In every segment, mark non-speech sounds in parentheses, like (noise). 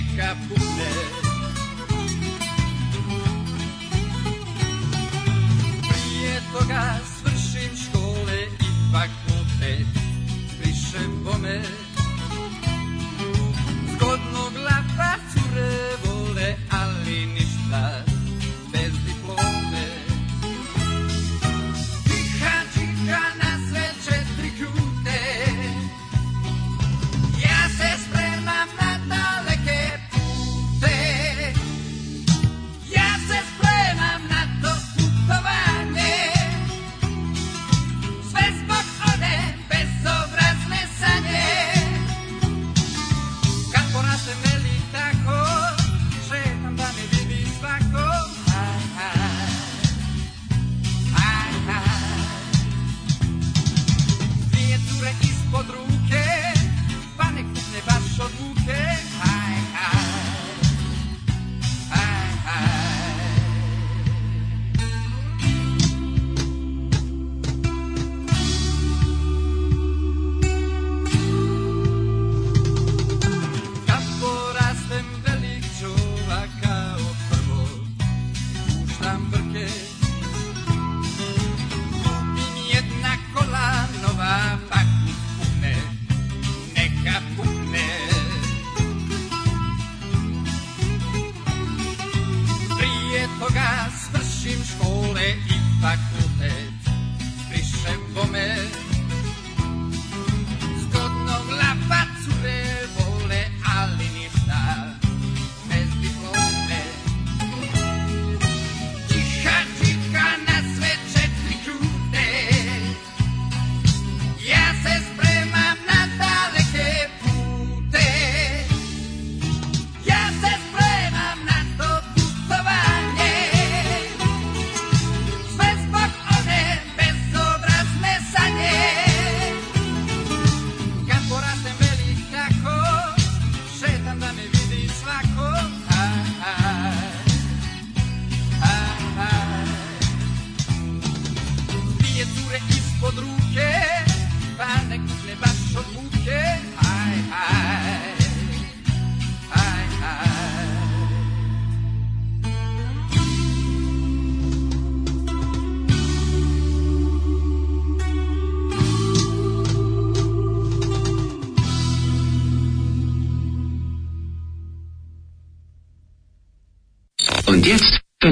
handicap.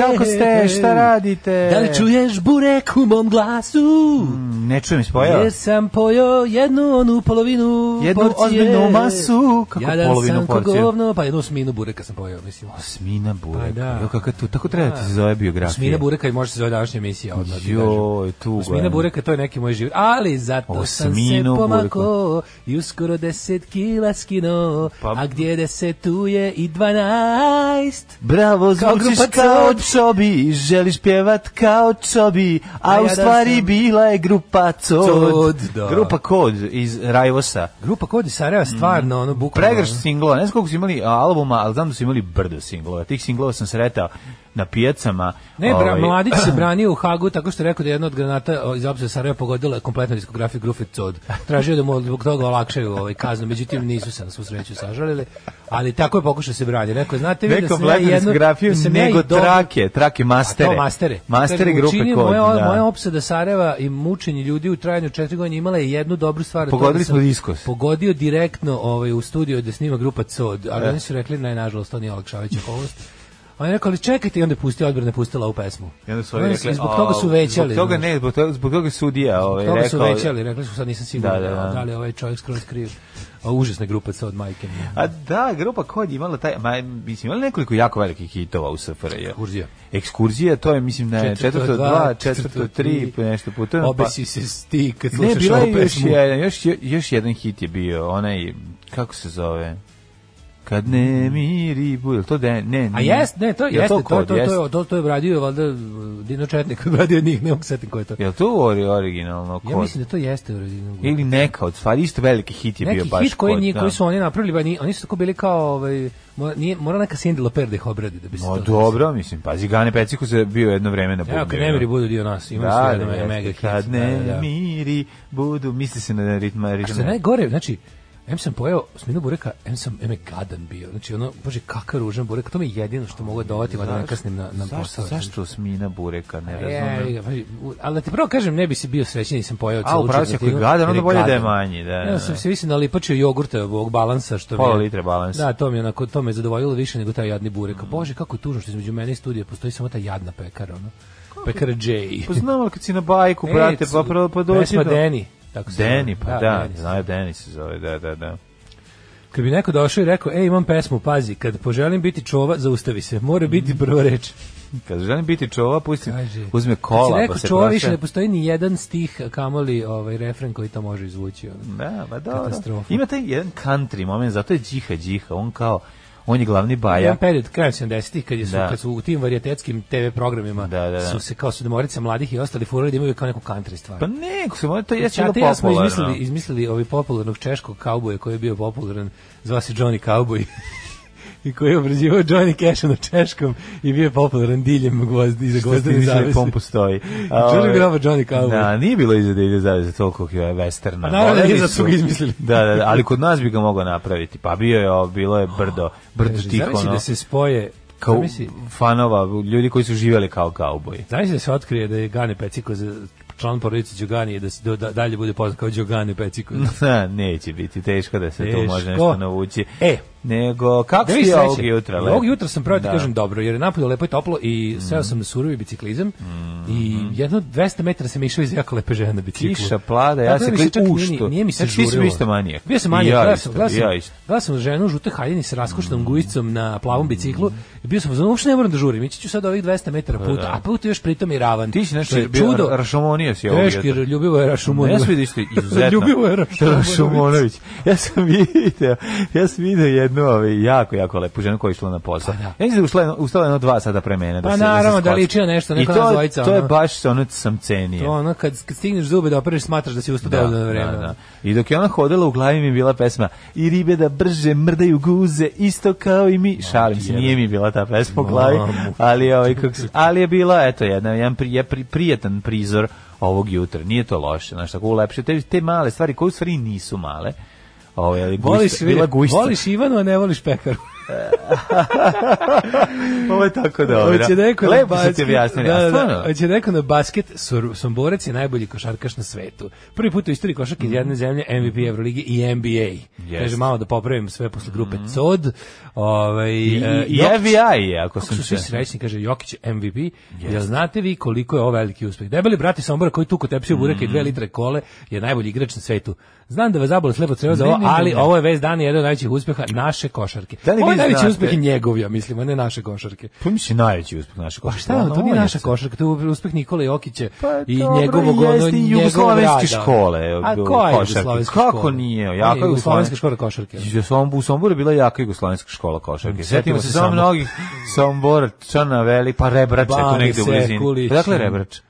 kako ste, šta radite? Da li čuješ burek u mom glasu? Mm. Ne čujem, ispojao. Jer sam pojao jednu onu polovinu Jednu porcije. ozbiljnu masu. Kako Jadan polovinu sam ko porciju? govno, pa jednu osminu bureka sam pojao, mislim. Osmina bureka. Pa da. Jo, kako to, tako treba da ti se zove biografija. Osmina bureka i može se zove današnja emisija. Odmah, da ti Joj, Osmina bureka, to je neki moj život. Ali zato Osminu sam se pomako i uskoro deset kila skino, Pa- a gdje deset tu je i dvanaest. Bravo, Kao zvučiš grupa kao čobi, želiš pjevat kao čobi, a, A u jadan stvari sam. bila je grupa Grupa Cod. Da. Grupa Kod iz Rajvosa. Grupa Kod iz Sarajeva mhm. stvarno, mm. ono bukvalno. Pregrš singlova, ne znam koliko su imali albuma, ali znam da su imali brdo singlova. Tih singlova sam sretao na pijacama. Ne, bra, ovaj... mladić se (clears throat) branio u Hagu tako što je rekao da je jedna od granata iz obzira Sarajeva pogodila kompletnu diskografiju Grupe Cod. Tražio da mu zbog toga olakšaju ovaj kaznu, međutim nisu se na svu sreću sažalili, ali tako je pokušao da se braniti. Rekao, znate vi da ne da sam ja jednu... Da nego ja trake, trake mastere. A to mastere. Mastere Grupe Kod. Moja, da. moja opsada Sarajeva i mučenje skupljanje ljudi u trajanju četiri godine imala je jednu dobru stvar. Da Pogodili smo diskos. Pogodio direktno ovaj, u studiju gde snima grupa COD, ali e. oni su rekli, ne, nažalost, to nije olakšavajuća okolnost On je rekao, ali čekajte, i onda je pustio odbrane, pustila u pesmu. I onda su oni rekli, zbog toga su većali. Zbog toga ne, zbog toga, zbog toga sudija. Ovaj, zbog toga su većali, rekli su, sad nisam siguran da, da, da, da. da li ovaj čovjek skroz kriv. A užasna grupa sa od majke. A da, grupa kod imala taj, ma, mislim, imala nekoliko jako velikih hitova u SFRJ. Ekskurzija. Ekskurzija, to je, mislim, ne, četvrto, dva, četvrto, tri, pa nešto puta. Pa- obesi se sti kad slušaš ovu pesmu. Ne, bila je još jedan, još, još jedan hit je bio, onaj, kako se zove? Kad ne miri bude, to de, ne, ne. A jes, ne, to jeste, to, to, to, jest? to, je, to, to je bradio valjda Dino Četnik, bradio (laughs) njih, ne mogu setim ko je to. Jel to ori, originalno kod? Ja mislim da to jeste originalno. Ili neka od stvari, isto veliki hit je Neki bio baš hit koji, kod. Neki koji da. su oni napravili, ba, pa ni, oni su tako bili kao, ovaj, mora, nije, mora neka Cindy Loper da ih obradi da bi se no, to... dobro, mislim, mislim pazi, Gane Peciku se bio jedno vreme na budu. Ja, kad ne miri budu dio nas, imali da, su da, jedan mega hit. Kad ne da, da, da. miri budu, misli se na ritma, ritma. A što najgore, znači, em sam pojeo sminu bureka, em sam em je gadan bio. Znači ono, bože kakav ružan burek, to mi je jedino što mogu dodati da ne kasnim na na posao. Zašto smina bureka, ne razumem. ali da ti prvo kažem, ne bi si bio srećan da sam pojeo celo. A upravo si koji gadan, onda bolje da je manji, da. Ja da, sam da. se više nalipačio jogurta ovog balansa što Pola mi. litre balansa. Da, to mi onako to me zadovoljilo više nego taj jadni burek. Mm. Bože, kako je tužno što između mene i studija postoji samo ta jadna pekara, ono. Pekara J. Poznamo pa kad si na bajku, brate, pa, pa doći. do... Pesma Deni. Tako Deni, pa da, da znaju Deni se zove, da, da, da. Kad bi neko došao i rekao, ej, imam pesmu, pazi, kad poželim biti čova, zaustavi se, mora biti mhm. prva reč. Kad želim biti čova, pusti, Kaži, uzme kola, pa rekao, pa se čova, više ne postoji ni jedan stih, kamoli ovaj refren koji to može izvući. Ovaj. Da, ma da. Katastrofa. Ima taj jedan country moment, zato je džiha, džiha, on kao, on je glavni baja. Jedan period kraja 70-ih kad, je su, da. kad su u tim varijetetskim TV programima da, da, da, su se kao sudmorica mladih i ostali furali da imaju kao neku country stvar. Pa ne, se mora to jeste popularno. Znači, ja smo izmislili, izmislili ovi popularnog češkog kauboja koji je bio popularan, zvao se Johnny Cowboy i koji je obrađivao Johnny Cash na češkom i bio je popularan diljem gvozd, iza gvozdene da zavese. Što postoji. (laughs) Johnny Bravo, Johnny Cowboy. Da, nije bilo iza dilje da zavese toliko je westerna. A pa naravno, nije za su ga izmislili. Da, da, da, ali kod nas bi ga mogao napraviti. Pa bio je, bilo je brdo, brdo oh, tih da se spoje kao fanova, ljudi koji su živjeli kao kauboji. Znaš da se otkrije da je Gane Peciko za član porodice Đogani i da se da, da, dalje bude poznat kao Đogane Peciko. ne, (laughs) neće biti teško da se teško. tu može nešto navući. E, Nego, kako si ovog jutra? Ovog jutra sam pravo ti da. kažem dobro, jer je napolje lepo i toplo i mm. seo sam na surovi biciklizam mm. i mm-hmm. jedno 200 metara sam išao iz jako lepe žene na biciklu. Kiša, plada, ja da se klik ušto. Nije, nije mi se znači, žurilo. Znači, ti si isto manijak. Bio sam manijak, ja isto, gledam, ja isto. Gledam sam ženu u žute haljini sa raskošnom mm. gujicom na plavom biciklu i bio sam, uopšte ne moram da žurim, ići ću sad ovih 200 metara pa puta, da. a put još pritom i ravan. Ti si nešto je čudo. Rašomonio si ovog jutra. Teški, ljubivo je Rašomonović. Ne svidiš ti, (laughs) izuzetno. ljubivo je Rašomonović. Ja sam (laughs) vidio, ja sam vidio jednu ovaj, jako, jako lepu ženu koja je išla na posao. Pa, da. Ja mislim da ušla, ustala jedno dva sada pre mene. Da pa se, da naravno, da, da liči na nešto, neka to, zvojica. to je baš ono sam cenije. To ono, kad, kad stigneš zube da opereš, smatraš da si ustao da, na vreme. Da, da. I dok je ona hodila u glavi mi je bila pesma i ribe da brže mrdaju guze, isto kao i mi. Šalim se, nije mi bila ta pesma u glavi, ali, ovaj, kako, ali je bila, eto, jedna, jedan pri, pri, prijatan prizor ovog jutra. Nije to loše, znači tako ulepšio te, te male stvari koje u stvari nisu male Ovaj, voliš, bila gujica. Voliš Ivanu, a ne voliš pekaru. (laughs) Ovo je tako dobro. Hoće neko na Lepo basket, objasnili, da, da, da, Hoće neko na basket, Somborac je najbolji košarkaš na svetu. Prvi put u istoriji košarke iz mhm. jedne zemlje, MVP Euroligi i NBA. Yes. Kaže, malo da popravim sve posle grupe mm -hmm. COD. Ovaj, I, e, i, i FBI, ako sam se... svi srećni, kaže, Jokić MVP. Yes. Jel znate vi koliko je ovo veliki uspeh? Debeli brati Sombora koji tuko tepsio bureke mm -hmm. i dve mhm. litre kole je najbolji igrač na svetu. Znam da vas zabole slepo creva za ovo, ali ovo je vez dan jedan od najvećih uspeha naše košarke. Da li najveći uspeh je njegov, ja mislim, a ne naše košarke. Pa mislim najveći uspeh naše pa košarke. Pa šta, to nije naša košarka, to je uspeh Nikole Jokića pa, i njegovog ono jugoslovenske škole. A koja je jugoslovenska škola? Kako nije? Jaka je jugoslovenska škola košarke. U Somboru je bila jaka jugoslovenska škola košarke. Mm, Setimo se samo mnogih Sombor, Čana Veli, pa Rebrače, to negde u blizini. Dakle, Rebrač.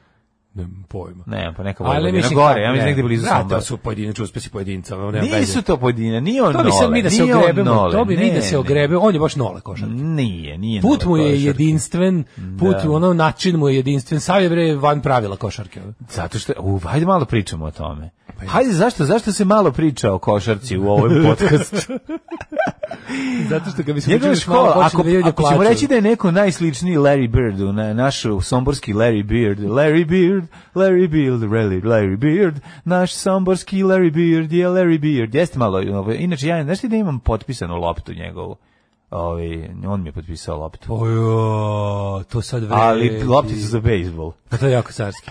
Nemam pojma. Ne, pa neka Vojvodina mislim, gore, ja mislim negde da blizu Sombora. Da, to su pojedinačni uspesi pojedinca, ono nema veze. Nisu to pojedina, nije on To bi sad mi da se ogrebemo, nole, to bi ne, mi da se ogrebemo, on je baš nole košar. Nije, nije Put mu je jedinstven, put da. mu ono način mu je jedinstven, sav je bre van pravila košarke. Zato što, u, hajde malo pričamo o tome. Pa hajde, zašto, zašto se malo priča o košarci u ovom (laughs) podcastu? (laughs) Zato što kad bismo učili školu, ako, da ako ćemo reći da je neko najsličniji Larry Birdu, na, našu somborski Larry Beard, Larry Beard, Larry Beard, Larry, Larry Beard, naš somborski Larry Beard je Larry Beard. Jeste malo, ovaj, inače ja, znaš ti da imam potpisanu loptu njegovu? Ovi, ovaj, on mi je potpisao loptu. Ojo, to sad vredi. Ali loptice za bejsbol. Pa to je jako carski.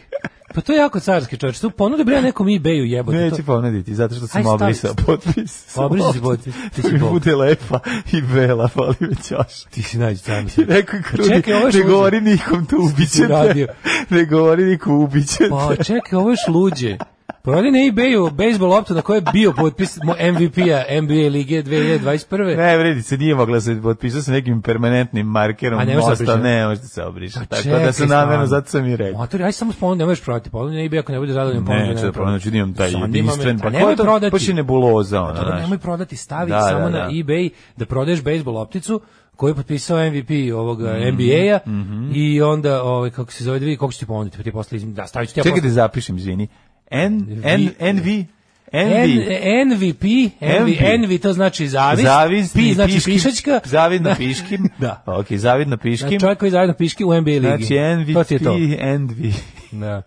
Pa to je jako carski čovječ. Tu ponude bre nekom eBayu jebote. Neće ponuditi, zato što sam obrisao potpis. Obrisao si potpis. Ti si bude lepa i bela, ali me ćaš. Ti si najđe sam se. krudi, čekaj, ovo ne govori nikom to ubićete. Ne govori nikom ubićete. Pa čekaj, ovo je šluđe. Prodaj pa na eBayu bejsbol loptu na kojoj je bio potpis MVP-a NBA lige 2021. Ne, vredi, se nije mogla da se potpisati sa nekim permanentnim markerom. A ne možete da Ne, možete da se obrišati. Pa Tako da se namjerno, zato sam i rekao. Motor, aj samo spomenu, ne možeš prodati. Pogledaj pa na eBay ako ne bude zadovoljan ponudu. Ne, ću da prodam, ću da imam taj jedinstven. Pa nemoj prodati. Pa će nebuloza. Ona, to, nemoj prodati, stavi da, samo da, da. na eBay da prodaješ bejsbol opticu, koji je potpisao MVP ovog eh, mm -hmm. NBA-a mm -hmm. i onda ovaj kako se zove, dvije kako ćete ponuditi, ti posle da staviću ti ja. Čekaj da zapišem, izvini. N, N, NV, Envy. En, NVP, Envy, Envy, to znači zavist. Zavist, Pi znači piškim, pišačka. Zavidno da. piškim. (laughs) da. Ok, zavidno znači, piškim. Znači čovjek koji zavidno piški u NBA ligi. Znači NVP, to ti je to. Envy. da.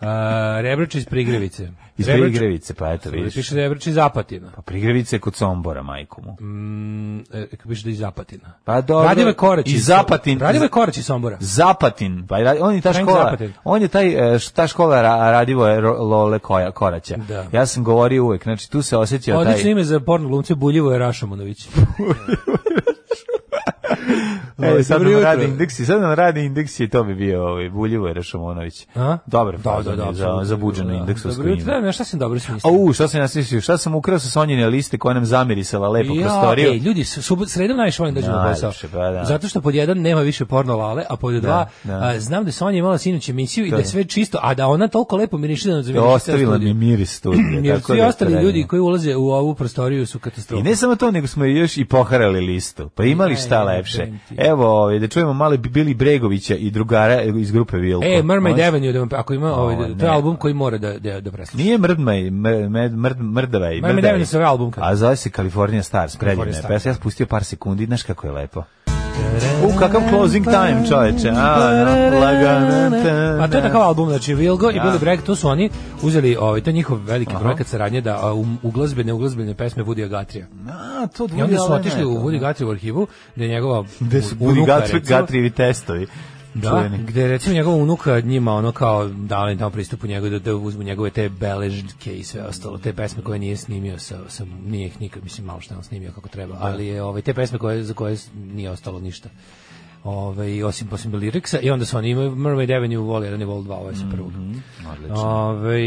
A, Rebročić Prigrevice iz Debrč, Prigrevice, pa eto vidiš. Piše da je Vrči Zapatina. Pa Prigrevice je kod Sombora, majku mu. Mm, e, piše da je iz Zapatina. Pa dobro. Radimo je Korać iz Zapatin. Radimo je Korać iz Sombora. Zapatin. Pa on je ta škola. On je taj e, ta škola ra, radivo je Lole Koja Koraća. Da. Ja sam govorio uvek, znači tu se oseća taj. Odlično ime za porno glumce Buljivo je Rašamonović. (laughs) (laughs) e, sad nam radi indeksi, sad nam radi indeksi i to bi bio ovaj Buljivo Rešamonović. A? Dobar, da, da, da, za za buđeno da. indeksovsko ime. Dobro, ne, šta sam dobro smislio. Au, šta sam ja smislio? Šta sam ukrao sa Sonjine liste koja nam zamirisala lepo ja, prostoriju. Ej, ljudi, subot sredom najviše volim da na posao. Pa, da. Zato što pod jedan nema više porno lale, a pod dva da, da. A, znam da Sonja imala sinoć emisiju i da je sve čisto, a da ona toliko lepo miriši da nam zamiriši. Ostavila mi miris studije. (clears throat) Tako da svi ostali ljudi koji ulaze u ovu prostoriju su katastrofa. I ne samo to, nego smo još i poharali listu. Pa imali e, šta najlepše. Evo, ovaj, da čujemo malo Bili Bregovića i drugara iz grupe Vilko. E, Mermaid Avenue, da pa- ako ima ovaj, da- to je album koji mora da, da, da presluša. Nije Mrdmaj, Mrdavaj. Mermaid Avenue se album. A zove se California Stars, predivna je pesma. Ja da. spustio par sekundi, znaš kako je lepo. U, kakav closing time, čoveče. A da, da, pa to je da. takav album, znači Vilgo i Billy Bragg, to su oni uzeli, ovaj, to je njihov veliki projekat saradnje da u, um, uglazbene, uglazbene pesme Woody Gatrija. A, to I onda su otišli u Woody Gatriju u arhivu, gde je njegova Gde su Woody Gatrijevi testovi. Da, čuvenih. gde recimo njegov unuk njima ono kao dali im tamo pristup u njegove, da, da uzmu njegove te beležke i sve ostalo, te pesme koje nije snimio sa, sa nije ih nikad, mislim malo što je on snimio kako treba, da. ali je, ovaj, te pesme koje, za koje nije ostalo ništa ovaj, osim, osim Beliriksa, i onda su oni imaju Mermaid Avenue Vol 1 i Vol 2, ovo se sa prvog. Mm -hmm, Ove,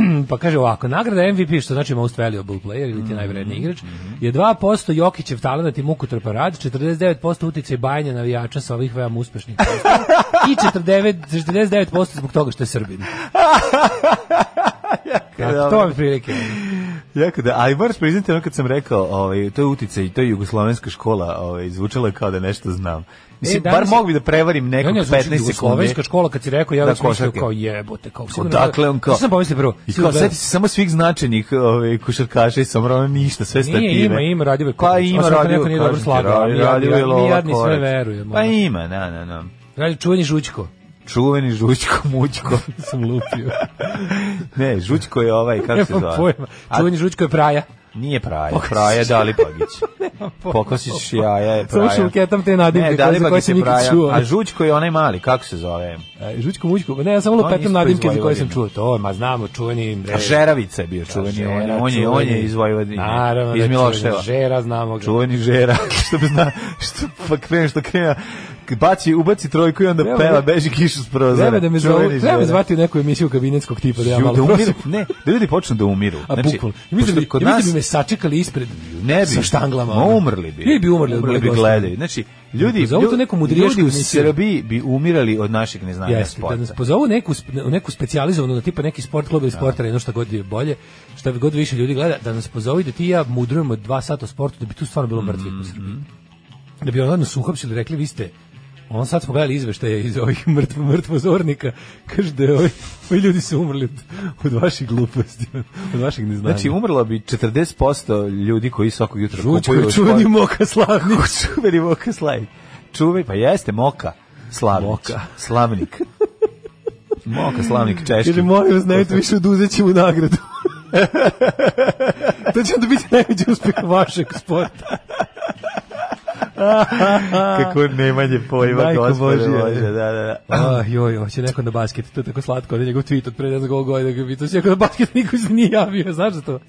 um, pa kaže ovako, nagrada MVP, što znači Most Valuable Player, ili ti mm -hmm. najvredniji igrač, mhm. je 2% Jokićev talent i mukotrpa rad, 49% utjecaj bajanja navijača sa ovih veoma uspešnih i 49, 49% zbog toga što je Srbin. (laughs) Kako to vam prilike? Jako da, ali moraš priznati ono kad sam rekao, ovaj, to je uticaj, to je jugoslovenska škola, ovaj, zvučalo kao da nešto znam. Mislim, e, bar mogu bi da prevarim nekog 15 sekundi. Jugoslovenska škola, kad si rekao, ja da, mislio kao jebote, kao sigurno. Dakle, on kao... Sam pomislio prvo. I kao, da- seti se samo svih značajnih ove, ovaj, košarkaša i sam ono ništa, sve stative. Nije, ima, ima, radio je Pa ima, radio je dobro slagao. Radio je lova, Pa ima, na, na, na. Radio čuveni žućko čuveni žućko mućko (laughs) sam lupio. ne, žućko je ovaj kako se zove. Pojma. Čuveni žućko je praja. Nije praja, Pokasiš. praja Pagić. (laughs) Pokosić jaja je praja. Samo ketam te nadimke. Ne, Dalipagić je praja, čuo. a Žućko je onaj mali, kako se zove? E, žućko mućko, ne, ja samo lupetam nadimke za koje sam čuo. To, ma znamo, čuveni... Re... A Žeravica je bio čuveni, žera, on, je, on, je, on je iz Vojvodine. Naravno, iz da Miloševa. Žera znamo ga. Čuveni Žera, (laughs) što bi zna, što pa krene, što krene, baci, ubaci trojku i onda treba peva, da- beži kišu s prozora. Treba da me zovu, treba zvati u neku emisiju kabinetskog tipa. Da, ja malo da umiru, ne, da ljudi počnu da umiru. A znači, bukval. I mislim da, kod nas, da bi me sačekali ispred ne bi, sa štanglama. Ma, umrli bi. Ljudi bi umrli. Umrli bi gledali. Znači, ljudi, pozovu to neku ljudi u Srbiji bi umirali od našeg neznanja Jeste, da sporta. Da nas pozovu neku, neku specializovanu, tipa neki sport klub ili sportara, jedno šta god je bolje, što god više ljudi gleda, da nas pozovu i da ti ja mudrujemo dva sata o sportu, da bi tu stvarno bilo mrtvih u mhm. Srbiji. Da bi ono nas uhapšili, rekli, vi ste On sad smo gledali izveštaje iz ovih (laughs) mrtvo mrtvo zornika, kaže da ovi, ovi ljudi su umrli od vaših gluposti, od vaših neznanja. Znači umrlo bi 40% ljudi koji svakog jutra Žuč, kupuju. Čuveni Moka Slavnik. (laughs) Čuveni Moka Slavnik. Čuveni, pa jeste Moka Slavnik. Moka. Slavnik. Moka Slavnik Češki. Kaže, molim vas, najte više oduzet ćemo nagradu. (laughs) to će onda biti najveći uspeh vašeg sporta. (laughs) Kako nemanje pojma, Majko gospode Bože. Da, da, da. Oh, joj, hoće neko na basket, to je tako slatko, da njegov tweet od pre ne znam koliko godina ga pitao, neko na basket (laughs) niko se nije javio, znaš zašto? to?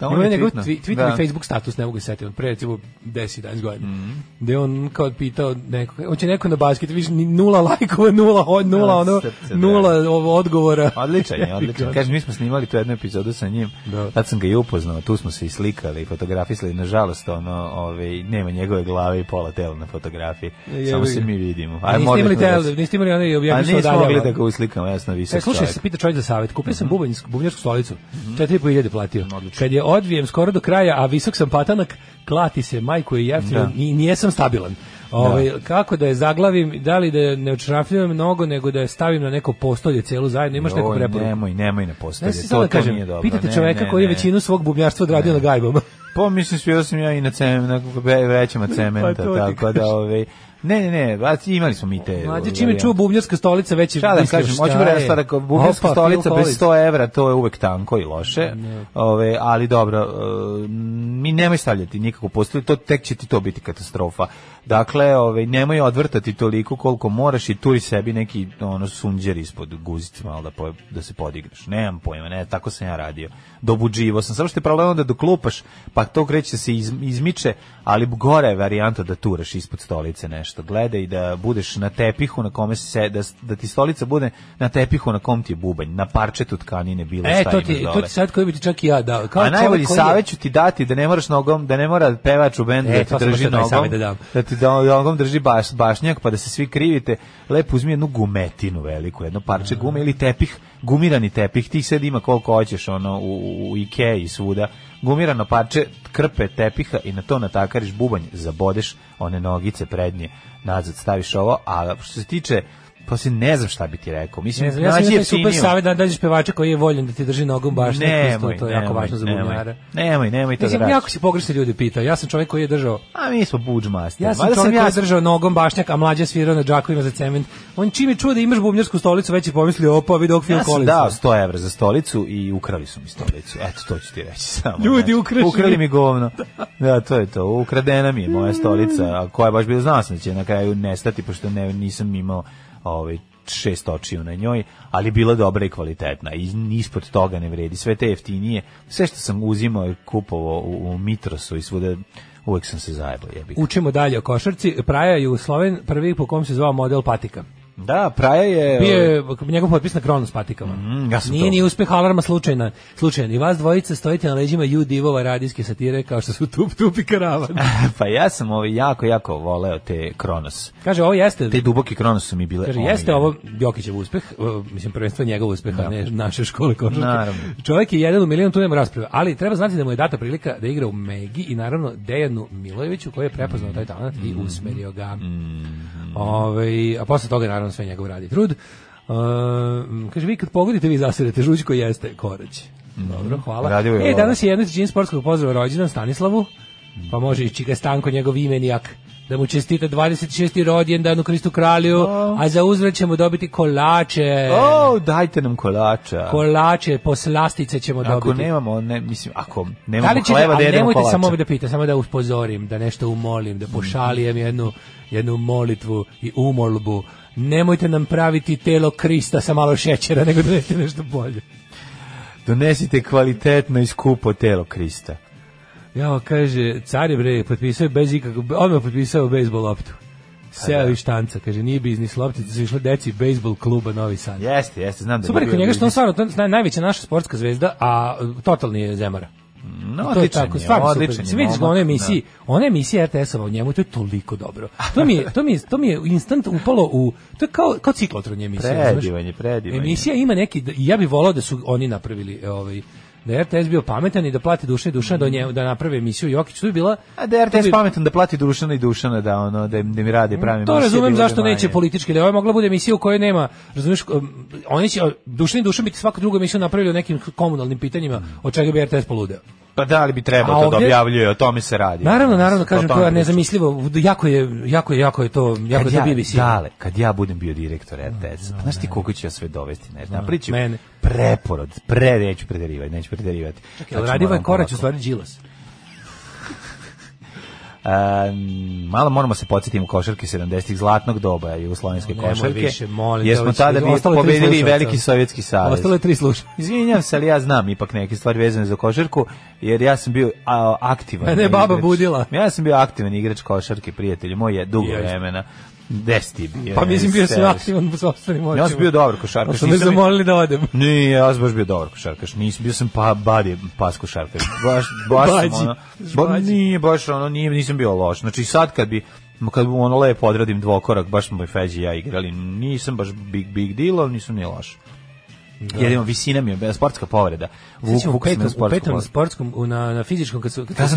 da on Ima njegov tweet, tweet da. i Facebook status, ne mogu se setiti, od pre recimo 10-11 godina, mm -hmm. Da gde on kao pitao neko, hoće neko na basket, viš nula lajkova, nula, nula, da. nula, ono, nula odgovora. (laughs) Odličan je, odličan. Kažem, mi smo snimali tu jednu epizodu sa njim, da. tad sam ga i upoznao, tu smo se i slikali, fotografisali, nažalost, ono, ove, ovaj, nema njegove glave i pola tela na fotografiji. Je, Samo se mi vidimo. Aj, niste imali da tel, niste imali onaj objektiv što dalje. mogli da ga uslikamo, jasno, vi se. E, slušaj, se pita čovjek za savjet. Kupio sam mhm. bubanjsku, bubnjarsku stolicu. Mm -hmm. 4.500 platio. Odlično. Kad je odvijem skoro do kraja, a visok sam patanak, klati se majku da. i jeftino i nijesam stabilan. Da. Ovaj, Kako da je zaglavim, da li da ne očrafljujem mnogo, nego da je stavim na neko postolje celu zajedno, imaš neku preporuku? Nemoj, nemoj na postolje, ne, to, to kažem, nije dobro. Pitate čoveka koji je većinu svog bubnjarstva odradio na gajbama. Pa mislim svirao sam ja i na, cem, na većama pa cementa, pa tako da ovaj, Ne, ne, ne, baš imali smo mi te. Mlađe ovaj, čime čuo bubnjarska stolica već šta da kažem, hoćemo reći da kao bubnjarska stolica bez 100 evra, to je uvek tanko i loše. Ove, ali dobro, e, mi nemoj stavljati nikako postoji, to tek će ti to biti katastrofa. Dakle, ove, nemoj odvrtati toliko koliko moraš i turi sebi neki ono sunđer ispod guzice malo da, po, da se podigneš. Nemam pojma, ne, tako sam ja radio. Dobuđivo sam, samo što je problem onda doklupaš, pa to kreće da se iz, izmiče, ali gore je varijanta da turaš ispod stolice nešto nešto gleda i da budeš na tepihu na kome se da, da ti stolica bude na tepihu na kom ti je bubanj, na parčetu tkanine bilo e, šta to ti, to ti sad koji bi ti čak i ja dao. Kao A najbolji savjet ću ti dati da ne moraš nogom, da ne mora pevač u bendu e, da ti drži da nogom, da, dam. da ti da, nogom drži baš, bašnjak pa da se svi krivite. Lepo uzmi jednu gumetinu veliku, jedno parče gume ili tepih, gumirani tepih, ti sad ima koliko hoćeš ono u, u Ikea i svuda gumirano parče krpe tepiha i na to natakariš bubanj, zabodeš one nogice prednje, nazad staviš ovo, a što se tiče Pa se ne znam šta bi ti rekao. Mislim, ne znam, ja sam je super savjet da dađeš pevača koji je voljen da ti drži nogom baš nemoj, to je jako važno za bubnjara. Nemoj, nemoj to da radiš. Jako si pogrešni ljudi pita. Ja sam čovjek koji je držao... A mi smo budžmaster. Ja sam Vada čovjek sam ja... koji je držao nogom bačnjak, a mlađa svirao na džakovima za cement. On čim je čuo da imaš bubnjarsku stolicu, već je pomislio, opa, vidi ovog Phil Ja sam dao 100 evra za stolicu i ukrali su mi stolicu. Eto, to ću ti reći (laughs) samo. Ljudi znači. ukrali. Ukrali mi govno. Da, to je to. Ukradena mi je moja stolica, koja baš bilo znao sam da će na kraju nestati, pošto ne, nisam imao ovaj šest očiju na njoj, ali bila dobra i kvalitetna. I ispod toga ne vredi. Sve te jeftinije, sve što sam uzimao i kupovao u, u Mitrosu i svuda uvek sam se zajebao. Učimo dalje o košarci. Praja je u Sloven prvi po kom se zvao model patika. Da, Praja je... Bio je ovaj- njegov potpis na Kronos patikama. Mm, ja Nije to. ni uspeh alarma slučajna, slučajna. I vas dvojica stojite na leđima u divova radijske satire kao što su tup, tup i karavan. (laughs) pa ja sam ovo ovaj, jako, jako voleo te Kronos. Kaže, ovo jeste... Te duboki Kronos su mi bile... Kaže, jeste je. ovo Jokićev uspeh, o, mislim, prvenstvo njegov uspeh, a da. ne naše škole košarke. Naravno. Čovjek je jedan u milion, tu nema rasprave. Ali treba znati da mu je data prilika da igra u Megi i naravno Dejanu Milojeviću koji je prepoznao taj talent mm. i usmerio ga. Mm. Mm-hmm. Ove, a posle toga naravno sve njegov radi trud. Um, kaže, vi kad pogodite, vi zasirate žućko jeste korać. Mm-hmm. Dobro, hvala. Radio je e, danas je jedna čin sportskog pozdrava rođena Stanislavu, pa može i Čika Stanko njegov imenjak da mu čestite 26. rođendan u Kristu Kralju, oh. a za uzvrat ćemo dobiti kolače. oh, dajte nam kolača. Kolače, poslastice ćemo ako dobiti. Ako nemamo, ne, mislim, ako da nemamo da ćete, hleba da jedemo nemojte kolača. samo da pita, samo da upozorim, da nešto umolim, da pošalijem jednu, jednu molitvu i umolbu. Nemojte nam praviti telo Krista sa malo šećera, nego donesite nešto bolje. Donesite kvalitetno i skupo telo Krista. Ja, kaže, car je bre, potpisao je bez ikakvog, odmah potpisao bejsbol loptu. Seo da. i štanca, kaže, nije biznis loptica, su išle deci bejsbol kluba Novi Sad. Jeste, jeste, znam da Super, je kod njega što on stvarno, to je najveća naša sportska zvezda, a totalni je zemara. No, mm, I to je tako, stvarno odličan super. Vidiš ga one emisije, da. one emisije RTS-ova o njemu, to je toliko dobro. To mi je, to mi je, to mi je instant upalo u, to je kao, kao ciklotron emisija. Predivanje, predivanje. Emisija ima neki, ja bih volao da su oni napravili ovaj, da je RTS bio pametan i da plati Dušan i Dušana da, nje, da napravi emisiju Jokić, to je bila... A da je RTS bi... pametan da plati Dušana i Dušana da, ono, da, im, da mi rade pravi To razumem zašto da neće politički, da je mogla bude emisija u kojoj nema, razumiješ, oni će, Dušan i Dušan biti svaka druga emisiju napravili o nekim komunalnim pitanjima, od čega bi RTS poludeo. Pa da li bi trebao to da ovdje, da objavljuje, o tome se radi. Naravno, naravno, kažem, to je nezamislivo, jako je, jako je, jako je to, jako kad je to BBC. Ja, dale, kad ja budem bio direktor RTS, no, no, znaš ti koliko ću ja sve dovesti, ne znam, no, preporod, pre, neću prederivati, neću preterivati. Čekaj, znači, radi ovaj korać u stvari Đilas malo moramo se podsjetiti u košarke 70-ih zlatnog doba jugoslovenske košarke. Više, molim, Jesmo smo tada bili pobedili veliki sovjetski savez. Ostalo je tri slušaj. Izvinjavam se, ali ja znam ipak neke stvari vezane za košarku, jer ja sam bio aktivan. Ne, ne baba igrač. budila. Ja sam bio aktivan igrač košarke, prijatelju, moj dugo vremena. Desti bi. Pa mislim bio sam aktivan po sopstvenim očima. Ja sam bio dobar košarkaš. Sam me zamolili da odem. Nije, ja sam baš bio dobar košarkaš. Nisam bio sam pa badi pas košarkaš. Baš baš ono. Ba, nije baš ono, nije nisam bio loš. Znači sad kad bi kad mu ono lepo odradim dvokorak, baš smo i Feđi ja igrali, nisam baš big, big deal, ali nisam ni loš. Da. Jer imam, visina mi je, sportska povreda u, petom, u petom sportskom, na, na fizičkom, kad, su, kad, ja se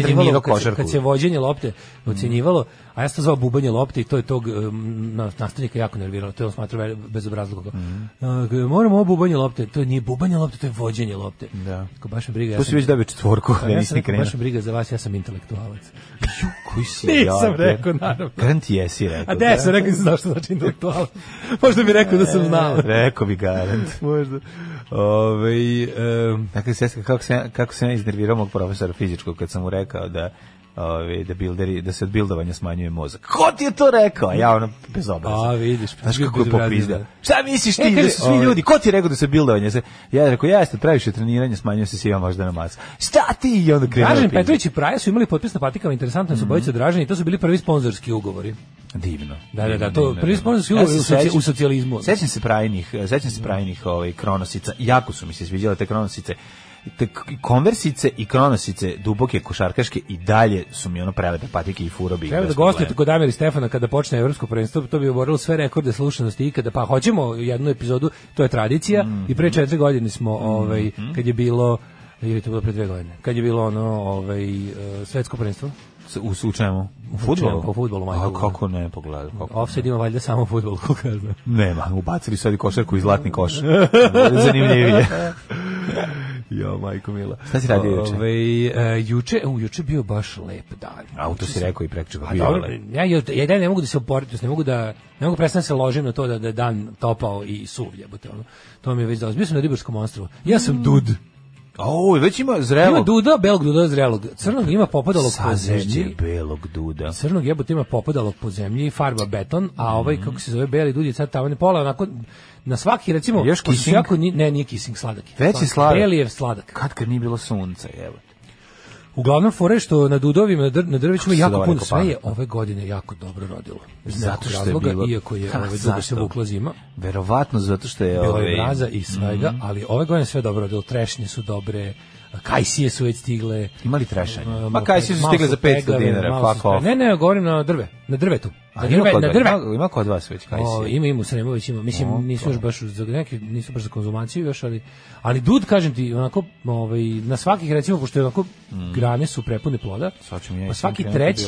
da kad, se vođenje lopte ocjenjivalo, a ja sam zvao bubanje lopte i to je tog um, nastavnika jako nerviralo, to je on smatrao bezobrazlog. Mhm. Mm uh, moramo ovo bubanje lopte, to nije bubanje lopte, to je vođenje lopte. Da. Ko baš briga. Ja tu si već dobio četvorku, pa ja, ja sam, baš briga za vas, ja sam intelektualac. Ju, koji si (laughs) Nisam ja, rekao, naravno. Grant jesi rekao. A da, ja sam rekao, znaš što znači intelektualac. Možda bi rekao da sam e, znao. Rekao bi garant. Možda. Ove, ovaj, e, dakle, kako se, kako se ja iznervirao mog profesora fizičkog kad sam mu rekao da ove, da, builderi da se od bildovanja smanjuje mozak. Ko ti je to rekao? Ja ono bezobrazno. A vidiš, pa znaš kako je popizda. Da. Šta misliš e, ti e, da su svi ove... Ovaj- ljudi? Ko ti je rekao da se bildovanje? Ja rekao, ja jeste previše treniranje, smanjuje se siva moždana masa. Šta ti i onda krenuo? Dražen da Petrović i Praja su imali potpis na patikama, interesantno su mm -hmm. bojice Dražen i to su bili prvi sponzorski ugovori. Divno. Da, da, da, to divno, prvi sponzorski ugovori ja u, soci, u socijalizmu. Sećam se Prajnih, sećam se Prajnih ovaj, kronosica. Jako su mi se sviđale te kronosice konversice i kronosice duboke košarkaške i dalje su mi ono prelepe patike i furobi. Treba da gostujete kod Amir i Stefana kada počne evropsko prvenstvo, to bi oborilo sve rekorde slušanosti ikada, pa hoćemo jednu epizodu, to je tradicija mm -hmm. i pre mhm. četiri godine smo, mm -hmm. ovaj, kad je bilo ili to bilo pre dve godine, kad je bilo ono ovaj, eh, svetsko prvenstvo, U, u čemu? U futbolu? Po futbolu, majko. A kako ne, pogledaj. Kako ima valjda samo u futbolu, (laughs) kako ja znam. Nema, ubacili sad i košarku i zlatni koš. (laughs) Zanimljivije. Jo, majko mila. Šta si radio juče? Ove, ovaj, uh, juče, uh, juče bio baš lep dan. Auto to si rekao i prekče. Pa dobro, ja, ja, ja ne mogu da se oporiti, ne mogu da, ne mogu prestati da se ložim na to da, da je dan topao i suv, jebote, ono. To mi je već dao. Bio sam na ribarskom ostrovu. Ja sam mm. dud. O, već ima zrelog. Ima duda, belog duda zrelog. Crnog ima popadalog po zemlji. belog duda. Crnog jebote ima popadalog po zemlji i farba beton, a ovaj, mm kako se zove, beli dud je sad tamo pola, onako, na svaki, recimo, Još jako, ne, nije kising, sladak je. Veći sladak. Beli je sladak. Kad kad nije bilo sunca, evo. Uglavnom fore što na Dudovima na, Drvećima jako puno sve je ove godine jako dobro rodilo. Zato što je bilo iako je ove dugo se vukla zima. Verovatno zato što je bilo ove braza i svega, mm. ali ove godine sve dobro rodilo. Trešnje su dobre. Kajsije su već stigle. Imali trešanje. Ma um, pa kajsije su stigle za 500 dinara, pa Ne, ne, govorim na drve, na drvetu. A drve, na drve. Ima, ima kod vas već kaj si. Ima, ima u Sremović, ima. Mislim, o, nisu još baš za, neki, nisu baš za konzumaciju još, ali, ali dud, kažem ti, onako, ovaj, na svakih, recimo, pošto je onako, mm. grane su prepune ploda, pa svaki treći,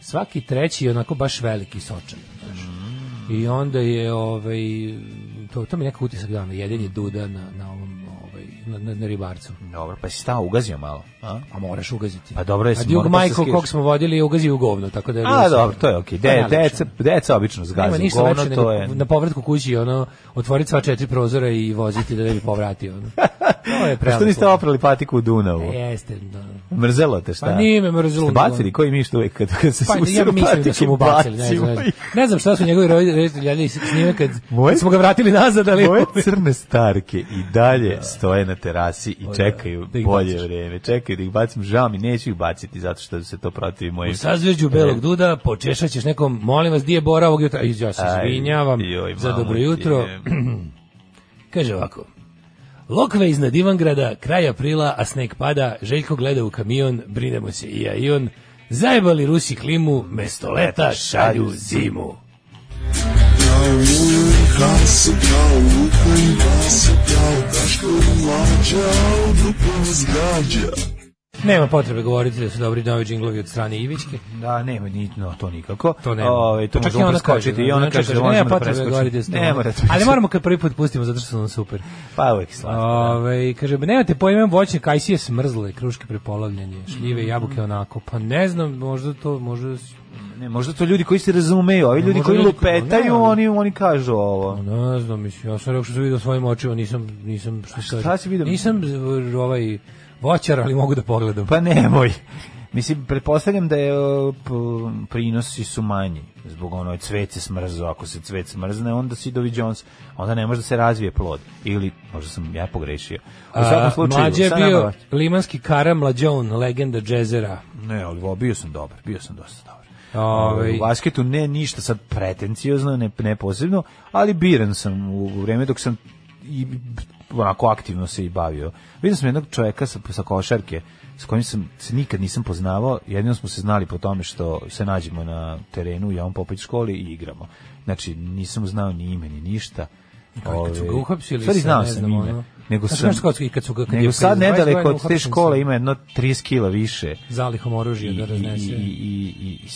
svaki treći je onako baš veliki sočan. Znaš. Mm. I onda je, ovaj, to, to mi je nekak utisak dana, jedan je duda na, na na, na, na ribarcu. Dobro, pa si stao ugazio malo. A, a moraš ugaziti. Pa dobro, jesi. A Duke Michael, kog smo vodili, je ugazio u govno. Tako da je a, dobro, to je okej. Okay. Pa De, deca, deca obično zgazi Nema ništa govno, to je... Na povratku kući, ono, otvoriti sva četiri prozora i voziti da ne bi povratio. Ono. (laughs) No, je prelepo. Što niste oprali patiku u Dunavu? E, jeste. Da. Mrzelo te šta? Pa nije me mrzelo. Ste bacili? Koji mi što uvek kad, kad se pa, ja mislim da su mu bacili. Ne znam, ne znam šta da su njegovi roditelji snime kad, moje, kad smo ga vratili nazad. Ali... Moje crne starke i dalje da. stoje na terasi i da. čekaju da bolje vreme. Čekaju da ih bacim. Žao mi, neću ih baciti zato što se to protivi mojim. U sazveđu Belog e. Duda počešaćeš nekom, molim vas, di je Bora ovog jutra? Ja se izvinjavam za dobro jutro. (clears throat) Kaže ovako, Lokve iznad Ivangrada, kraj aprila, a sneg pada, Željko gleda u kamion, brinemo se i ja i on. Zajebali Rusi klimu, mesto leta šalju zimu. Kao Nema potrebe govoriti da su dobri novi džinglovi od strane Ivićke. Da, nema ni no, to nikako. To nema. Ove, ovaj, to, to pa možemo preskočiti i ona kaže da možemo nema da preskočiti. Govoriti da nema da Ali moramo kad prvi put pustimo zato što su nam super. Pa uvek slatko. Da. Ove, ovaj, kaže, nemate pojma voćne kajsije smrzle, kruške prepolavljanje, šljive, mm. jabuke onako. Pa ne znam, možda to, možda ne, možda to ljudi koji se razumeju, ovi ljudi ne, koji lupetaju, ne, oni oni kažu ovo. Pa ne znam, mislim, ja sam rekao što sam vidio svojim očima, nisam nisam što se Šta si vidio? Nisam ovaj voćar, ali mogu da pogledam. Pa nemoj. Mislim, pretpostavljam da je prinosi su manji zbog ono cvet se smrzao, ako se cvet smrzne, onda si Dovi Jones, onda ne može da se razvije plod. Ili, možda sam ja pogrešio. U svakom slučaju, mlađe je bio nabavati? limanski kara mlađon, legenda džezera. Ne, ali bio sam dobar, bio sam dosta dobar. Ove. Ovaj. U basketu ne ništa sad pretenciozno, ne, ne posebno, ali biran sam u vreme dok sam i onako aktivno se i bavio. Vidio sam jednog čoveka sa, sa košarke s kojim sam se nikad nisam poznavao, jedino smo se znali po tome što se nađemo na terenu u Javom Popović školi i igramo. Znači, nisam znao ni ime, ni ništa. Ove, kad su ga uhapsili, sad znao ne sam znam, ime. Nego sam, znači, kad, kad su ga, kad nego sad nedaleko od te škole sam. ima jedno 30 kila više. Zalihom oružja da raznese. I, i, i, i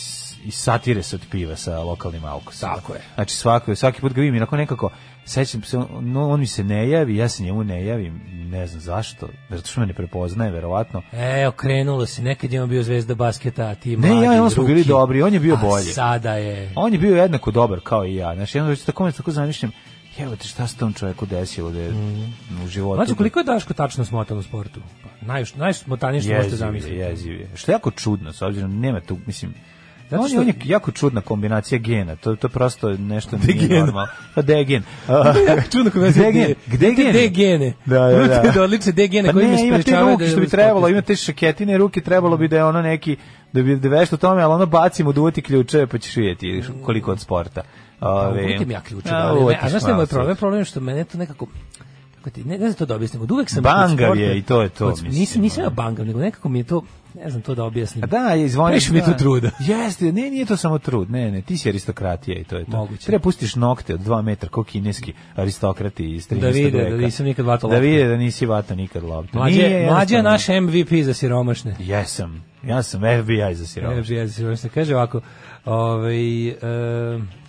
i satire se od piva sa lokalnim alkosom. Tako je. Znači svako, svaki put ga vidim, onako nekako, sećam se, no, on mi se ne javi, ja se njemu ne javim, ne znam zašto, zato što me ne prepoznaje, verovatno. E, okrenulo se, nekad je on bio zvezda basketa, a ti mladi, Ne, ja i on smo bili dobri, on je bio a bolje. sada je... On je bio jednako dobar kao i ja, znači, jedno, tako me tako zamišljam, Evo ti šta se tom čovjeku desilo da je mm. u životu. Znači, koliko je Daško tačno smotan u sportu? Pa, naj, najsmotanije što jeziv, možete zamisliti. Jeziv je. Što je jako čudno, s obzirom, nema tu, mislim, Zato što on je jako čudna kombinacija gena. To to prosto nešto de nije gen. normalno. Pa de gen. jako (laughs) čudna kombinacija de gen. Gde gene? De gene. Da, da, da. Imate odlične de gene pa koji mi sprečavaju da što bi da trebalo, ima te šaketine ruke, trebalo bi da je ono neki da bi da vešta tome, ali ono bacimo duvati da ključeve pa ćeš vidjeti koliko od sporta. Pa, Ove, ja ključe, a, da, a znaš što je problem? Problem je što mene to nekako ne, ne znam to da objasnim, od uvek sam... Bangav je i to je to, od, Nisam, nisam ja bangav, nego nekako mi je to, ne znam to da objasnim. A da, izvoni. Preš mi tu da. truda. (laughs) Jeste, ne, nije to samo trud, ne, ne, ti si aristokratija i to je to. Moguće. Treba pustiš nokte od dva metra, ko kineski aristokrati iz 13. Da vide, da veka. da nisam nikad vato lopta. Da vide da nisi vato nikad lopta. Mlađe, mlađe je naš MVP za siromašne. Jesam, ja sam FBI za siromašne. FBI za siromašne, kaže ovako, ovaj, e,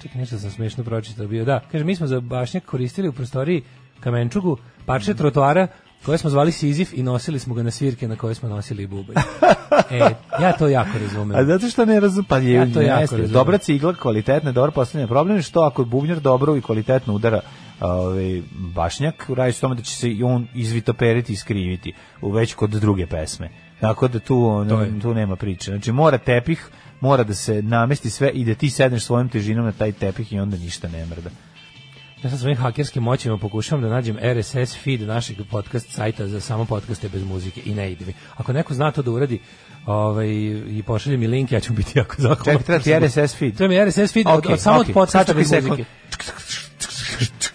čekaj, nešto sam smešno pročitao bio, da, kaže, mi smo za bašnjak koristili u prostoriji kamenčugu, parče trotoara koje smo zvali Sizif i nosili smo ga na svirke na koje smo nosili bubanj. e, ja to jako razumem. A zato što ne razumem, pa je, ja to jako razumem. Dobra cigla, kvalitetna, dobro postavljena problem je što ako bubnjar dobro i kvalitetno udara ovaj bašnjak, radi se tome da će se i on izvitoperiti i skriviti, u već kod druge pesme. Tako da tu, tu nema priče. Znači mora tepih, mora da se namesti sve i da ti sedneš svojom težinom na taj tepih i onda ništa ne mrda. Ja sa svojim hakerskim moćima pokušavam da nađem RSS feed našeg podcast sajta za samo podcaste bez muzike i ne ide mi. Ako neko zna to da uradi, ovaj i pošalje mi link, ja ću biti jako zahvalan. Čekaj, treba ti da- RSS feed. Treba mi RSS feed okay, od, od samo okay. od podcasta bez muzike.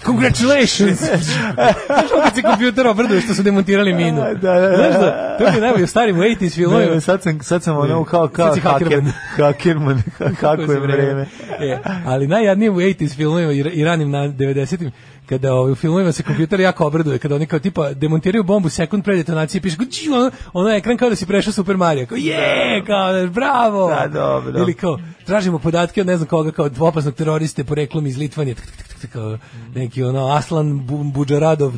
Congratulations! Znaš kad se kompjuter obrduje što su demontirali minu? Da, da, da. Znaš da, da. to je najbolje u 80s filmovima. Ne, sad sam, sad sam ono kao, kao hakerman. Hakerman, (laughs) je vreme. E, ali najjadnije u 80s filmovima i ranim na 90-im, kada ovaj, u filmovima se kompjuter jako obraduje, kada oni kao tipa demontiraju bombu sekund pre detonacije, piše ono, ono je ekran kao da si prešao Super Mario, kao je, kao bravo, da, dobro. ili kao tražimo podatke od ne znam koga, kao od opasnog teroriste poreklom iz Litvanije, kao neki ono Aslan Budžaradov,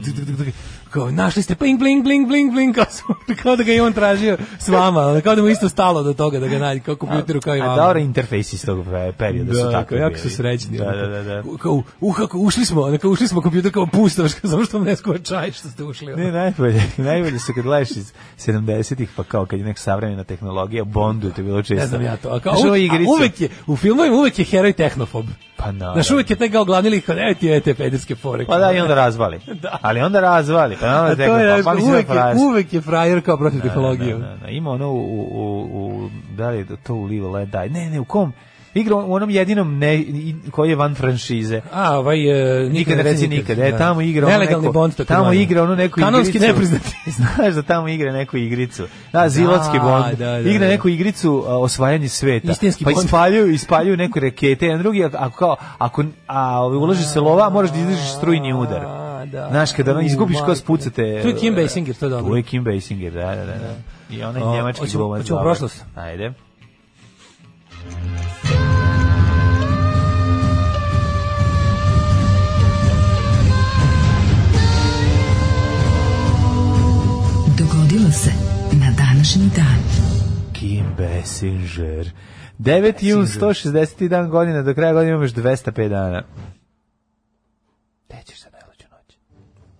kao, našli ste bling, pa bling, bling, bling, bling, kao, kao da ga je on tražio s vama, kao da mu isto stalo do toga da ga nađe, kao kompjuteru, kao i vama. A dobro interfejsi iz tog perioda da, su tako jako su srećni. Da, da, da. da. Kao, uh, kako, ušli smo, kao, ušli smo kompjuter kao pustoš, samo zašto vam ne skuva čaj što ste ušli. Ne, najbolje, (laughs) najbolje su kad gledaš iz 70-ih, pa kao kad je neka savremena tehnologija, Bondu je to bilo često. Ne znam ja to, a kao, u, a uvek je, u filmovima uvek je heroj tehnofob. Pa na. Znaš, uvek je taj glavni lik, kao, e, ti je te pederske fore. Pa da, i onda razvali. (laughs) da. Ali onda razvali. A to je, pa, pa da uvek, je, uvek je frajer kao protiv da, da, tehnologije. Ima ono u, u, u, da li to u Live Let Die? Ne, ne, u kom? igra u onom jedinom ne, koji je van franšize. A, ovaj e, nikad ne reci nikad, nikad. E, tamo igra ono Nelegalni neko, bond, tako tamo igra ono neku Kanonski igricu. nepriznati. (laughs) Znaš da tamo igra neku igricu. Da, zilotski bond. Da, da, da, igra neku igricu a, osvajanje sveta. Istinski pa bond. ispaljuju, ispaljuju neku rekete, jedan drugi, ako, ako a, ulaži se lova, moraš da izdržiš strujni udar da. Znaš, kada ono izgubiš ko spucate... Tu je Kim e, Basinger, to je dobro. Tu je Kim Basinger, da, da, da, da. I onaj o, njemački oćemo, glumac. Hoćemo prošlost. Ajde. Dogodilo se na današnji dan. Kim Basinger. 9. jun, 160. dan godina, do kraja godine imaš 205 dana.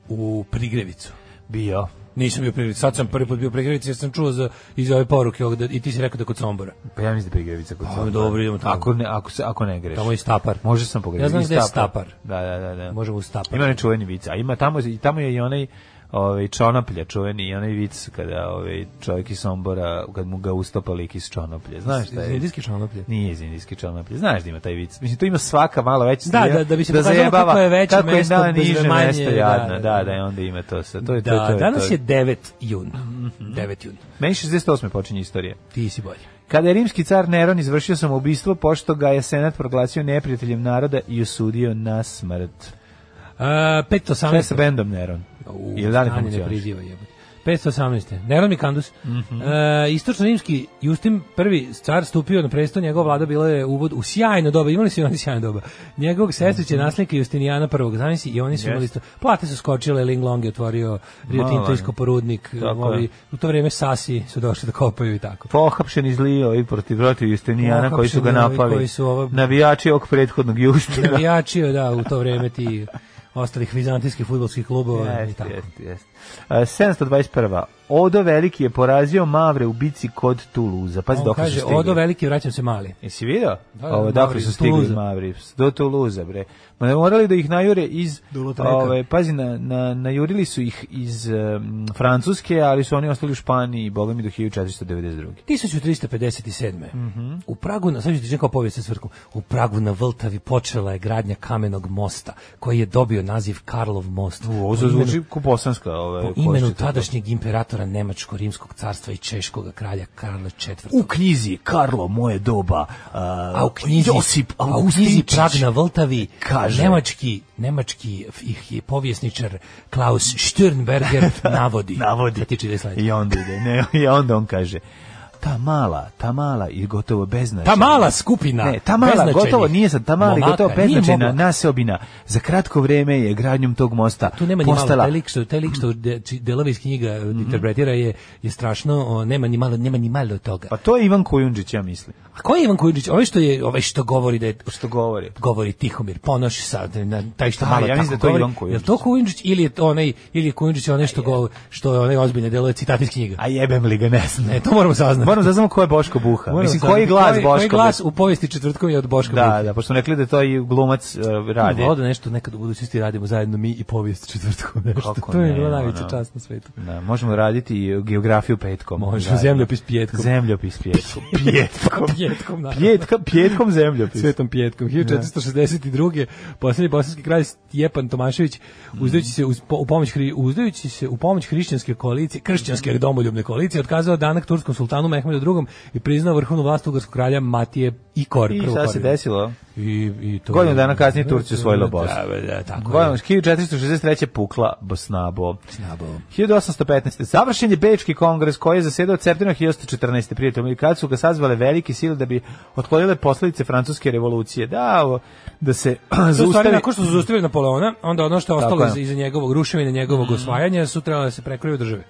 u Prigrevicu? Bio. Nisam bio Prigrevicu, sad sam prvi put bio Prigrevicu jer sam čuo za, iz ove poruke ovde, i ti si rekao da kod Sombora. Pa ja mislim da je Prigrevica kod Sombora. dobro, idemo tamo. Ako ne, ako, se, ako ne greš. Tamo je Stapar. Može sam pogledati. Ja znam gde je Stapar. Da, da, da. da. Možemo u Stapar. Ima nečuveni vica. A ima tamo, i tamo je i onaj ovaj čonaplja čuveni i onaj vic kada ovaj čovjek iz Sombora kad mu ga ustopa lik iz čonaplje znaš šta je indijski čonaplje nije iz indijski čonaplje znaš da ima taj vic mislim to ima svaka malo veća da da da bi se da zajebava kako je veće kako je da niže manje, mesto da, jadno da da, da, da onda ima to sve. to je da, to, to, to danas je 9 jun mm -hmm. 9 jun meni 68 počinje istorija ti si bolji kada je rimski car Neron izvršio samoubistvo pošto ga je senat proglasio neprijateljem naroda i osudio na smrt 518. Uh, Sve sa bendom Neron. U, Ili da li funkcioniš? Ne 518. Neron Mikandus. Mm -hmm. e, istočno-rimski Justin prvi car stupio na presto, njegova vlada bila je uvod u sjajno doba, imali su i oni sjajno doba. Njegovog sestriće mm -hmm. nasljednika Justinijana prvog, znam i oni su yes. imali isto. Plate su skočile, Ling Long je otvorio Rio Tinto porudnik, ovi, u to vrijeme Sasi su došli da kopaju i tako. Pohapšen iz Lio i protiv protiv Justinijana koji su ga da, napali. Koji su ovo... Navijači ovog prethodnog Justina. Navijači, da, u to vrijeme ti (laughs) ostalih vizantijskih futbolskih klubova jest, i tako. 721. E, Odo Veliki je porazio Mavre u bici kod Tuluza. Pazi dok su stigli. Odo Veliki, vraćam se mali. Jesi vidio? Da, da, Ovo, dakle su stigli Tuluza. Mavri. Do Tuluza, bre. Ma ne Morali da ih najure iz... Ove, pazi, na, na, najurili su ih iz um, Francuske, ali su oni ostali u Španiji, boga mi do 1492. 1357. Mm -hmm. U Pragu, na, sad ću ti kao povijest u Pragu na Vltavi počela je gradnja kamenog mosta, koji je dobio naziv Karlov most. Ovo zvuči kuposanska, ove Ovaj, po imenu tadašnjeg imperatora Nemačko-Rimskog carstva i Češkog kralja Karla IV. U knjizi Karlo moje doba, uh, a u knjizi, Josip Augustinčić, a u knjizi Vltavi, kaže, nemački, nemački ih je povjesničar Klaus Sternberger (laughs) navodi. navodi. I onda ide, ne, i onda on kaže, ta mala, ta mala i gotovo beznačajna. Ta mala skupina. Ne, ta mala gotovo nije sad ta mala, momaka, gotovo beznačajna mogu... naseobina. Za kratko vreme je gradnjom tog mosta tu nema postala... ni malo, taj lik što, taj lik što (clears throat) de, delovi iz knjiga mm -hmm. interpretira je, je strašno, o, nema, ni malo, nema ni malo toga. Pa to je Ivan Kujundžić, ja mislim. A ko je Ivan Kujundžić? Ovaj što, je, ovaj što govori da je... Što govori? Govori Tihomir Ponoš, sad, na, taj što A, malo ja tako da to govori. Ivan Kujundžić. Je to Kujundžić ili je to onaj, ili je Kujundžić onaj što, govori, što je onaj ozbiljne delove citat iz knjiga? A jebem li ga, ne znam. Ne, to moramo saznati moram da znam ko je Boško Buha. Moram Mislim, da koji glas koji, Boško Koji glas u povijesti četvrtkom je od Boška da, Buha. Da, da, pošto rekli da to i glumac uh, e, radi. Voda nešto nekad u budućnosti radimo zajedno mi i povijest četvrtkom. Nešto. Kako to je bila najveća da. čast na svetu. Da, možemo raditi geografiju petkom. Možemo, zemljopis pjetkom. Zemljopis (laughs) pjetkom. pjetkom. pjetkom, naravno. Pjetka, pjetkom zemljopis. Svetom pjetkom. 1462. Poslednji bosanski kralj Stjepan Tomašević mm. uzdajući se uz, po, u pomoć, uzdajući se u pomoć hrišćanske koalicije, kršćanske domoljubne koalicije, otkazao danak turskom sultanu Mehmedu drugom i priznao vrhovnu vlast ugarskog kralja Matije Ikor. I šta se da. desilo? I, i to Godinu dana kasnije Turci osvojila da, Bosnu. Da, da, tako Godinu, 1463. pukla Bosnabo. Bosnabo. 1815. Završen je Bečki kongres koji je zasedao Certino 1814. prijateljom i kad su ga sazvale velike sile da bi otklonile posledice francuske revolucije. Da, o, da se (clears throat) zaustavi. Nakon što su zaustavili Napoleona, onda ono što je ostalo iza, iza njegovog ruševina, njegovog mm. osvajanja su trebalo da se prekroju države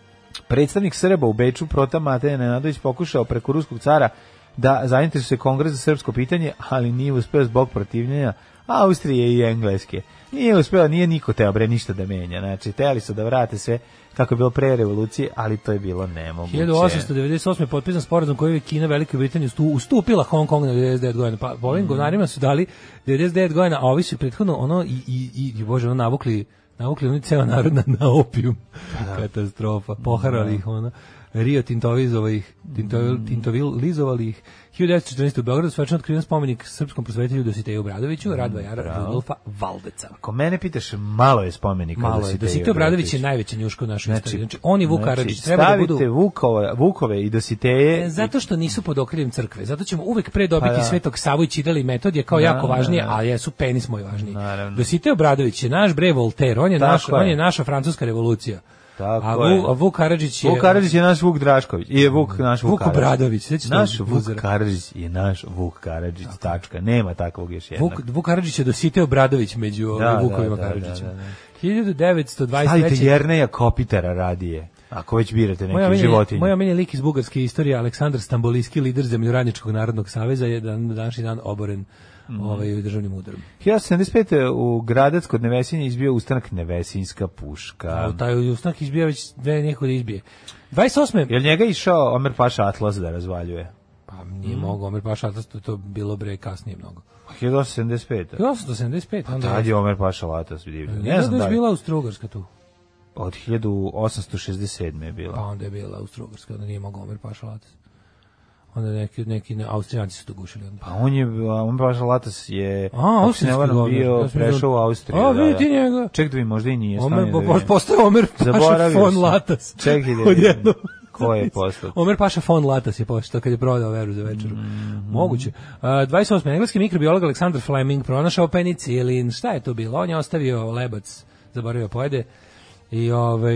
predstavnik Srba u Beču Prota Mateja Nenadović pokušao preko ruskog cara da zainteresuje kongres za srpsko pitanje, ali nije uspeo zbog protivljenja Austrije i Engleske. Nije uspeo, nije niko teo bre ništa da menja. Znači, teli su da vrate sve kako je bilo pre revolucije, ali to je bilo nemoguće. 1898. je potpisan sporazum koji je Kina Velika Britanija ustupila Hong Kong na 99 godina. Pa, ovim mm. govnarima su dali 99 godina, a ovi su prethodno ono i, i, i bože, ono navukli Naukli oni ceo narod na, na opijum. Pa da. Katastrofa. Da. Poharali ih, ono. Rio Tintovizova ih, mm. Tintovil, Tintovil lizovali ih 1914. u Beogradu svečano otkriven spomenik srpskom prosvetitelju Dositeju Obradoviću, mm, Radva Jara Bravo. Rudolfa Valdeca. Ako mene pitaš, malo je spomenika malo Dositeju. Dositej Obradović je najveći njuško u našoj znači, istoriji. Znači, oni Vuk znači, Aradžić treba da budu... Stavite Vukove, Vukove i Dositeje... E, zato što nisu pod okriljem crkve. Zato ćemo uvek pre pa dobiti pa, da. Svetog Savu i Čidali metod je kao da, jako da, važnije, da. ali jesu penis moj važniji. Naravno. Dositej Obradović je naš bre Voltaire, on je, naš, on je naša francuska revolucija a, Vuk, a Vuk Karadžić je... Vuk Karadžić je naš Vuk Drašković. I je Vuk naš Vuk, Vuk Obradović. Naš Vuk Karadžić je naš Vuk Karadžić. Tačka. Nema takvog još jednog. Vuk, Vuk Karadžić je dositeo Obradović među da, da, Vukovima da, Karadžićima. Da, da, da. 1923. Stavite Jerneja Kopitara radije. Ako već birate neki moja životinje. Moja meni lik iz bugarske istorije, Aleksandar Stamboliski, lider Zemljoradničkog narodnog saveza, je dan, današnji dan oboren mm. ovaj, državnim udarom. 1975. u Gradac kod Nevesinja izbio ustanak Nevesinska puška. O, da, taj ustanak izbija već dve neko da izbije. 28. Jel njega išao Omer Paša Atlas da razvaljuje? Pa nije mm. mogao Omer Paša Atlas, to, to bilo bre kasnije mnogo. 1875. 1875. Pa tad je Omer Paša Atlas divljen. Ne, znam da je bila Austro-Ugrska tu od 1867. je bila. Pa onda je bila Austro-Ugrska, onda nije mogao Omer Paša Atlas onda neki neki Austrijanci su to gušili onda. Pa on je on baš Latas je A, Austrijski govnar, bio da prešao u Austriju. A da, vidi ti da. njega. Ček da vi možda i nije Omer, da bo, da postao Omer Paša von Latas. Čekaj da (laughs) vidim. Ko je postao? Omer Paša von Latas je postao kad je prodao veru za večeru. Mm. Moguće. Uh, 28. engleski mikrobiolog Aleksandar Fleming pronašao penicilin. Šta je to bilo? On je ostavio lebac, zaboravio pojede. I ovaj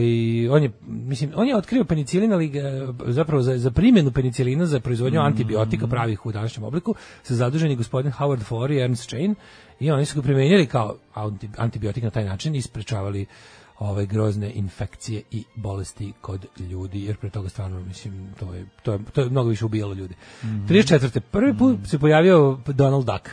on je mislim on je otkrio penicilin ali e, zapravo za, za primjenu penicilina za proizvodnju mm -hmm. antibiotika pravih u današnjem obliku se zaduženi gospodin Howard Forey i Ernst Chain i oni su ga primenjeli kao antibiotik na taj način i sprečavali ove ovaj, grozne infekcije i bolesti kod ljudi, jer pre toga stvarno mislim to je to je, to je mnogo više ubijalo ljude. Mm -hmm. 34. prvi put mm. se pojavio Donald Duck.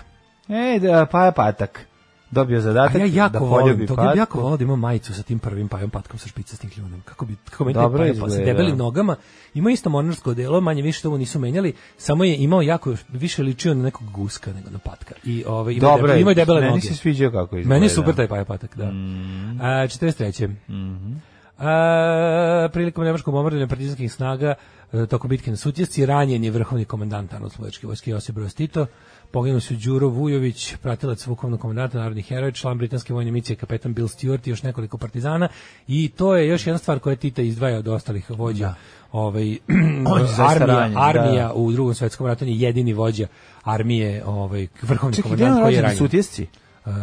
Ej, da, pa je patak dobio zadatak. ja da volim, to ja jako volim da imam majicu sa tim prvim pajom patkom sa špicastim kljunom. Kako bi kako mi Dobro taj pa sa debelim nogama. Ima isto mornarsko delo, manje više to mu nisu menjali, samo je imao jako više ličio na nekog guska nego na patka. I ovaj ima Dobre, debel, ima debele meni noge. Meni se sviđa kako izgleda. Meni je super taj paja patak, da. Mm. A 43. Mhm. Mm a, prilikom nemačkog bombardovanja partizanskih snaga e, tokom bitke na Sutjesci ranjen je vrhovni komandant Arnold Slovačke vojske Josip Broz Tito Poginuli su Đuro Vujović, pratilac vukovnog komandanta narodnih heroja, član britanske vojne misije kapetan Bill Stewart i još nekoliko partizana i to je još jedna stvar koja Tita izdvaja od ostalih vođa. Da. Ovaj (clears throat) (clears throat) (clears throat) armija, da. armija da. u Drugom svetskom ratu je jedini vođa armije, ovaj vrhovni komandant koji je ranjen. Čekaj, uh,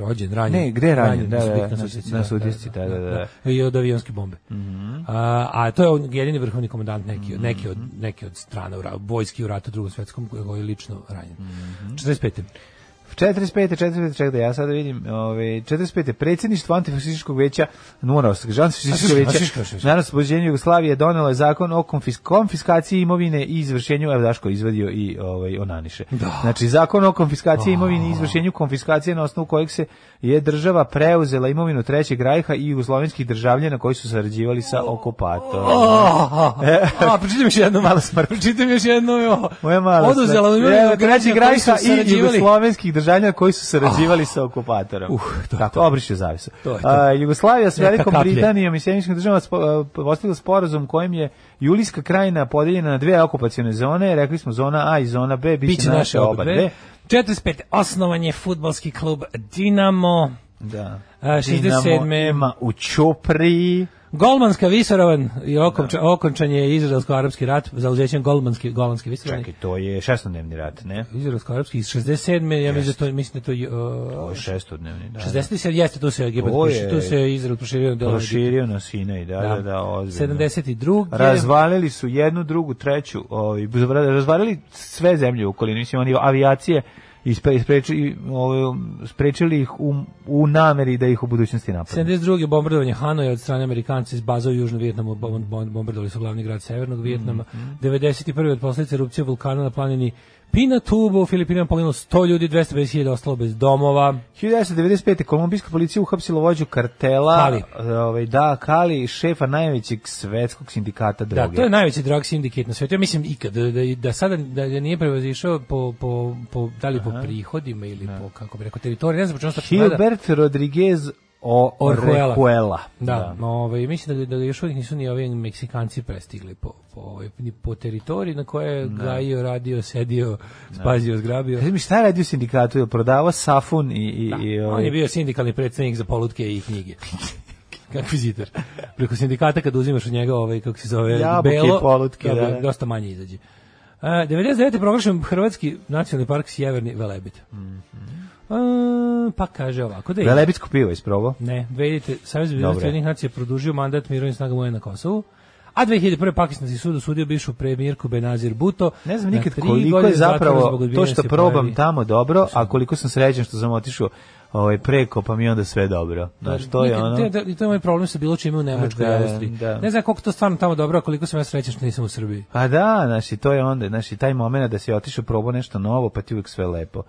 rođen, ranjen. Ne, gde je ranjen? ranjen da, da, da, na sudjeci, na da da, da, da, da, da. I od avionske bombe. Mm -hmm. uh, a to je on jedini vrhovni komandant neki, mm -hmm. neki, od, mhm. neki od strana, u, vojski u ratu drugom svetskom, koji je lično ranjen. Mm -hmm. 45. 45. 45. čekaj da ja sada vidim, Ovaj 45. predsjedništvo antifašističkog veća Nunovskog, antifašističkog veća Narodno spođenje Jugoslavije donelo je zakon o konfisk konfiskaciji imovine i izvršenju, evo Daško izvadio i ovaj, onaniše. Da. Znači, zakon o konfiskaciji imovine i izvršenju konfiskacije na osnovu kojeg se je država preuzela imovinu Trećeg rajha i jugoslovenskih državljana koji su sarađivali sa okupatorom. Oh. Oh. E, a, pročitam još jednu malu smrt. Pročitam još jednu. Moja mala Oduzela imovinu Trećeg rajha i jugoslovenskih državljena državljana koji su sarađivali ah. oh. sa okupatorom. Uh, to, Tako, obrišio zavisu. To, to. A, Jugoslavija s Velikom Britanijom i Sjemičkim državama spo, postavila sporazum kojim je Julijska krajina podeljena na dve okupacione zone, rekli smo zona A i zona B, biće, biće naše oba dve. 45. Osnovan je futbalski klub Dinamo. Da. A, 67. Dinamo ima u Čopriji. Golmanska visoravan i okonča, da. okončan je izraelsko-arapski rat zauzećem Golmanski Golmanski visoravan. Čekaj, to je šestodnevni rat, ne? Izraelsko-arapski iz 67. Ja mislim da to mislim da to je uh, to je šestodnevni, da. 67 da. jeste tu se Egipat, tu se Izrael proširio do proširio na Sinaj, da, da, da, da ozbiljno. 72. Razvalili su jednu, drugu, treću, ovaj razvalili sve zemlje u okolini, mislim oni avijacije i spreči, sprečili ih u, u nameri da ih u budućnosti napadne. 72. bombardovanje Hanoja od strane Amerikanci iz baza u Južnom Vjetnamu bombardovali su glavni grad Severnog Vjetnama. Mm -hmm. 91. od posljedice erupcije vulkana na planini Pina Tubu, Filipinima poginulo 100 ljudi, 250.000 ostalo bez domova. 1995. kolumbijska policija uhapsila vođu kartela, Kali. Ovaj, da, Kali, šefa najvećeg svetskog sindikata da, droge. Da, to je najveći drog sindikat na svijetu. Ja mislim ikad, da, da, da sada da, da nije prevozišao po, po, po, da li Aha. po prihodima ili Aha. po, da. kako bi rekao, teritoriju. Ne znam, Hilbert Rodriguez o Orhuela. Orhuela. Da, da. Ovaj, mislim da, da još uvijek nisu ni ovi Meksikanci prestigli po, po, ovaj, po teritoriji na koje je gajio, radio, sedio, spazio, zgrabio. Kaži mi šta je radio sindikatu? Je prodavao safun i... i, da. i ovaj... On je bio sindikalni predsednik za polutke i knjige. (laughs) Akvizitor. Preko sindikata kad uzimaš od njega ovaj, kako se zove, Jabuke belo, i polutke, da, da, da. dosta manje izađe. Uh, e, 99. proglašen Hrvatski nacionalni park Sjeverni Velebit. Mm -hmm pa kaže ovako da je... Velebitsko pivo isprobao? Ne, vedite, Savjez Bezbjednih nacija produžio mandat mirovnih snaga moje na Kosovu, a 2001. pakistanski sud osudio bivšu premijerku Benazir Buto. Ne znam nikad koliko je zapravo to što probam tamo dobro, a koliko sam srećan što sam otišao ovaj preko pa mi onda sve dobro. Znači to je ono. Te, da, da, to je moj problem sa bilo čime u Nemačkoj i Austriji. Da. Ne znam koliko to stvarno tamo dobro, a koliko sam ja srećan što nisam u Srbiji. A pa da, znači to je onda, znači taj momenat da si otišao probao nešto novo, pa ti uvek sve lepo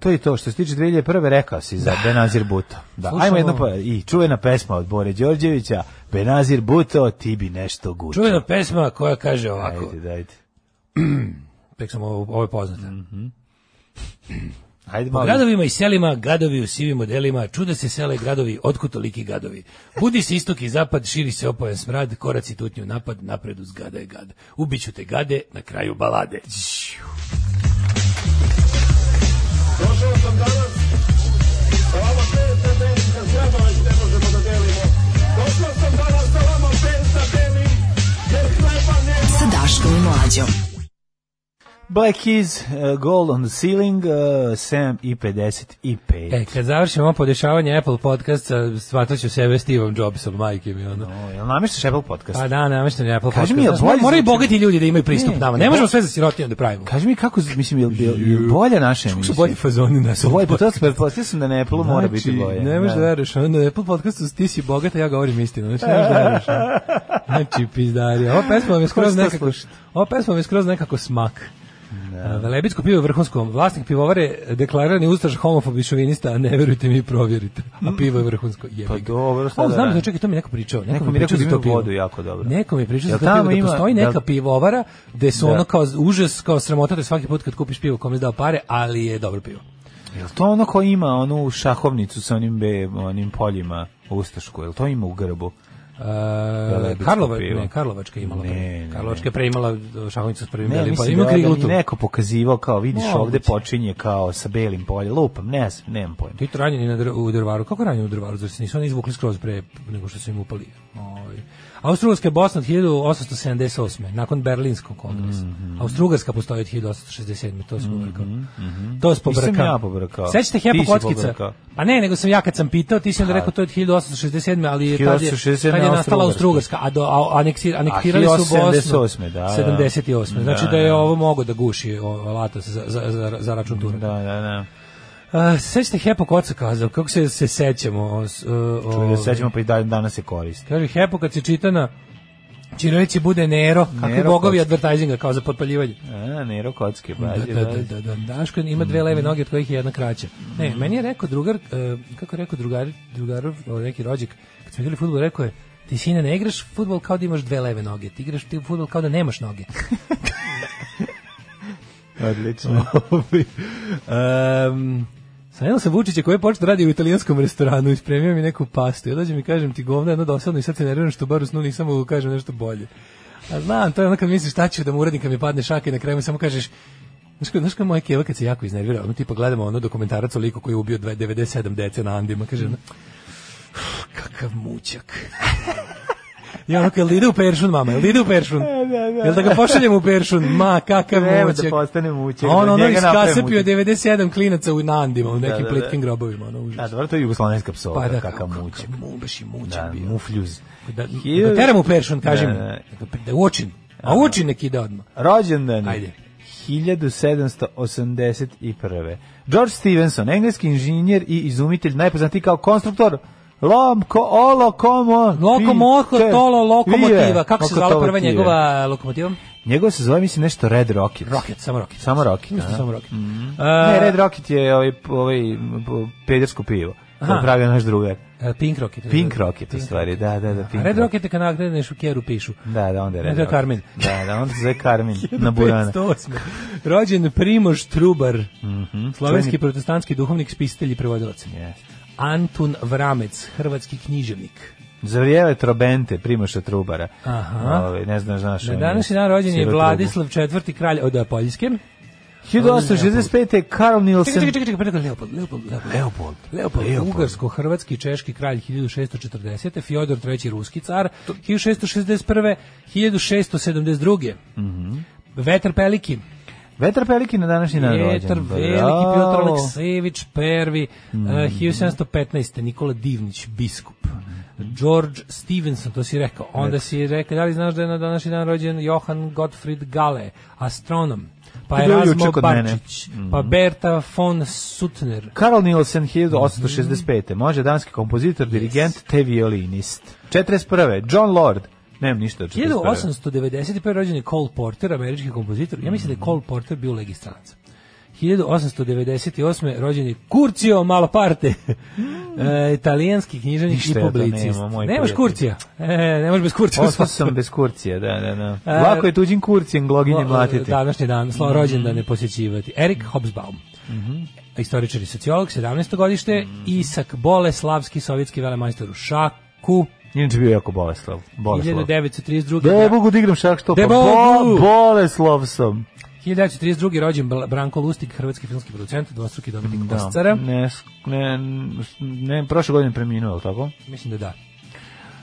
to je to što se tiče 2001. rekao si za da. Benazir Buto. Da, Slušamo. ajmo jedno pa i čuvena pesma od Bore Đorđevića, Benazir Buto, ti bi nešto gučo. Čuvena pesma koja kaže ovako. Ajde, dajte. (clears throat) Tek sam ovo, ovo je Mm -hmm. (clears throat) Ajde malo. Po gradovima i selima, gradovi u sivim modelima, čuda se sele gradovi, otkud toliki gadovi. Budi se istok i zapad, širi se opojen smrad, koraci tutnju napad, napred uz gada je gad. Ubiću te gade, na kraju balade. Da Došao sam danas, sa vama da delim, kad zgrada već da delimo. Došao sam danas da delim, jer hleba nema. Sa Daškom i Mlađom. Black Keys, uh, Gold on the Ceiling, uh, 7 i 5. E, kad završimo ovo podešavanje Apple podcasta, shvatat ću sebe Steveom Jobsom, majke mi ono. No, jel namještaš Apple podcast? Pa da, namještam Apple Kaži podcast. Mi, jel, bolje moraju bogati ljudi da imaju pristup ne, nama. Ne, ne možemo sve za sirotinu da pravimo. Kaži mi kako, mislim, je jel, bolje naše emisije? Što su bolje fazoni na Apple bolje, podcast? Bolje, pa to sam da pa na Apple znači, mora biti bolje. Ne možeš da, da veriš, na Apple podcastu ti si bogata, ja govorim istinu. Znači, ne možeš da veriš. (laughs) Znači, pizdari. Ova pesma vam je skroz nekako, ova pesma vam je skroz nekako smak. Da. Velebitsko da pivo vrhunsko. Vlasnik pivovare deklarirani ustaš homofob i šovinista, a ne verujte mi, provjerite. A pivo je vrhunsko. Jebi pa dobro, šta o, da. Znam da čekaj, to mi neko pričao. Neko, neko mi pričao za to da pivo. Vodu jako dobro. Neko mi pričao za to pivo da ima, postoji neka da... pivovara gde su da. ono kao užas, kao sramota da svaki put kad kupiš pivo kome dao pare, ali je dobro pivo. Jel to ono ko ima onu šahovnicu sa onim be, onim poljima u Ustašku, jel to ima u grbu? Uh, Karlova, ne, Karlovačka je imala ne, pre. Karlovačka je pre imala šahovnicu s prvim ne, belim poljem. Ima kriglutu. Ne, neko pokazivao kao, vidiš, no, ovde počinje kao sa belim poljem. Lupam, ne, znam, nemam pojma. Ti to ranjeni na dr u drvaru. Kako ranjeni u drvaru? Zar se nisu oni izvukli skroz pre nego što su im upali? Ovaj. Austrougarska je Bosna od 1878. nakon Berlinskog kongresa. Mm -hmm. Austrougarska postoji od 1867. To se pobrkao. Mm -hmm. To se pobrkao. Nisam ja pobrkao. Sećate Hepa Kockica? Pa ne, nego sam ja kad sam pitao, ti si onda rekao to je od 1867. Ali je 1867. Tad je, tad je nastala Austrougarska, a, do, aneksir, anektirali su Bosnu. Da, 78. Da, znači da je ovo mogo da guši alata za, za, za, za račun Turka. Da, da, da. Uh, sećate Hepo koca kazao, kako se, se sećamo? O, o, Čuli da sećamo, pa i danas se koristi. Kaže, Hepo kad se čita na Čirilici bude Nero, kako bogovi advertisinga kao za potpaljivanje. A, Nero kocke, bazi, da, da, da, da, Daško ima dve leve noge od kojih je jedna kraća. Ne, meni je rekao drugar, kako je rekao drugar, drugar, neki rođak, kad smo igrali fudbal, rekao je, ti sine ne igraš futbol kao da imaš dve leve noge, ti igraš ti futbol kao da nemaš noge. (laughs) Odlično. um, Sanjala sam Vučića koji je počeo da radi u italijanskom restoranu i spremio mi neku pastu. Ja dođem i kažem ti govna jedno dosadno i sad se nerviram što bar u snu nisam mogu da kažem nešto bolje. A znam, to je ono kad misliš šta ću da mu uradim kad mi padne šaka i na kraju mi samo kažeš Znaš, znaš kao moja keva kad se jako iznervira, ono tipa gledamo ono dokumentarac o liku koji je ubio 97 dece na Andima, kaže, mm. Kakav mućak. Ja ono kad ide u Peršun, mama, jel u Peršun? Da, da, da. Jel da ga pošaljem u Peršun? Ma, kakav Treba da mućak. da postane mućak. On da ono iskasepio 97 klinaca u Nandima, u nekim da, da, da. plitkim grobovima. Ono, užas. Da, dobro, to je jugoslovenska psovka, pa da, kakav mućak. Mu, baš i mućak da, bio. Mufljuz. Da, da teram u Peršun, kažem. Da, da. da uočim. A uočim neki da odmah. Rođendan. Ajde. 1781. George Stevenson, engleski inženjer i izumitelj, najpoznatiji kao konstruktor Lomko, olo, komo, Lokomoko, tolo, lokomotiva. Kako se zvala prva njegova lokomotiva? Njegov se zove, mislim, nešto Red Rocket. Rocket, samo Rocket. Samo Rocket. Mislim, da. samo Rocket. Mm -hmm. uh, ne, Red Rocket je ovaj, ovaj pedersko pivo. Aha. Pravio naš drugar. E, Pink Rocket. Pink Rocket, Pink u stvari, da, da, da. Pink Red Rocket je kanal gde u Kjeru pišu. Da, da, onda je Red Rocket. Karmin. Da, da, onda se zove Karmin (laughs) na Burana. Rođen Primoš Trubar, mm -hmm. slovenski protestantski duhovnik, spisitelj i prevodilac. Yes. Antun Vramec, hrvatski književnik. Za trobente Primoša Trubara. Aha. Ove, ovaj, ne znaš naš. Na današnji dan rođen je Vladislav IV. kralj od Poljske. 1865. Karl Nielsen... Čekaj, čekaj, čekaj, čekaj, Leopold, Leopold, Leopold. Leopold. Leopold, Leopold. Ugarsko-hrvatski češki kralj 1640. Fjodor III. ruski car 1661. 1672. Mm -hmm. Vetar Peliki. Vetar veliki na današnji dan rođen. Vetar Veliki, Piotr Aleksejević, prvi mm. uh, eh, 1715. Nikola Divnić, biskup. George Stevenson, to si rekao. Onda si rekao, da li znaš da je na današnji dan rođen Johan Gottfried Gale, astronom? pa Erasmo Barčić, pa mm. Berta von Sutner. Karl Nielsen, 1865. Mm. Može danski kompozitor, dirigent, te violinist. 41. John Lord, Nemam ništa. 1891. rođen je Cole Porter, američki kompozitor. Ja mislim da je Cole Porter bio legistranac. 1898. rođen je Curcio Malaparte, hmm. (laughs) e, italijanski književnik i publicist. Nema, Nemaš Kurcija. E, nemaš bez Kurcija. Ostao sam bez Kurcija, da, da, da. E, Lako je tuđim Kurcijem gloginje mlatiti. Današnji dan, slo mhm. rođen da ne posjećivati. Erik Hobsbawm. Mm -hmm. Istoričar i sociolog, 17. godište, mm -hmm. Isak Bole, slavski sovjetski velemajstor u Šaku, Inače bio jako Boleslav. Boleslav. 1932. Ne mogu da igram šak što pa bo, Boleslav sam. 1932. rođen Branko Lustig, hrvatski filmski producent, dvostruki dobitnik da. Oscara. Ne, ne, ne, prošle godine preminuo, tako? Mislim da da.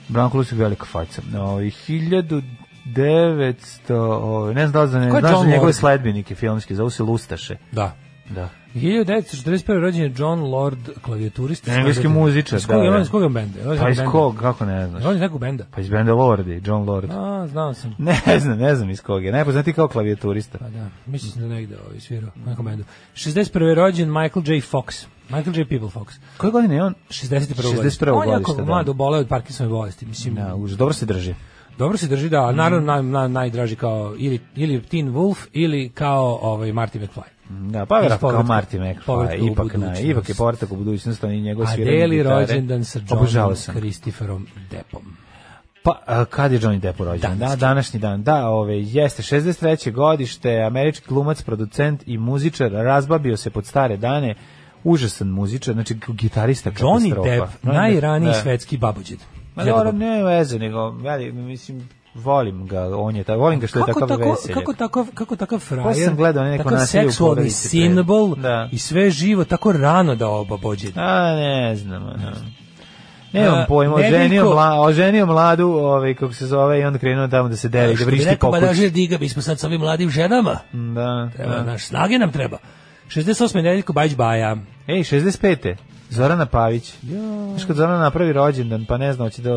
Branko Lustig velika faca. No, 1900, ne znam da li za, ne, znaš za da njegove sledbenike filmske, zovu se Lustaše. Da. Da. 1941. rođen je John Lord, klavijaturist. Engleski muzičar, iz koga, da. On da. iz koga bende? Pa iz kog, kako ne znaš? On iz nekog benda. Pa iz benda Lordi, John Lord. A, znao sam. Ne znam, ne znam iz kog je. Najpoznati kao klavijaturista. Pa da, mislim da negde ovaj svirao, u nekom bendu. 61. rođen Michael J. Fox. Michael J. People Fox. Koje godine je on? 61. 61. godište. On je jako da. mlad oboleo od Parkinsonove bolesti. Mislim, da, už, dobro se drži. Dobro se drži, da, naravno mm. naj, naj, najdraži kao ili, ili Teen Wolf ili kao ovaj, Marty McFly. Da, pa verovatno kao Marty McFly, ipak, na, ipak je povratak u budućnost, on i njegov sviranje gitare. A deli rođendan sa Johnom Christopherom Deppom. Pa, a, kad je Johnny Depp rođen? Da, današnji dan. Da, ove, jeste 63. godište, američki glumac, producent i muzičar, razbabio se pod stare dane, užasan muzičar, znači gitarista Johnny katastrofa. Depp, najraniji da. svetski babuđed. Ma dobro, ne veze, nego, veli, mislim, volim ga, on je taj, volim ga što je kako takav tako, veselje. Kako tako, kako tako pa frajer, pa sam gledao neko takav seksualni simbol da. i sve živo tako rano da oba bođe. A ne znam, ne znam. Nemam pojma, oženio, mla, oženio mladu, ovaj, kako se zove, i onda krenuo tamo da se deli, da vrišti pokuć. Što bi da, diga, bismo sad sa ovim mladim ženama. Da. Treba, da. naš, snage nam treba. 68. Nedeljko Bajić Baja. Ej, 65. Zorana Pavić. Ja. Znaš kad Zorana napravi rođendan, pa ne znam, hoće da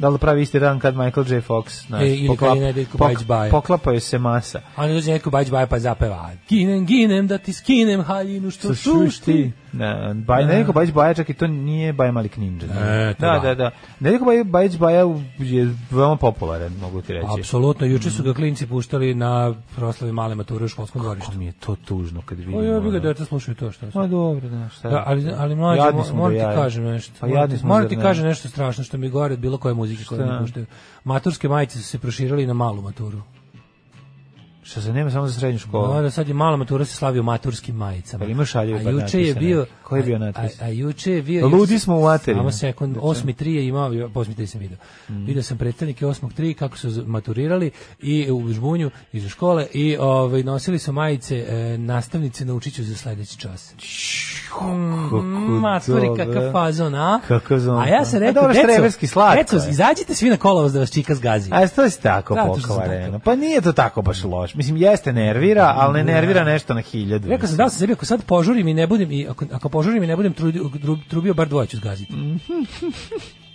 da li da pravi isti dan kad Michael J. Fox znaš, e, ili poklap, kad je pok, poklapaju se masa. A onda dođe neko Bajić Baje pa zapeva Ginem, ginem, da ti skinem haljinu što sušti Da, baj, ne. Nedeljko Bajić Baja čak i to nije Baja Malik Ninja. E, da, da, da. da. Nedeljko Bajić Baja je veoma popularan, mogu ti reći. Apsolutno, juče su ga klinci puštali na proslavi male mature u školskom dvorištu. mi je to tužno kad vidim. O, pa ja bih ga dete slušaju to što. Ma dobro, da, šta. Da, ali ali mlađi, moram ti kažem nešto. Pa jadni smo. Moram ti da- kažem nešto strašno što mi gore bilo koje muzike koje ne puštaju. Maturske majice su se proširali na malu maturu. Što se nema samo za srednju školu. No, da sad je malo matura se slavi u maturskim majicama. Pa ima šaljiv A juče je bio Koji je bio natpis? A, a, a juče je bio Ludi smo u materiju. Samo sekund 8.3 da. je imao, posmite sam video. Mm. Video sam predstavnike 8.3 kako su maturirali i u žbunju iz škole i ovaj nosili su majice e, nastavnice naučiću za sledeći čas. Mm, Maturi kakav fazon, a? Kako a ja sam e, rekao, dobro, štreberski slatko. Eto, izađite svi na kolovoz da vas čika zgazi. A to je tako pokvareno. Pa nije to tako baš loše znaš. Mislim, jeste nervira, da. ali ne nervira nešto na hiljadu. Rekao sam, da se sebi, ako sad požurim i ne budem, i ako, ako požurim i ne budem trudi, trubio, bar dvoje ću zgaziti. Mhm.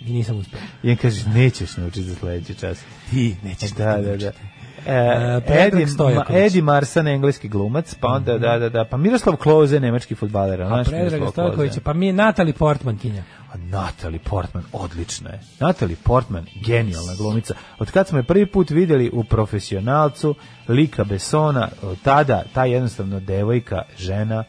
I nisam uspio. I on kaže, nećeš naučiti za sledeći čas. Ti nećeš da, da, da. E, E, Edi, Edi Marsan, engleski glumac, pa onda, mm -hmm. da, da, da, pa Miroslav Kloze, nemački futbaler. A Predrag Stojaković, pa mi je Natali Portman, kinja. Natalie Portman, odlična je. Natalie Portman, genijalna glumica. Od kad smo je prvi put videli u profesionalcu Lika Besona, tada ta jednostavno devojka, žena,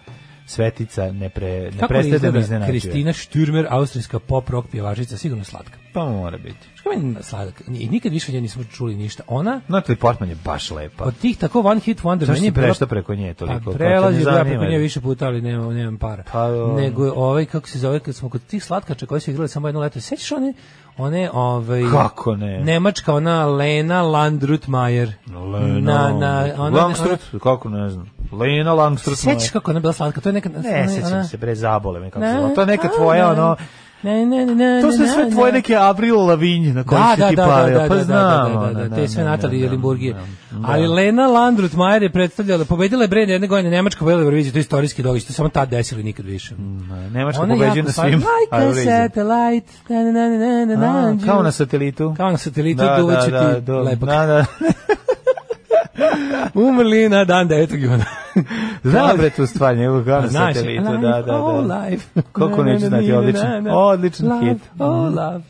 svetica ne, pre, ne prestaje da iznenađuje. Kristina Stürmer, austrijska pop rock pjevačica, sigurno slatka. Pa mora biti. Što meni sladak? I nikad više nje nismo čuli ništa. Ona... Natalie Portman je baš lepa. Od tih tako one hit wonder... meni si prešta preko nje toliko? Pa prelazi ja preko nje više puta, ali nema nemam para. Pa, um... Nego ovaj, kako se zove, kad smo kod tih slatkača koji su igrali samo jedno leto, sećaš one One, ovaj Kako ne? Nemačka ona Lena Landrutmajer. Lena. Na na ona, Langstrut, ona, kako ne znam. Lena Langstrut. Sećaš kako ona bila slatka? To je neka Ne, sećam se bre zabole me kako. Ne, to je neka tvoja ono Ne, ne, ne, ne. To su sve ne, tvoje neke Avril Lavigne na koji da, si da, ti da, palio, da, da pa znamo. Da, da, da, da, da te sve Natalije Jelimburgije. Ali Lena Landrut Majer je predstavljala, pobedila je Brenda jedne godine, Nemačka pobedila Euroviziju, to je istorijski događaj, to samo tad desilo nikad više. Mm, Nemačka pobeđuje na svim satellite, na, na, na, na, na, na, kao na satelitu. Kao na satelitu, da, da, da, da, da, da, da, da, (laughs) Umrli na dan 9. juna. Znam (laughs) bre tu stvar, njegovu ganu satelitu, da, da, da. Oh, life. Koliko neću znati, odličan, odličan hit. Oh, love.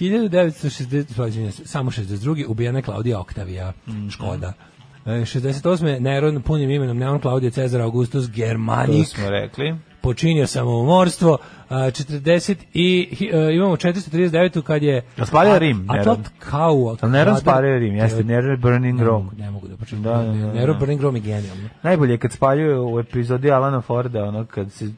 1960, samo 62. ubijena Klaudija Oktavija, mm. Škoda. 68. E, Neron punim imenom Neon Klaudija Cezar Augustus Germanik. To smo rekli. Počinio samoumorstvo. 40 i uh, imamo 439 kad je raspalio Rim. A to kao al ne raspalio Rim, jeste Nero Burning Rome. Ne mogu da pročitam. Da, da, da, Nero Burning Rome je genijalno. Najbolje je kad spaljuje u epizodi Alana Forda, ono kad se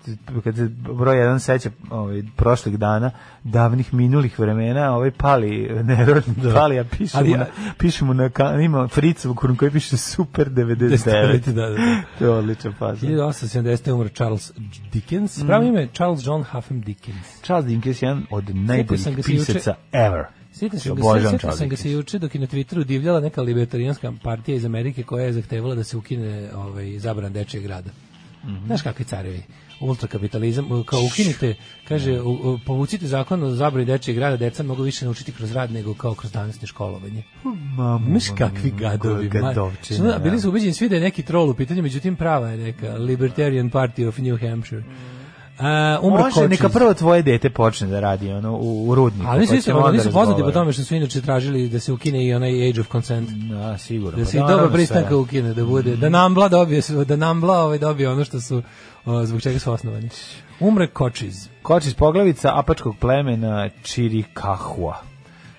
kad se broj 1 seća ovaj prošlih dana, davnih minulih vremena, ovaj pali Nero (laughs) da. pali, a piše mu, na, piše mu na ima Fricu u koji piše super 99. da, da, da. to je odličan fazon. 1870. umro Charles Dickens. Mm. Pravo ime Charles John Huff Grafem Dickens. Charles Dickens je jedan od najboljih pisaca ever. Sjetio sam, ga, sam ga se juče dok je na Twitteru divljala neka libertarijanska partija iz Amerike koja je zahtevala da se ukine ovaj, zabran dečijeg grada. Mm -hmm. Znaš kakvi carevi? ultrakapitalizam, kao ukinite, kaže, u, povucite zakon o zabrani dečijeg grada, deca mogu više naučiti kroz rad nego kao kroz danesne školovanje. Hm, mamu, Miš kakvi gadovi. Gadovčina, da. bili su ubeđeni svi da je neki trol u pitanju, međutim prava je neka Libertarian Party of New Hampshire. Mhm. Uh, e, umro Može, neka prvo tvoje dete počne da radi ono u, u rudniku. Ali nisu, isto, oni su pa da poznati po tome što su inače tražili da se ukine i onaj Age of Consent. Da, sigurno. Da pa se pa, i dobro pristanka ukine, da bude, mm. da mhm. bla dobije, da nambla ovaj dobije ono što su, o, zbog čega su osnovani. Umre Kočiz. Kočiz poglavica apačkog plemena Čirikahua.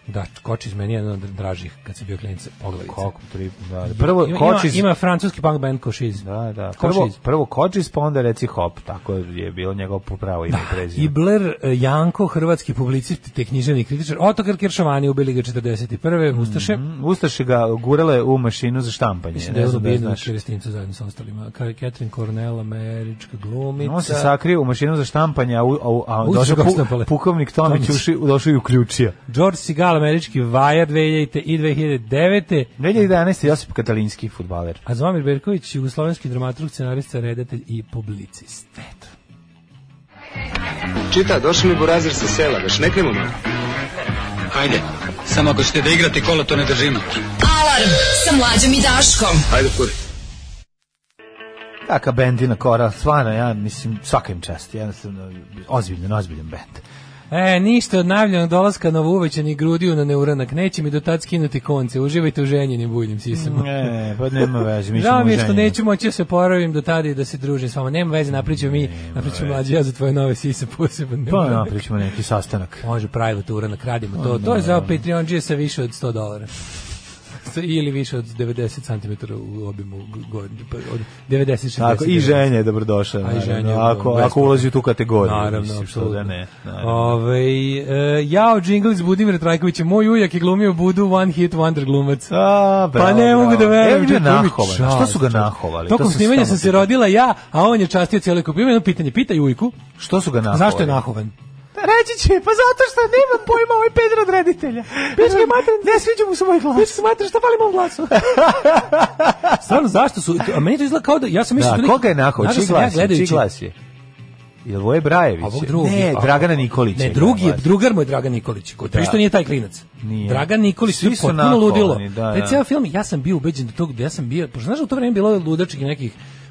Da, Koč iz meni je jedan od dražih kad se bio klinic poglavica. Kako tri, da. Prvo ima, Kočiz ima, ima francuski punk band Košiz. Da, da. Prvo Košiz. prvo Kočiz pa onda reci Hop, tako je bilo njegov pravo ime da. prezime. Ibler e, Janko, hrvatski publicist, te književni kritičar, Otokar Kiršovani ubili ga 41. Mm, Ustaše. Ustaše ga gurele u mašinu za štampanje. Mislim da je da ubijen u Čerestincu zajedno sa ostalima. Catherine Cornell, američka glumica. On se sakrio u mašinu za štampanje, a, a, a, a došao pukovnik Tomić, Tomić. došao i uključio. George Sigal Skandal američki Vajar 2000 i 2009. 2011. Josip Katalinski futbaler. A Zvomir Berković, jugoslovenski dramaturg, scenarista, redatelj i publicist. Eto. Čita, došli mi burazir sa sela, već ne klimamo. Hajde, samo ako ćete da igrate kola, to ne držimo. Alarm sa mlađom i Daškom. Hajde, kuri. Kaka bendina kora, stvarno, ja mislim, svaka im čast, jednostavno, ozbiljan, ozbiljan bend. E, ništa od najavljenog dolaska novouvećenih grudiju na neuranak. Neće mi do tad skinuti konce. Uživajte u ženjenim buljnim sisama. Ne, mm, pa nema veze. Mi Žao mi što neću moći da se poravim do tada i da se družim s vama. Nema veze, napričamo mi, napričamo mlađi ja za tvoje nove sise posebno. Pa napričamo neki sastanak. Može, private uranak, radimo to. To je za Patreon, sa više od 100 dolara ili više od 90 cm u obimu godine, pa, od 90 Tako, i ženje je dobrodošao. A i ženje. Ako, ako ulazi u tu kategoriju. Naravno, što Da ne, naravno. Ove, e, ja od džingli s Budimir Trajkovića, moj ujak je glumio Budu One Hit Wonder glumac. A, bravo, pa ne bravo. mogu da verujem. E, ja nahovan. Šta su ga nahovali? Tokom to snimanja sam se rodila ja, a on je častio cijelo kupio. Imam jedno pitanje. Pitaj ujku. Što su ga nahovali? Zašto je nahovan? reći će, pa zato što nema pojma ovaj peder od reditelja. Pičke materin, ne sviđa mu se moj glas. Pičke materin, šta fali mom glasu? (laughs) Stvarno, zašto su, a meni to izgleda kao da, ja sam mislio... Da, da, koga je nakon, da čiji glas je, čiji glas je? Jel Voje Brajević? Ne, Dragana Nikolić. Ne, drugi je, drugar mu je Dragan Nikolić. Koji da. Prišto nije taj klinac. Nije. Dragan Nikolić je potpuno ludilo. Da, da. Taj da. ceo film, ja sam bio ubeđen da tog, da ja sam bio, pošto znaš da u to vreme bilo je ludačkih nekih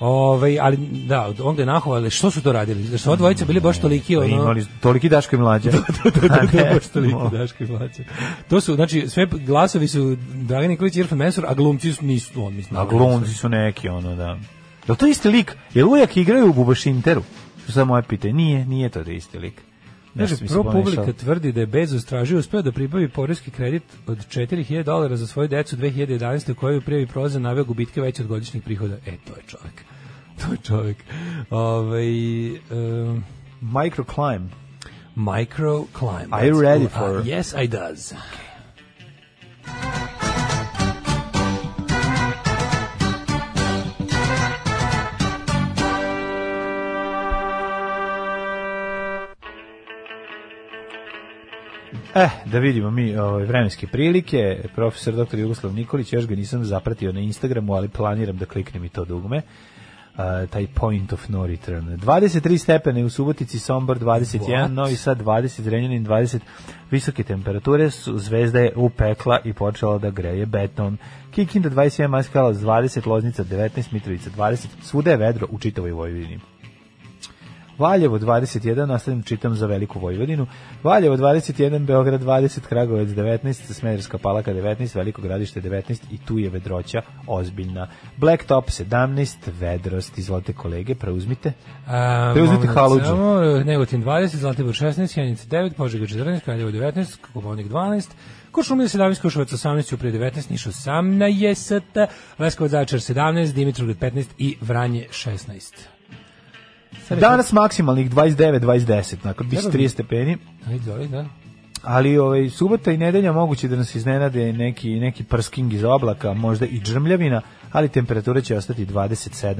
Ovaj ali da, onda je nahovali, što su to radili? Što odvojica bili baš toliki pa ono. Imali toliki daško i mlađe. (laughs) da, da, da, da, da baš toliki daško i mlađe. To su znači sve glasovi su Dragan Nikolić i Irfan Mensur, a glumci su nisu on mislim. A glumci su neki ono da. Da to isti lik, jer uvijek igraju u Bubašinteru? Što je moje pitanje? Nije, nije to da isti lik. Kaže, pro publika tvrdi da je Bezos tražio uspeo da pribavi poreski kredit od 4000 dolara za svoje decu 2011. u kojoj u prijevi proza naveo gubitke veće od godišnjih prihoda. E, to je čovek. (laughs) To je čovek. Ove, ovaj, um, Microclimb. Microclimb. Are you ready for... Uh, yes, I does. Okay. Eh, da vidimo mi ovaj, vremenske prilike. Profesor dr. Jugoslav Nikolić, još ga nisam zapratio na Instagramu, ali planiram da kliknem i to dugme. Uh, taj point of no return. 23 stepene u Subotici, Sombor 21, What? Novi Sad 20, Zrenjanin 20. Visoke temperature su zvezda je upekla i počela da greje beton. Kikinda 21, Maskala 20, Loznica 19, Mitrovica 20. Svuda je vedro u čitavoj Vojvodini. Valjevo 21, nastavim čitam za Veliku Vojvodinu. Valjevo 21, Beograd 20, Kragovac 19, Smederska Palaka 19, Veliko Gradište 19 i tu je vedroća ozbiljna. Blacktop 17, vedrost. Izvolite kolege, preuzmite. A, preuzmite Haludžu. Negotin 20, Zlatibor 16, Janica 9, Požega 14, Kraljevo 19, Kupovnik 12, Kuršumlija 17, Krušovac 18, Uprije 19, Niš 18, Leskovac Začar 17, Dimitrovgrad 15 i Vranje 16. Danas maksimalnih 29, 20, nakon biće 30 stepeni. Ajde, da. Ali ovaj subota i nedelja moguće da nas iznenade neki neki prsking iz oblaka, možda i džrmljavina, ali temperatura će ostati 27,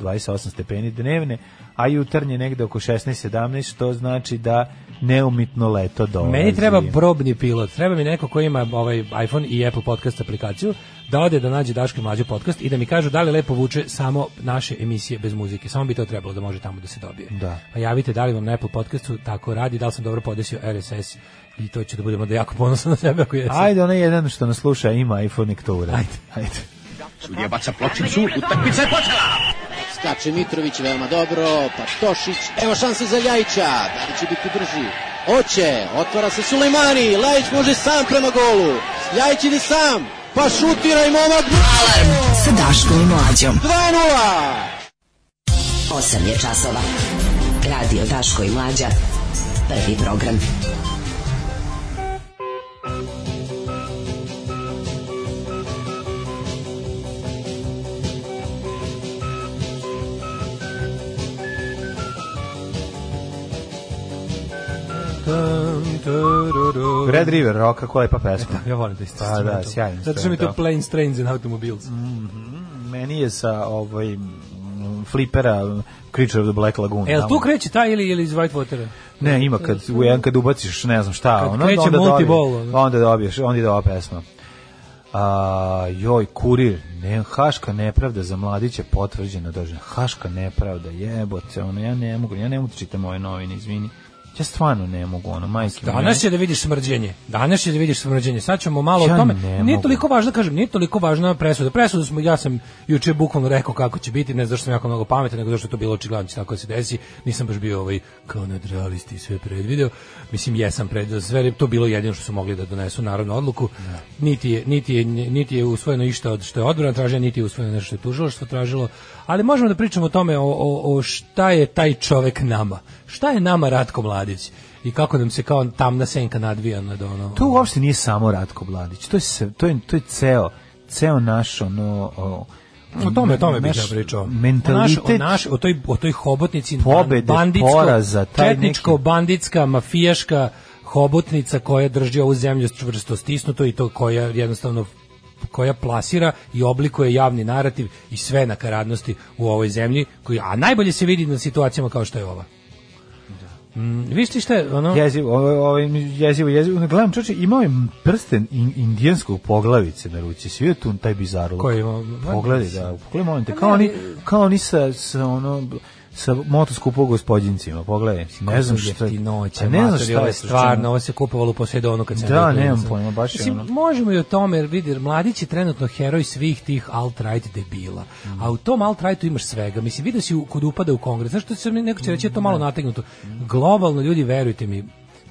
28 stepeni dnevne, a jutarnje negde oko 16, 17, što znači da neumitno leto dolazi. Meni treba probni pilot. Treba mi neko ko ima ovaj iPhone i Apple podcast aplikaciju da ode da nađe Daško i podcast i da mi kažu da li lepo vuče samo naše emisije bez muzike. Samo bi to trebalo da može tamo da se dobije. Da. Pa javite da li vam na Apple podcastu tako radi, da li sam dobro podesio RSS i to će da budemo da jako ponosni na sebe ako jesam. Ajde, onaj jedan što nas sluša ima iPhone i to uradi. Ajde. Ajde. Sudija baca pločicu, utakmica je počela! Skače Mitrović, veoma dobro, pa Tošić, evo šanse za Ljajića, da li će biti brži? Oće, otvara se Sulejmani, Ljajić može sam prema golu, Ljajić ide sam, pa šutira i momak. Alarm sa Daškom i Mlađom. 2-0! 8 je časova. Radio Daško i Mlađa. Prvi program. Red River Rock, kako lepa pesma. ja volim pa da Pa da, sjajno. Zato što mi to da. Planes, Trains and Automobiles. Mm -hmm. Meni je sa ovaj mm, flipera mm, Creature of the Black Lagoon. E, jel tu kreće taj ili, ili iz Whitewatera? Ne, ima kad, u jedan kad ubaciš ne znam šta, kad ono, kreće onda, multiball, dobiješ, onda dobiješ, onda ide ova pesma. A, joj, kurir, ne, haška nepravda za mladiće potvrđena, dožena, haška nepravda, jebote, ono, ja ne mogu, ja ne mogu da čitam ove novine, izvini. Ja stvarno ne mogu, ono, majke. Danas je da vidiš smrđenje. Danas je da vidiš smrđenje. Sad ćemo malo ja o tome. Nije toliko važno, kažem, nije toliko važno presuda. Presudu smo, ja sam juče bukvalno rekao kako će biti, ne zašto sam jako mnogo pametan, nego zašto je to bilo očigledno da će tako da se desi. Nisam baš bio ovaj, kao nadrealisti i sve predvideo. Mislim, jesam predvideo sve, to bilo jedino što su mogli da donesu narodnu odluku. Da. Niti je, niti, je, niti je usvojeno išta od što je odbrana tražila, niti je usvojeno nešto što je tužilaštvo tražilo ali možemo da pričamo o tome o, o, o šta je taj čovek nama. Šta je nama Ratko Mladić? i kako nam se kao tamna senka nadvija nad ono. To uopšte nije samo Ratko Mladić, to je to je to je ceo ceo naš ono o, o tome, o tome bih ja pričao. Mentalitet, o, naš, o, naš, o, toj, o toj hobotnici pobede, banditsko, poraza, taj četničko, neki... banditska, mafijaška hobotnica koja drži ovu zemlju čvrsto stisnuto i to koja jednostavno koja plasira i oblikuje javni narativ i sve nakaradnosti u ovoj zemlji, koji, a najbolje se vidi na situacijama kao što je ova. Da. Mm, viš ti šta je ono? Jezivo, ovaj, jezivo, jezivo. Gledam, čoče, imao je prsten in, indijanskog poglavice na ruci. Svi je tu taj bizarluk. Koji imao? Pogledaj, pa, da. Pogledaj, molim te. Pa kao oni, kao oni sa, sa ono sa motoskupu gospodinjcima Pogledaj, ne znam šta ti noće, ne znam šta je stvarno, ovo se kupovalo u Poseidonu kad se da, da, nemam pojma, baš je ono. Možemo i o tome, jer vidi, mladić je trenutno heroj svih tih alt-right debila. Mm. A u tom alt-rightu imaš svega. Mislim, vidio si kod upada u kongres. Znaš što se neko će reći, to malo mm. nategnuto. Globalno, ljudi, verujte mi,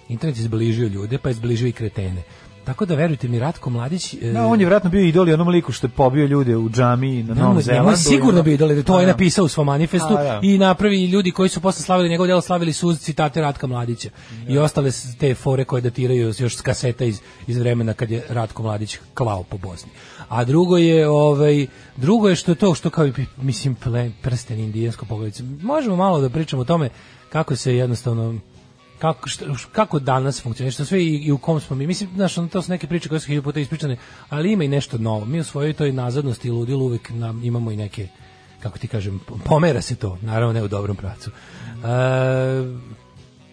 internet je zbližio ljude, pa je zbližio i kretene. Tako da verujte mi Ratko Mladić, e, da, on je verovatno bio idol onom liku što je pobio ljude u džamiji na da, Novom Zelandu. Ne, sigurno bio idol, to je napisao u svom manifestu a, da. i napravi ljudi koji su posle slavili njegovo delo slavili su citate Ratka Mladića i da. ostale te fore koje datiraju još s kaseta iz, iz vremena kad je Ratko Mladić klao po Bosni. A drugo je ovaj drugo je što to što kao mislim prsten indijansko pogledice. Možemo malo da pričamo o tome kako se jednostavno kako, šta, kako danas funkcionira, što sve i, i, u kom smo mi. Mislim, znaš, to su neke priče koje su hiljadu puta ispričane, ali ima i nešto novo. Mi u svojoj toj nazadnosti i ludilu uvek nam, imamo i neke, kako ti kažem, pomera se to, naravno ne u dobrom pracu. E,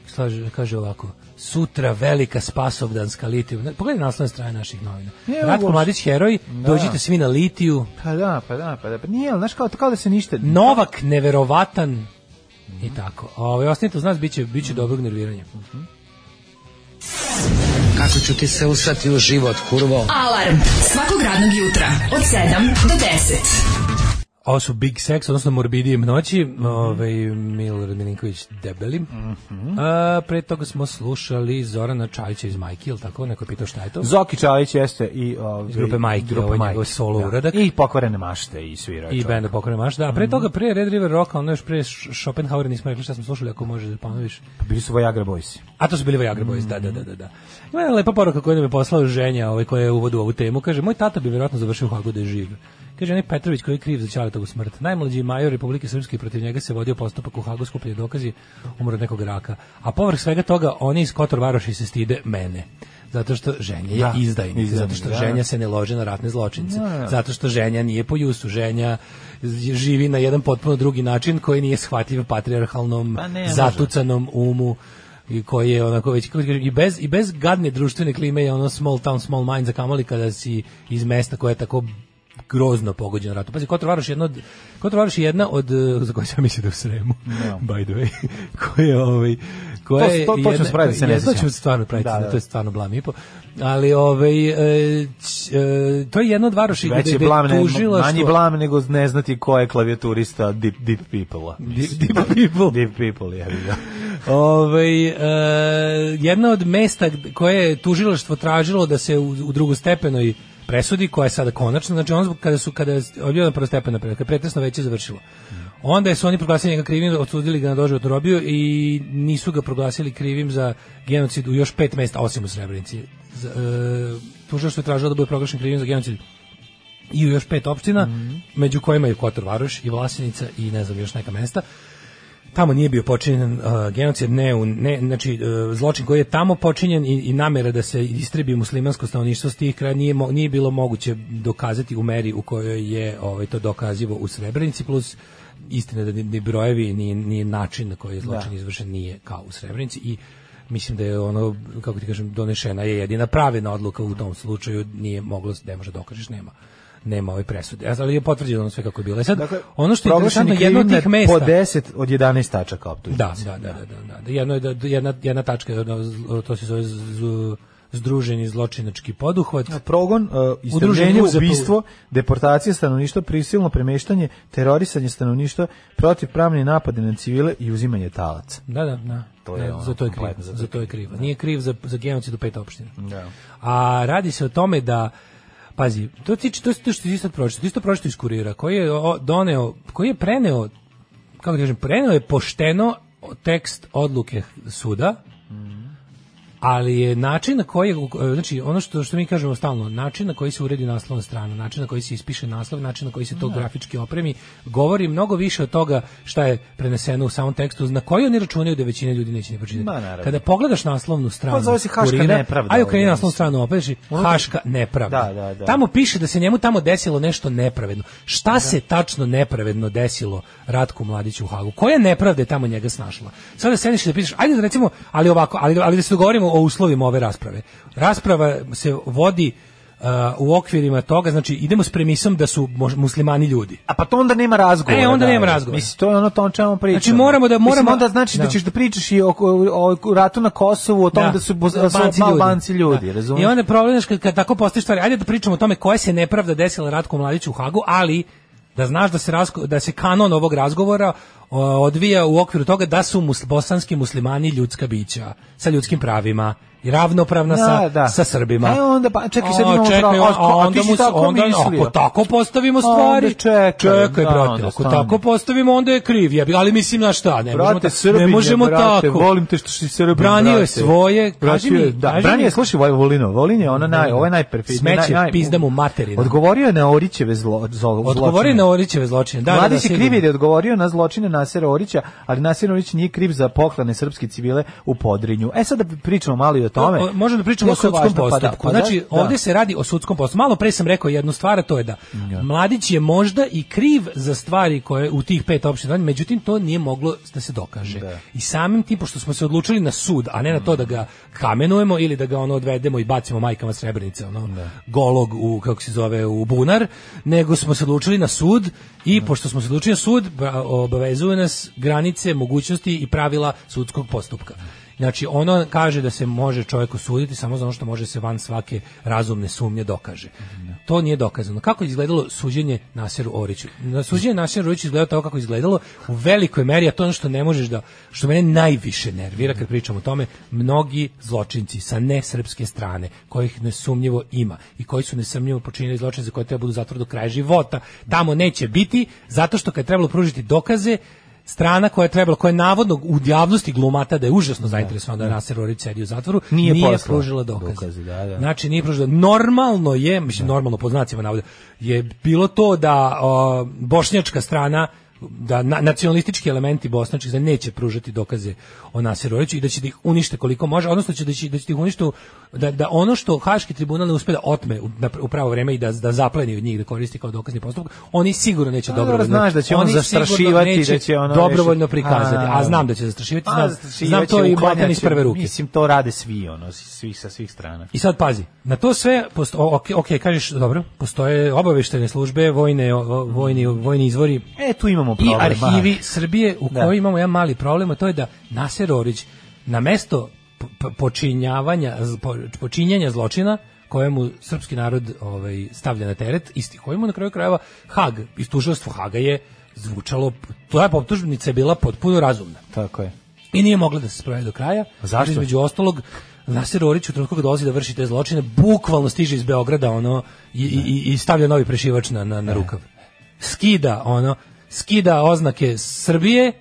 slaže, kaže ovako, sutra velika spasovdanska litiju. Pogledaj naslovne strane naših novina. Nije, Ratko uopšte. Mladić heroj, da. dođite svi na litiju. Pa da, pa da, pa da. Pa nije, znaš, kao, kao da se ništa... Novak, neverovatan, i tako. Ovaj ostanite uz nas biće biće dobrog nerviranja. Kako ću ti se usrati u život, kurvo? Alarm svakog radnog jutra od 7 do 10. Ovo su Big Sex, odnosno Morbidijem noći, mm -hmm. ovaj, Milorad Milinković debeli. Mm -hmm. A, pre toga smo slušali Zorana Čajića iz Majke, ili tako? Neko je pitao šta je to? Zoki Čajić jeste i... Ovaj, iz grupe Majke, grupe ovaj njegov solo da. uradak. I pokvarene mašte i svira. I benda pokvarene mašte, da. A pre mhm. toga, pre Red River Rocka, ono još pre Schopenhauer, nismo rekli šta smo slušali, ako možeš da ponoviš. Pa bili su Voyager Boys. A to su bili Voyager Boys, da, da, da, da. da. Ima jedna lepa poruka koju nam je poslao ženja, ovaj, koja je uvodu ovu temu. Kaže, moj tata bi vjerojatno završio u Hagu da je živ. Kaže onaj Petrović koji je kriv za Čaletovu smrt. Najmlađi major Republike Srpske protiv njega se vodio postupak u Hagu skuplje dokazi umor od nekog raka. A povrh svega toga oni iz Kotor Varoši se stide mene zato što ženja je da, izdajnica, zato što da. ženja se ne lože na ratne zločince, da. zato što ženja nije po jusu, ženja živi na jedan potpuno drugi način koji nije shvatljiv patrijarhalnom, pa ne, zatucanom umu i koji je onako već i bez i bez gadne društvene klime je ono small town small mind za kamoli kada si iz mesta koje je tako grozno pogođena ratom. Pazi, Kotor Varoš je jedna od, Kotor Varoš je jedna od, za koju sam mislio da u Sremu, no. Da. (laughs) by the way, koja je, ovaj, koja je... To, to, to jedna, ćemo spraviti, se ne da sjećam. To ćemo stvarno praviti, da, da. to da. je stvarno blam i po. Ali, ovaj, e, to je jedna od Varoši gde, gde blam, ne, tužila manji blam nego ne znati ko je klavijaturista Deep, deep People-a. Deep, (laughs) deep People. deep People, ja vidio. Ove, e, jedna od mesta koje je tužilaštvo tražilo da se u, u drugostepenoj presudi koja je sada konačna, znači on zbog kada su kada je objavljena prvostepena presuda, pretresno je završilo. Onda je su oni proglasili njega krivim, odsudili ga na doživotnu robiju i nisu ga proglasili krivim za genocid u još pet mesta osim u Srebrenici. E, Tužilaštvo je tražilo da bude proglašen krivim za genocid i u još pet opština, mm -hmm. među kojima je Kotor Varoš i Vlasenica i ne znam još neka mesta tamo nije bio počinjen uh, genocid, ne, ne znači uh, zločin koji je tamo počinjen i, i namjera da se istrebi muslimansko stanovništvo s tih kraja nije, nije bilo moguće dokazati u meri u kojoj je ovaj, to dokazivo u Srebrenici, plus istina da ni, brojevi, ni, ni način na koji je zločin da. izvršen nije kao u Srebrenici i mislim da je ono, kako ti kažem, donešena je jedina pravilna odluka u tom slučaju, nije moglo, ne može dokažeš, da nema nema ove presude. Ja ali je potvrđeno sve kako je bilo. E Sad dakle, ono što je interesantno jedno od tih mesta po 10 od 11 tačaka optužnice. Da, da, da, da, da, Jedno je da jedna jedna tačka to se zove združeni zločinački poduhvat, progon, uh, istraženje, ubistvo, deportacija stanovništva, prisilno premeštanje, terorisanje stanovništva, protivpravni napadi na civile i uzimanje talaca. Da, da, da. To je da, za to je kriv, za to je kriv. Nije kriv za za genocid u pet opština. Da. A radi se o tome da Pazi, to ti to, to što ti sad pročitao, isto pročitao iz kurira, koji je doneo, koji je preneo, kako da kažem, preneo je pošteno tekst odluke suda, ali je način na koji znači ono što što mi kažemo stalno način na koji se uredi naslovna strana način na koji se ispiše naslov način na koji se to ne. Da. grafički opremi govori mnogo više od toga šta je preneseno u samom tekstu na koji oni računaju da većina ljudi neće ne pročitati kada pogledaš naslovnu pa stranu pa zove se haška kurira, nepravda aj okreni naslovnu stranu opeši haška nepravda da, da, da. tamo piše da se njemu tamo desilo nešto nepravedno šta da. se tačno nepravedno desilo Ratku Mladiću u Hagu koja nepravda je tamo njega snašla sada sediš da pišeš ajde da recimo ali ovako ali ali da se dogovorimo o uslovima ove rasprave. Rasprava se vodi Uh, u okvirima toga, znači idemo s premisom da su muslimani ljudi. A pa to onda nema razgovora. E, onda da, nema da. razgovora. Mislim, to je ono to o čemu pričamo. Znači moramo da... Moramo, Mislim, onda znači da. da ćeš da pričaš i o, o, o ratu na Kosovu, o tome da, da su, da ljudi. Banci ljudi da. Razumiješ? I onda je problem kad, kad tako postoji stvari. Ajde da pričamo o tome koja se nepravda desila Ratku Mladiću u Hagu, ali da znaš da se, razgo, da se kanon ovog razgovora odvija u okviru toga da su mus, bosanski muslimani ljudska bića sa ljudskim pravima i ravnopravna da, sa, da. sa Srbima. E onda pa čekaj sad imamo pravo, onda a ti mu se onda mislio. ako tako postavimo stvari. Onda čekaj, čekaj da, brate, ako tako postavimo onda je kriv. Ja, ali mislim na šta, ne brate, možemo, Srbinje, ne možemo brate, tako. Volim te što si Srbin. Branio je svoje, kaži mi, da, kaži branio je slušaj Volino, Volin je ona naj, da, da. ovaj najperfidniji, smeće, naj, naj, pizda mu materina. Odgovorio je na Orićeve zlo, zločine. Odgovorio na Orićeve zločine. Da, Mladić da, je da, kriv je odgovorio na zločine Nasera Orića, ali Naser Orić nije kriv za poklane srpske civile u Podrinju. E sad da pričamo malo tome. O, možemo da pričamo o sudskom pa da, postupku. Pa da, znači, da. ovdje se radi o sudskom postupku. Malo pre sam rekao jednu stvar, to je da ja. Da. Mladić je možda i kriv za stvari koje u tih pet opština, međutim to nije moglo da se dokaže. Da. I samim tim pošto smo se odlučili na sud, a ne na to da ga kamenujemo ili da ga ono odvedemo i bacimo majkama srebrnice, ono da. golog u kako se zove u bunar, nego smo se odlučili na sud i pošto smo se odlučili na sud, obavezuje nas granice mogućnosti i pravila sudskog postupka. Znači, ono kaže da se može čovjek osuditi samo za ono što može se van svake razumne sumnje dokaže. To nije dokazano. Kako je izgledalo suđenje Naseru Oriću? Na suđenje Naseru Oriću izgledalo tako kako je izgledalo u velikoj meri, a to je ono što ne možeš da, što mene najviše nervira kad pričam o tome, mnogi zločinci sa nesrpske strane, kojih nesumnjivo ima i koji su nesumnjivo počinili zločin za koje treba da budu zatvor do kraja života, tamo neće biti, zato što kad je trebalo pružiti dokaze, strana koja je trebala, koja je navodno u javnosti glumata da je užasno zainteresovana da, da Nasser Orić sedi u zatvoru, nije, nije pružila dokaze. dokaze da, da. Znači, nije pružila. Normalno je, mislim, da. normalno po znacima navoda, je bilo to da o, bošnjačka strana da na, nacionalistički elementi bosnački bosanskih neće pružati dokaze o Nasiroviću i da će da ih unište koliko može, odnosno da će da će da će da ih unište da, da ono što Haški tribunal ne uspe da otme u, na, u pravo vreme i da da zapleni od njih da koristi kao dokazni postupak, oni sigurno neće dobrovoljno. Znaš da će on zastrašivati, da će ono dobrovoljno prikazati, a znam da će zastrašivati, znam, znam to i botan iz prve ruke. Mislim to rade svi ono, svi sa svih strana. I sad pazi, na to sve posto, ok, ok, kažeš dobro, postoje obaveštene službe, vojne vojni vojni izvori. E tu imamo imamo problem. I arhivi ba. Srbije u da. kojoj imamo jedan mali problem, a to je da Naser Orić na mesto počinjavanja počinjanja zločina kojemu srpski narod ovaj stavlja na teret isti kojemu na kraju krajeva Hag istužilstvo Haga je zvučalo to je optužnica je bila potpuno razumna tako je i nije mogla da se spravi do kraja zašto između ostalog Naser Orić u trenutku kada dolazi da vrši te zločine bukvalno stiže iz Beograda ono i, i, i stavlja novi prešivač na, na, na e. rukav skida ono skida oznake Srbije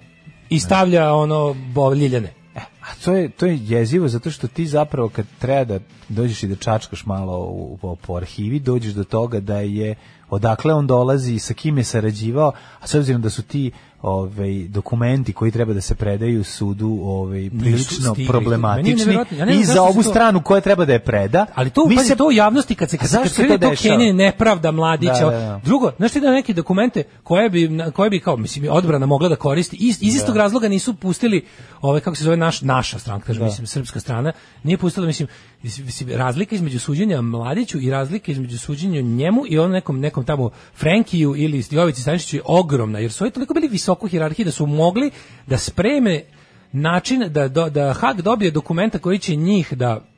i stavlja ono boljljene. E, a to je, to je jezivo zato što ti zapravo kad treba da dođeš i da čačkaš malo u, u, po arhivi, dođeš do toga da je odakle on dolazi, i sa kim je sarađivao, a s obzirom da su ti ove, ovaj, dokumenti koji treba da se predaju sudu ove, ovaj, prilično stigli. problematični ja i za ovu to... stranu koja treba da je preda ali to mi se to u javnosti kad se kad zašto to, to Kenije nepravda mladića da, da, da. drugo znači da neke dokumente koje bi koje bi kao mislim odbrana mogla da koristi iz, iz da. istog razloga nisu pustili ove, ovaj, kako se zove naš naša stranka kažem da. mislim srpska strana nije pustila mislim razlika između suđenja Mladiću i razlika između suđenja njemu i onom nekom nekom tamo Frenkiju ili Jovici Stanišiću je ogromna, jer su oni toliko bili visoko hijerarhiji da su mogli da spreme način da, da Hag dobije dokumenta koji će njih da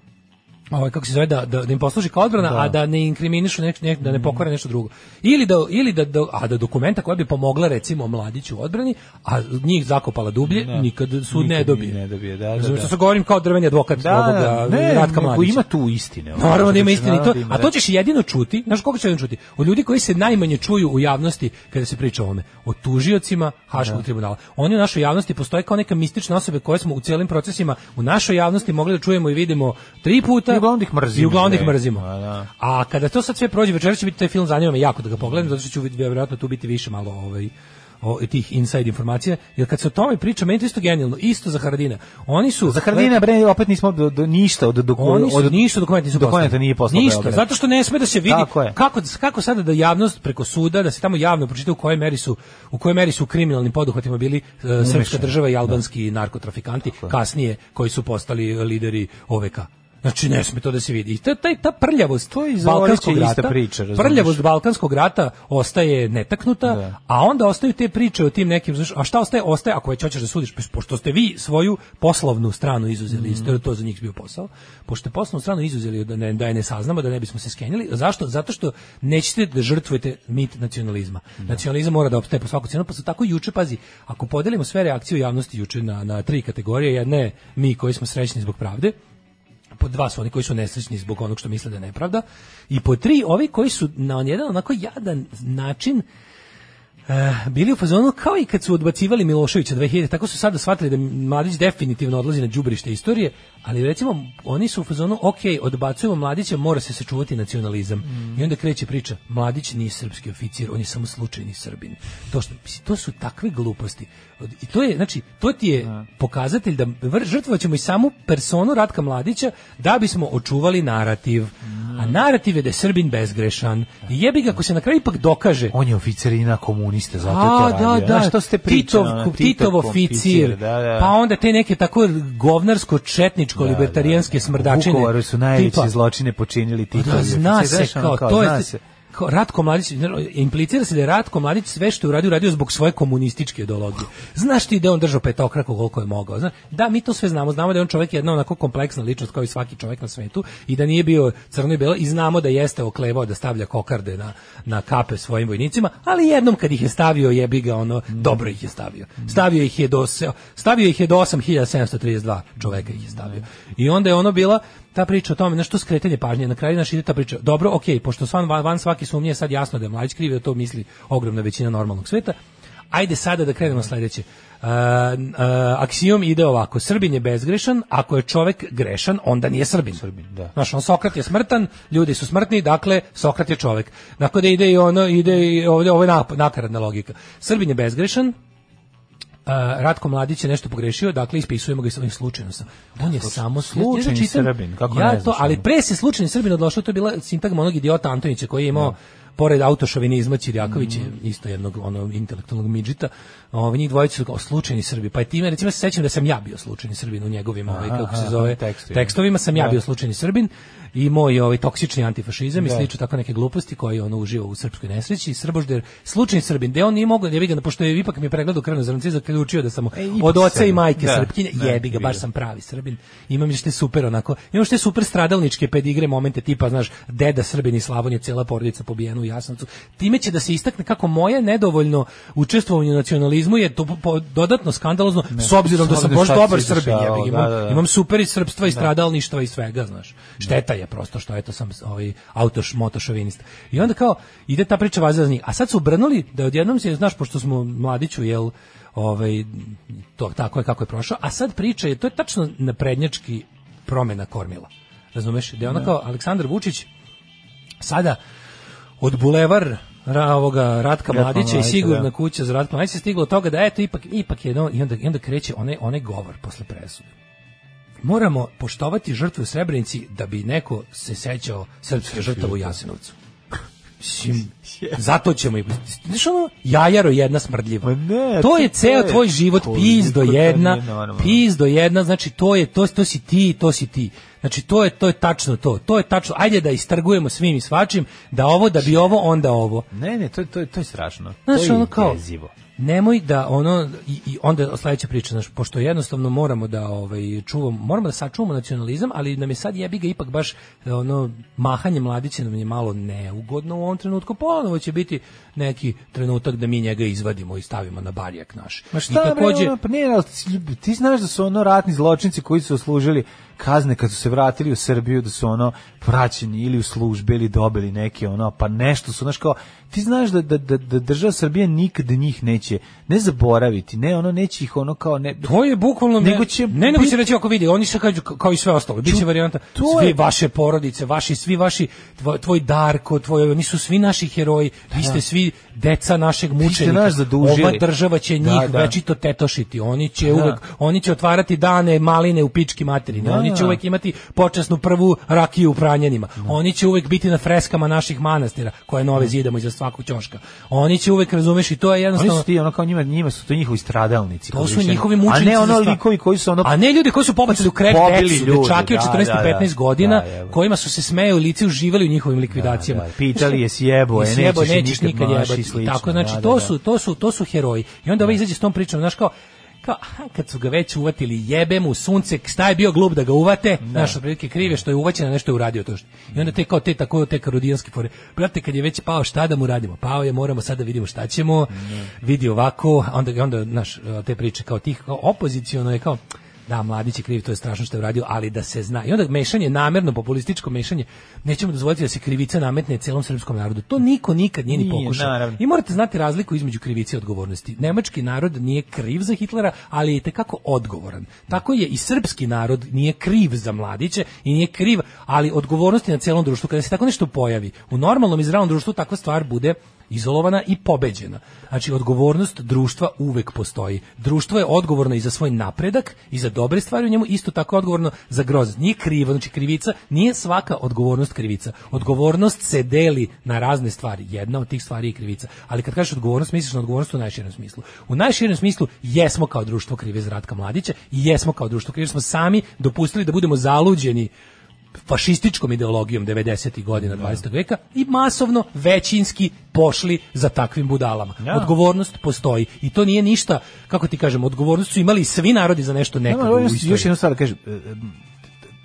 ovaj kako se zove da, da, da im posluži kao odbrana, da. a da ne inkriminišu nek, nek, da ne mhm. pokvare nešto drugo. Ili da ili da, da a da dokumenta koja bi pomogla recimo mladiću u odbrani, a njih zakopala dublje, da. nikad su nikad ne dobije. Ne dobije, da, da. Zato da. što govorim kao drveni advokat da, ovoga ne, Ratka Mladića. ima tu istine. Ovaj, Naravno da ima znači, istine to, a da. to ćeš jedino čuti, znaš koga ćeš jedino čuti? O ljudi koji se najmanje čuju u javnosti kada se priča o tome, o tužiocima Haškog da. tribunala. Oni u našoj javnosti postoje kao neka mistična osobe koje smo u celim procesima u našoj javnosti mogli da čujemo i vidimo tri puta, uglavnom da ih mrzimo. I uglavnom da ih mrzimo. A, da, da. A kada to sad sve prođe, večeras će biti taj film, zanima me jako da ga pogledam, mm. zato što ću vjerojatno tu biti više malo ovaj, o, tih inside informacija, jer kad se o tome priča, meni to isto genijalno, isto za Haradina. Oni su... Za Haradina, bre, opet nismo do, do ništa od do, Oni su od, ništa dokumenta nisu dokumenta nije poslao. Ništa, Beograd. zato što ne sme da se vidi kako, kako sada da javnost preko suda, da se tamo javno pročita u kojoj meri su u kojoj meri su kriminalnim poduhvatima bili uh, srpska država i albanski da. narkotrafikanti, kasnije koji su postali lideri OVK. Znači, ne sme to da se vidi. I ta, ta, ta prljavost to iz Balkanskog rata, ista priča, prljavost Balkanskog rata ostaje netaknuta, da. a onda ostaju te priče o tim nekim, znaš, a šta ostaje? Ostaje, ako već hoćeš da sudiš, pošto ste vi svoju poslovnu stranu izuzeli, mm. -hmm. to za njih bio posao, pošto ste poslovnu stranu izuzeli da, ne, da je ne saznamo, da ne bismo se skenjali, zašto? Zato što nećete da žrtvujete mit nacionalizma. Da. Nacionalizam mora da opstaje po svaku cenu, pa su tako juče, pazi, ako podelimo sve reakcije u javnosti juče na, na tri kategorije, jedna je mi koji smo srećni zbog pravde, po dva su oni koji su nesrećni zbog onog što misle da je nepravda i po tri ovi koji su na jedan onako jadan način Uh, bili u fazonu kao i kad su odbacivali Miloševića 2000, tako su sada shvatili da Mladić definitivno odlazi na đubrište istorije, ali recimo oni su u fazonu ok, odbacujemo Mladića, mora se sačuvati nacionalizam. Mm. I onda kreće priča, Mladić nije srpski oficir, on je samo slučajni Srbin. To, što, to su takve gluposti i to je znači to ti je A. Da. pokazatelj da žrtvovaćemo i samu personu Ratka Mladića da bismo očuvali narativ. Mm. A narativ je da je Srbin bezgrešan. I jebi ga ako se na kraju ipak dokaže. On je oficirina komuniste, zato A, te da, da, da, što ste pričali? Titov, Titov, Titov oficir. Da, da. Pa onda te neke tako govnarsko četničko da, da, libertarijanske smrdačine. U Vukovaru su najveće tipa, zločine počinili Titovi. Da, zna se kao, kao to je Ratko Mladić, implicira se da je Ratko Mladić sve što je uradio, uradio zbog svoje komunističke ideologije. Znaš ti da on držao petokraku koliko je mogao? Znaš? Da, mi to sve znamo. Znamo da je on čovjek jedna onako kompleksna ličnost kao i svaki čovjek na svetu i da nije bio crno i belo i znamo da jeste oklevao da stavlja kokarde na, na kape svojim vojnicima, ali jednom kad ih je stavio jebi ga ono, mm. dobro ih je stavio. Stavio ih je do, stavio ih je do 8732 čovjeka ih je stavio. I onda je ono bila ta priča o tome, nešto što skretanje pažnje, na kraju naš ide ta priča. Dobro, ok, pošto svan van, van svaki sumnje je sad jasno da je mlađi kriv, da to misli ogromna većina normalnog sveta. Ajde sada da krenemo sledeće. Uh, uh, aksijom ide ovako. Srbin je bezgrešan, ako je čovek grešan, onda nije Srbin. Srbin da. Znaš, on Sokrat je smrtan, ljudi su smrtni, dakle, Sokrat je čovek. Dakle, ide i ono, ide i ovde, ovo je nakaradna logika. Srbin je bezgrešan, Ratko Mladić je nešto pogrešio, dakle ispisujemo ga i slučajno sam. On je Sluč, samo slučajni Srbin, kako ja ne to, ali pre se slučajni Srbin odlošao, to je bila sintagma onog idiota Antonića koji je imao no da pored autošovinizma Ćirjaković je mm. isto jednog ono intelektualnog midžita, ovaj njih dvojica su slučajni Srbi. Pa i time recimo se sećam da sam ja bio slučajni Srbin u njegovim ovaj kako se zove tekstovima, tekstovima sam ja da. bio slučajni Srbin i moj ovaj toksični antifašizam i da. slično tako neke gluposti koje ono uživa u srpskoj nesreći i srbožder slučajni Srbin, gde on nije mogao da jebi ga, pošto je ipak mi pregledao krvnu zrnce zaključio da sam e, od oca i majke da, srpkinje, da, jebi ga, baš sam pravi Srbin. Imam je super onako, imam što super stradalničke pedigre momente tipa, znaš, deda Srbin i Slavonje, cela porodica pobijena u Jasenovcu. Time će da se istakne kako moje nedovoljno učestvovanje u nacionalizmu je do, po, dodatno skandalozno ne, s obzirom da sam da baš dobar Srbin. Ja, imam, da, da, da. imam super i srpstva i da. stradalništva i svega, znaš. Šteta je prosto što eto sam ovaj autoš motošovinista. I onda kao ide ta priča vazazni. A sad su brnuli da odjednom se znaš pošto smo mladiću jel ovaj to tako je kako je prošao, a sad priča je to je tačno na prednjački promena kormila. Razumeš? Da je ona kao Aleksandar Vučić sada od bulevar ra, ovoga Ratka Mladića i sigurna da. kuća za Ratka Mladića stiglo toga da eto ipak ipak jedno i onda i onda kreće onaj onaj govor posle presude. Moramo poštovati žrtvu u Srebrenici da bi neko se sećao srpske žrtve u Jasenovcu. Sim. Zato ćemo i znaš ono jajaro jedna smrdljiva. Ma ne, to je ceo tvoj život pizdo jedna, pizdo jedna, znači to je to to si ti, to si ti. Znači to je to je tačno to. To je tačno. Ajde da istrgujemo svim i svačim da ovo da bi ovo onda ovo. Ne, ne, to je to je to je strašno. Znaš, to je ono kao jezivo nemoj da ono i, i onda sledeća priča naš pošto jednostavno moramo da ovaj čuvamo moramo da sačuvamo nacionalizam ali nam je sad jebi ga ipak baš ono mahanje mladića nam je malo neugodno u ovom trenutku ponovo će biti neki trenutak da mi njega izvadimo i stavimo na barjak naš Ma šta I takođe bre, ono, pa ne, ti znaš da su ono ratni zločinci koji su oslužili kazne kad su se vratili u Srbiju da su ono praćeni ili u službi ili dobili neke ono pa nešto su znaš kao ti znaš da da da, da država Srbija nikad njih neće ne zaboraviti ne ono neće ih ono kao ne to je bukvalno nego će ne nego će reći ako vidi oni se kažu kao i sve ostalo biće varijanta sve je... vaše porodice vaši svi vaši tvoj, tvoj Darko tvoj oni su svi naši heroji vi da. ste svi deca našeg mučenika naš ova država će da, njih da, da. večito tetošiti oni će da. uvek oni će otvarati dane maline u pički materi Oni će da. uvek imati počasnu prvu rakiju u Pranjanima. Da. Oni će uvek biti na freskama naših manastira koje nove da. zidamo iza svakog ćoška. Oni će uvek razumeš i to je jednostavno. Oni su ti ono kao njima, njima su to njihovi stradalnici. To su njihovi mučenici. A ne ono likovi koji su ono A ne ljudi koji su pobacili u krek decu, dečaki od 14-15 godina kojima su se smejali lice uživali u njihovim likvidacijama. Pitali je sjebo, je e, nećeš nikad jebati. Tako znači to su to su to su heroji. I onda ovaj izađe s tom pričom, znaš kao kao, a, pa, kad su ga već uvatili, jebe mu sunce, šta je bio glup da ga uvate, da. naš otprilike krive što je uvaćen, nešto je uradio to. što. I onda te kao te tako te karodijanske fore. Brate, kad je već pao, šta da mu radimo? Pao je, moramo sad da vidimo šta ćemo. Da. Vidi ovako, onda onda naš te priče kao tih kao opoziciono je kao da mladić je kriv, to je strašno što je uradio, ali da se zna. I onda mešanje, namerno populističko mešanje, nećemo dozvoliti da se krivica nametne celom srpskom narodu. To niko nikad nije ni pokušao. I morate znati razliku između krivice i odgovornosti. Nemački narod nije kriv za Hitlera, ali je tekako odgovoran. Tako je i srpski narod nije kriv za mladiće i nije kriv, ali odgovornosti na celom društvu. Kada se tako nešto pojavi, u normalnom i zdravom društvu takva stvar bude izolovana i pobeđena. Znači, odgovornost društva uvek postoji. Društvo je odgovorno i za svoj napredak, i za dobre stvari u njemu, isto tako odgovorno za groz. Nije krivo, znači krivica, nije svaka odgovornost krivica. Odgovornost se deli na razne stvari. Jedna od tih stvari je krivica. Ali kad kažeš odgovornost, misliš na odgovornost u najširem smislu. U najširem smislu jesmo kao društvo krive za Ratka Mladića i jesmo kao društvo krive. smo sami dopustili da budemo zaluđeni fašističkom ideologijom 90. godina 20. veka i masovno većinski pošli za takvim budalama. Ja. Odgovornost postoji i to nije ništa, kako ti kažem, odgovornost su imali svi narodi za nešto nekad ja, u istoriji. Još jednu stvar da kažem, e, e,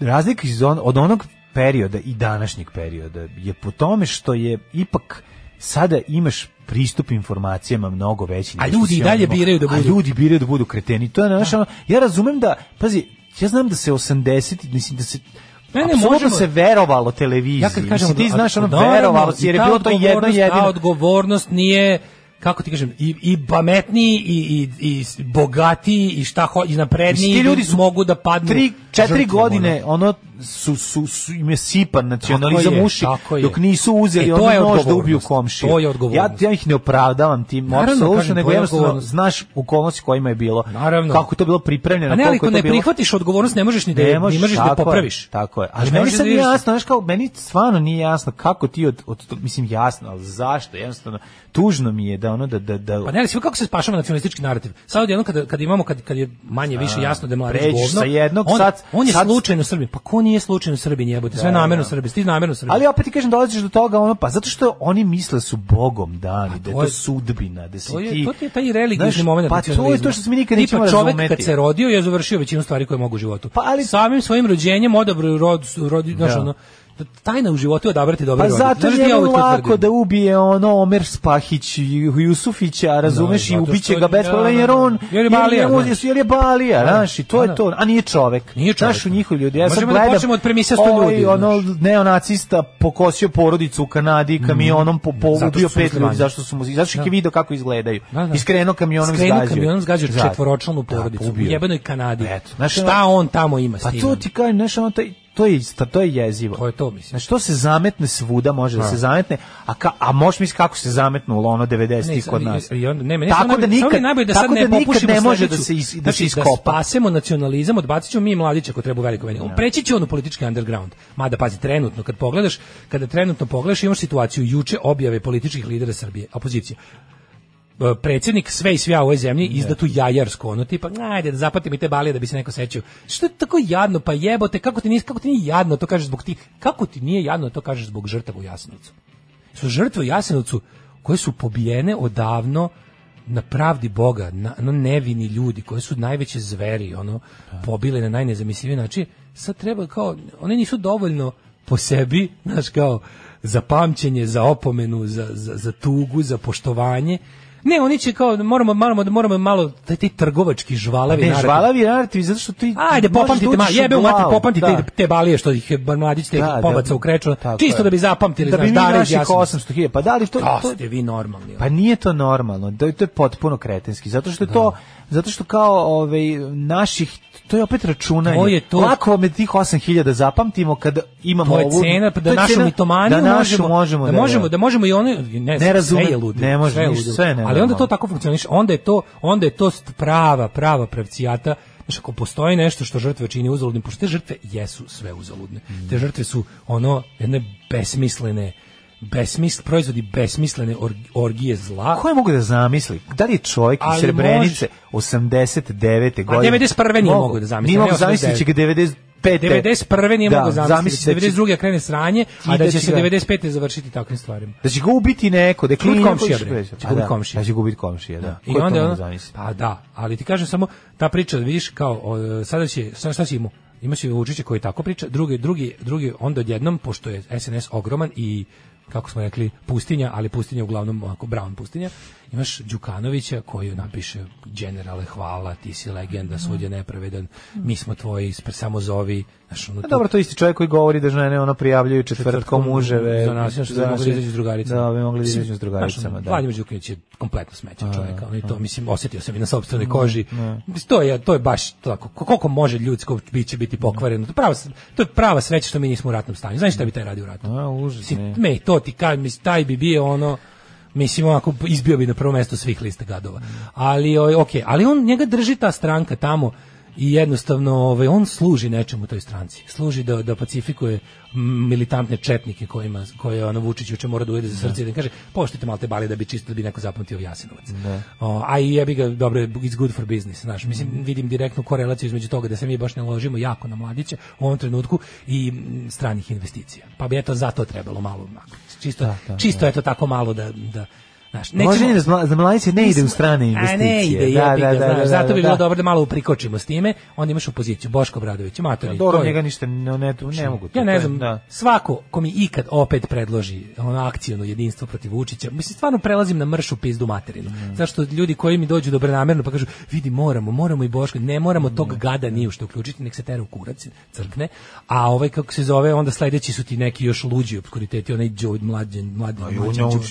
razlika od onog perioda i današnjeg perioda je po tome što je ipak sada imaš pristup informacijama mnogo veći. A ljudi i dalje biraju da budu. A ljudi biraju da budu kreteni. To je naša, da. ja razumem da, pazi, ja znam da se 80, mislim da se Ne, ne, možemo se verovalo televiziji. Ja kad kažem, Mislim, ti da, znaš ono da, da, verovalo, jer je bilo to jedno jedino. Ta odgovornost nije kako ti kažem, i, i pametniji, i, i, i bogatiji, i šta ho, i napredniji, I ti ljudi mogu da padnu. Tri, četiri godine, ono, su, su, su im je sipan nacionalizam je, uši dok nisu uzeli e, ono nož da ubiju komšiju. To je ja, ja ih ne opravdavam tim apsolutno, nego jednostavno znaš u kolnosti kojima je bilo. Naravno. Kako to bilo pripremljeno. A pa ne, ali ko ne bilo... prihvatiš odgovornost, ne možeš ni da, ne možeš, da popraviš. tako je. Ali meni da sad nije jasno, znaš kao, meni stvarno nije jasno kako ti od, od mislim jasno, al zašto, jednostavno, tužno mi je da ono da... da, da... Pa ne, ali kako se spašava nacionalistički narativ? Sad odjedno kad, kad imamo, kad, kad je manje više jasno da je mladić govno, sa jednog, sad, on je sad... slučajno Srbin, pa ko nije slučajno Srbin jebote, sve da, da, namerno da. Srbi, ti namerno Srbi. Ali opet ti kažem dolaziš do toga ono pa zato što oni misle da su bogom dani, da je sudbina, da si to je, ti. To je taj religijski momenat pa to je to što se mi nikad nećemo razumeti. čovjek kad se rodio je završio većinu stvari koje mogu u životu. Pa ali samim svojim rođenjem odabrao rod, rod, rod znaš, ono, tajna u životu je odabrati dobre pa roditelje. Pa zato je ovaj lako tvrdim. da ubije ono Omer Spahić i Jusufića, razumeš, no, i ubiće ga bez problema, da, jer da, da. on jer je balija, jer je balija, znaš, i to je to, a nije čovek. Nije čovek. Znaš, u njihovi ljudi. Ja sam gledam, da počnemo od premise 100 ovaj ljudi. Ono, neonacista pokosio porodicu u Kanadi mm. kamionom, po, po, ubio pet ljudi, zašto su mu, zašto ih je video kako izgledaju. Iskreno kamionom izgazio. Iskreno kamionom izgazio četvoročlanu porodicu u jebenoj Kanadi. Znaš, šta on tamo ima s pa tim? Pa to ti kažem, znaš, on taj, to je to je jezivo. To je to mislim. Znači to se zametne svuda, može da se da. zametne, a ka, a možeš misliti kako se zametnulo ono 90 i kod nas. I onda ne, ne, tako da nikad najbolje da sad ne da popušimo ne može da se is, da znači, se iskopa. Da spasemo nacionalizam, odbacićemo mi mladića ko treba veliko venilo. Ja. Da. Preći će on u politički underground. Mada pazi trenutno kad pogledaš, kada trenutno pogledaš imaš situaciju juče objave političkih lidera Srbije, opozicije E, predsjednik sve i svija u ovoj zemlji izda tu jajarsko ono tipa ajde da zapati mi te balije da bi se neko sećao što je tako jadno pa jebote kako ti nije kako ti nije jadno da to kažeš zbog ti kako ti nije jadno da to kažeš zbog žrtava u Jasenovcu su žrtve u Jasenovcu koje su pobijene odavno na pravdi Boga, na, na nevini ljudi koji su najveće zveri, ono, da. pobile na najnezamisljivi način, sad treba kao, one nisu dovoljno po sebi, znaš, kao, za pamćenje, za opomenu, za, za, za tugu, za poštovanje, Ne, oni će kao moramo moramo moramo malo da ti trgovački žvalavi narativ. žvalavi narativ zato što ti Ajde, da popamtite ma, jebe u mati, popamtite da. te balije što ih bar mladić te da, da, pobaca da, u kreču. Čisto je. da bi zapamtili, da znaš, dare jasno. 800.000, pa da li to, to je vi normalni? Pa nije to normalno, da to je potpuno kretenski, zato što je to da. zato što kao ovaj naših to je opet računanje. To je to. Lako vam je tih 8000 zapamtimo kad imamo ovu. To je ovu, cena, da je našu mitomaniju da možemo, možemo, da, da, možemo, da možemo i ono, ne, ne razume, sve je ludo. Ne može, sve, je sve ne, Ali onda to tako funkcioniše, onda je to, onda je to prava, prava pravcijata Znaš, ako postoji nešto što žrtve čini uzaludnim, pošto te žrtve jesu sve uzaludne. Mm. Te žrtve su ono jedne besmislene, besmisl, proizvodi besmislene orgije zla. Ko je mogu da zamisli? Da li je čovjek iz Srebrenice 89. godine? A 91. nije mogu da zamisli. Nije mogu zamisliti će ga 95. 91. nije da, mogao zamisliti, 92. krene sranje, a da, da će se 95. završiti takvim stvarima. Da će ga ubiti neko, da je klin komšija. Bre. Će da, komšija. Da će ga ubiti komšija, da. da. I Ko onda, pa da, ali ti kažem samo, ta priča, vidiš, kao, o, sada će, sada šta si imao? Imaš i Vučića koji tako priča, drugi, drugi, drugi, onda odjednom, pošto je SNS ogroman i kako smo rekli pustinja, ali pustinja uglavnom ako brown pustinja imaš Đukanovića koji napiše generale hvala, ti si legenda, mhm. sud je nepravedan, mi smo tvoji, samo zovi. Znaš, ono, A, pa dobro, to isti čovjek koji govori da žene ono prijavljuju četvrtkom muževe. Za nas, što da mogli izaći s drugaricama. Da, bi mogli da izaći s drugaricama, da. Vladimir Đukanović je kompletno smeće čovjeka, ali to, mislim, osjetio sam i na sobstvenoj koži. To je, to je baš tako, koliko može ljudsko biće biti pokvareno. To, prava, to je prava sreća što mi nismo u ratnom stanju. Znaš šta bi taj radio u ratu? A, užas, Me, to ti kažem, taj bi bio ono mislim onako izbio bi na prvo mesto svih lista gadova. Ali oj, ovaj, ok, ali on njega drži ta stranka tamo i jednostavno ovaj, on služi nečemu toj stranci. Služi da, da pacifikuje militantne četnike kojima, koje ono Vučić juče mora da uđe za da. srce i da kaže poštite malte bali da bi čisto da bi neko zapamtio Jasinovac. Ne. Da. O, a i jebi ga, dobro, it's good for business. Znaš. Mislim, mm. vidim direktnu korelaciju između toga da se mi baš ne ložimo jako na mladiće u ovom trenutku i stranih investicija. Pa bi eto zato trebalo malo onako čisto, da, da, čisto da. eto tako malo da, da Znaš, Loženje da za mladice ne ide u strane investicije. A ne ide, da, da, da, da, da, zato bi da. bilo dobro da malo uprikočimo s time, onda imaš opoziciju, Boško Bradović, Matović. Dobro, njega ništa ne, ne, ne mogu. Ja ne znam, svako ko mi ikad opet predloži ono akcijno jedinstvo protiv Vučića, mislim, stvarno prelazim na mršu pizdu materinu. Mm. Zašto ljudi koji mi dođu dobronamerno pa kažu, vidi, moramo, moramo i Boško, ne moramo tog mm. gada ni u što uključiti, nek se tera u kurac, crkne, a ovaj, kako se zove, onda sledeći su ti neki još luđi obskuriteti, onaj Đovd, mlađen, mlađen, mlađen,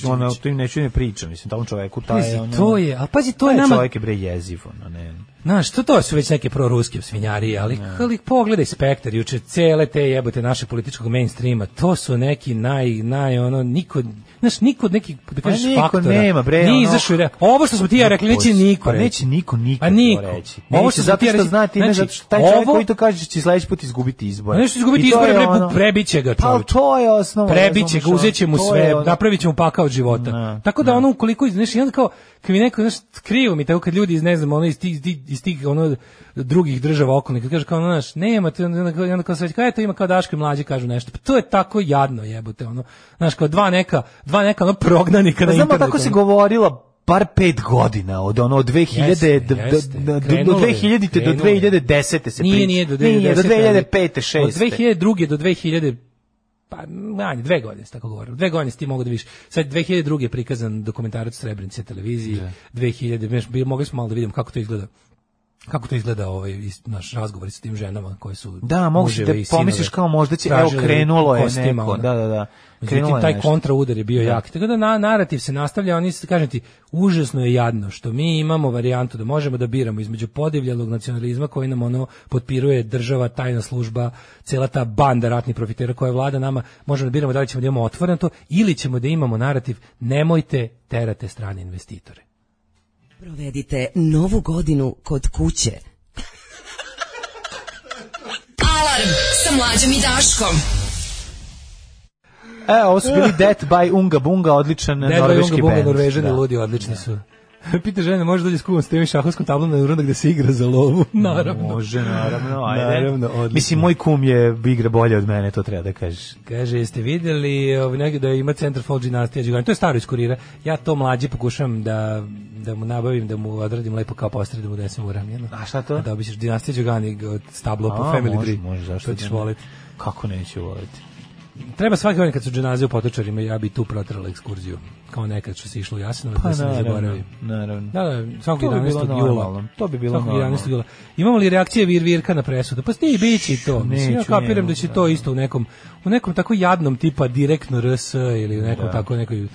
mlađen, mlađen, priča, mislim, tom čoveku taj... Pazi, ono, to je, a pazi, to je nama... Čovjek je bre jeziv, ono, ne... Znaš, to, to su već neke proruske svinjari, ali, ne. ali pogledaj spektar, juče cele te jebote naše političkog mainstreama, to su neki naj, naj ono, niko, znaš, niko neki, nekih, da pa kažeš, niko faktora. nema, bre, nije ono, izašao, ovo što smo ti ja rekli, neće niko pa Neće niko nikad pa niko. reći. Neće, ovo što zato što zna ti, znači, ne, zato što taj čovjek ovo, koji to kaže će sledeći put izgubiti izbore. Pa neće izgubiti izbore, bre, ono, prebiće ga čovjek. Pa to je osnova. Prebiće ga, uzet će mu sve, napravit će mu pakao života. Tako da ono, ukoliko, znaš, onda kao, kad mi neko, znaš, krivo mi tako kad ljudi iz, ne znam, ono, iz tih, iz tih ono, drugih država okolnih, kad kaže kao, ono, znaš, nema, te, onda, onda, onda kao sve, kao, eto, ima kao daške mlađe kažu nešto, pa to je tako jadno jebote, ono, znaš, kao dva neka, dva neka, ono, prognanika pa na internetu. Znamo, tako se govorila par pet godina od ono 2000 jeste, do, jeste. do, do, do 2000 krenulo. do 2010 se nije, nije do 2010 nije do 2005 6 od 2002 do 2000 pa manje, dve godine, tako govorim. Dve godine si ti mogu da vidiš. Sad 2002. je prikazan dokumentarac Srebrenice televiziji, yeah. 2000, mogli smo malo da vidimo kako to izgleda kako to izgleda ovaj naš razgovor sa tim ženama koje su Da, možeš da pomisliš kao možda će evo krenulo je kostima, neko, da, da, da. Krenulo taj kontraudar je bio da. jak. Tako da na, narativ se nastavlja, oni se kažem ti užasno je jadno što mi imamo varijantu da možemo da biramo između podivljalog nacionalizma koji nam ono potpiruje država, tajna služba, cela ta banda ratnih profitera koja vlada nama, možemo da biramo da li ćemo da imamo otvoreno to ili ćemo da imamo narativ nemojte terate strane investitore. Provedite novu godinu kod kuće. Alarm sa mlađom i Daškom. E, ovo su bili (laughs) Death by Unga Bunga, odličan Dead norveški band. Death by Unga Bunga, norvežani da. ludi, odlični da. su. (laughs) Pita žena, može dođe s kumom s temi šahovskom tablom na urunda gde se igra za lovu? (laughs) Naravno. Može, naravno, ajde. Naravno, odlično. Mislim, moj kum je igra bolje od mene, to treba da kažeš. Kaže, jeste videli ovaj, da ima centar fall džinastija, to je staro iz kurira. Ja to mlađi pokušam da, da mu nabavim, da mu odradim lepo kao postred, da mu desem u ramljeno. A šta to? Da obićeš dinastija džugani od stablo po Family 3. Može, može, zašto? To ćeš da voliti. Kako neću voliti? treba svake godine kad su dženaze u potočarima, ja bi tu protrala ekskurziju. Kao nekad što se išlo u Jasinovac, pa, da se ne zaboravi. Naravno. Da, da, svakog 11. jula. To bi bilo normalno. 11. jula. Imamo li reakcije vir virka na presudu? Pa ste bići to. Neću, ja kapiram da će da. to isto u nekom, u nekom tako jadnom tipa direktno RS ili u nekom da. tako nekoj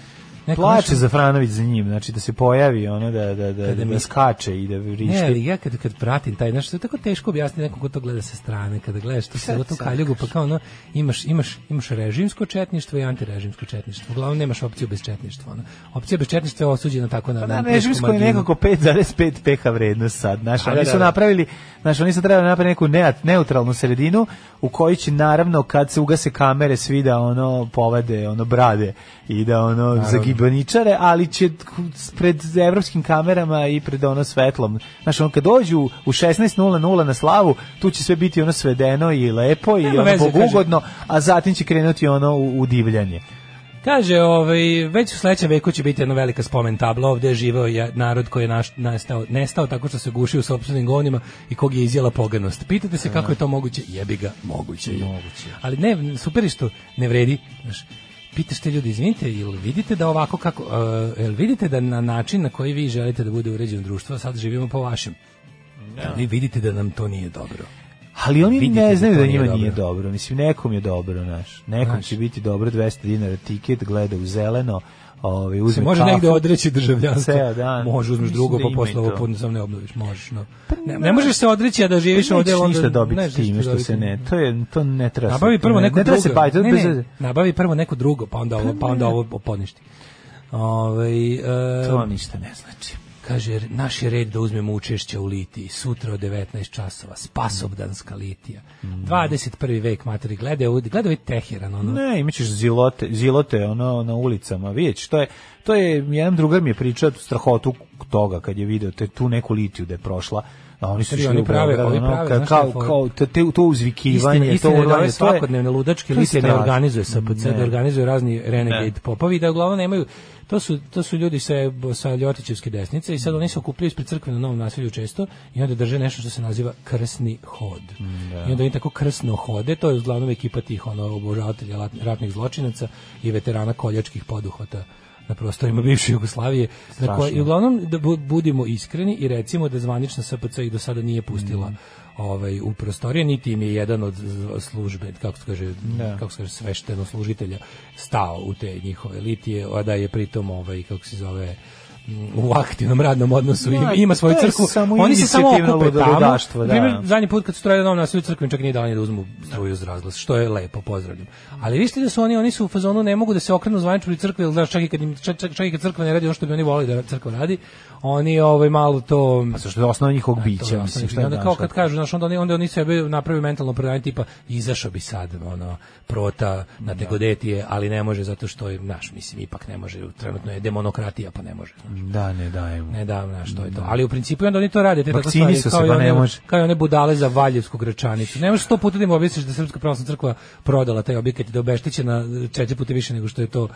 plače za Franović za njim, znači da se pojavi ono da da da da mi skače i da vrišti. Ne, ali ja kad kad pratim taj nešto je tako teško objasniti nekom ko to gleda sa strane, kada gledaš to sve to kaljugu pa kao ono imaš imaš imaš režimsko četništvo i antirežimsko četništvo. Uglavnom nemaš opciju bez četništva. Ono. Opcija bez četništva je osuđena tako na pa, na da, režimsko je nekako 5,5 pH vrednost sad. Naš, oni da, su da, napravili, znaš, oni su trebali napraviti neku neat, neutralnu sredinu u kojoj će naravno kad se ugase kamere svi da ono povade, ono brade i da ono gibaničare, ali će pred evropskim kamerama i pred ono svetlom. Znači, on kad dođu u 16.00 na slavu, tu će sve biti ono svedeno i lepo i ono bogugodno, a zatim će krenuti ono u, u divljanje. Kaže, ovaj, već u sledećem veku će biti jedna velika spomen tabla, ovde je živeo narod koji je naš, nastao, nestao tako što se gušio u sopstvenim govnima i kog je izjela poganost. Pitate se kako je to moguće? Jebi ga, moguće je. Moguće. Ali ne, super što ne vredi. Znaš, pitaš te ljudi, izvinite, ili vidite da ovako kako, uh, jel vidite da na način na koji vi želite da bude uređeno društvo, sad živimo po vašem. No. Da vi vidite da nam to nije dobro. Ali oni vidite ne da znaju da, da njima nije, nije dobro. Mislim, nekom je dobro, naš. Nekom naš. će biti dobro 200 dinara tiket, gleda u zeleno, ovaj uzme. Se može negde odreći državljanstvo. Ceo dan. Može uzmeš drugo pa da posle ovo podne ne obnoviš, možeš, no. Pa ne, ne možeš se odreći a da pa živiš pa ovde onda. Ništa dobiti time što se ne. To je to ne treba. Nabavi prvo neko ne, drugo. Ne treba se baviti, ne, bez... nabavi prvo neko drugo, pa onda ovo, pa onda pa ovo poništi. Ovaj e, to ništa ne znači. Kaže, naš je red da uzmemo učešće u litiji, sutra od 19 časova, spasobdanska litija. Mm. 21. vek, materi, gledaj, gledaj ovaj Teheran, ono. Ne, imaćeš zilote, zilote ono, na ulicama, vidjeti, to je, to je, jedan drugar mi je pričao strahotu toga, kad je video te, tu neku litiju da je prošla, a oni su oni prave, oni prave, ono, kao, kao, te, te, to uzvikivanje, istina, istina, to da ove svakodnevne ludačke liste ne organizuje SPC, da organizuje razni renegade popovi, da uglavnom nemaju to su, to su ljudi sa, sa Ljotićevske desnice i sad oni se okupljaju ispred crkve na Novom nasilju često i onda drže nešto što se naziva krsni hod. Mm, da. I onda oni tako krsno hode, to je uglavnom ekipa tih ono, obožavatelja ratnih zločinaca i veterana koljačkih poduhvata na prostorima (laughs) bivše Jugoslavije. Na koje, I uglavnom, da budimo iskreni i recimo da zvanična SPC ih do sada nije pustila mm ovaj u prostorije niti im je jedan od službe kako se kaže da. kako se kaže svešteno služitelja stao u te njihove litije a da je pritom ovaj kako se zove u aktivnom radnom odnosu da, ima svoju crkvu. Oni se samo okupe tamo. Da. Primjer, zadnji put kad su trajali na da nasilju crkvi, čak nije dali da uzmu struju uz razglas, što je lepo, pozdravljam. Ali vi da su oni, oni su u fazonu, ne mogu da se okrenu zvanični crkve, ili da čak i kad, im, čak, čak i kad crkva ne radi ono što bi oni volili da crkva radi, oni ovaj malo to... A što je osnova njihovog bića, mislim. Šta onda kao kad kažu, znači onda oni, onda oni sebe naprave mentalno predanje, tipa, izašao bi sad, ono, prota na da. tegodetije, ali ne može zato što je, naš, mislim, ipak ne može, trenutno je demokratija pa ne može. Da, ne dajemo. Ne dam, na što je to. Da. Ali u principu onda oni to rade, te tako stvari, kao, se, i pa one, ne kao i one budale za Valjevsku gračanicu. Ne možeš sto puta da im objasniš da Srpska pravoslavna crkva prodala taj objekat i da obeštećena e, četiri puta više nego što je to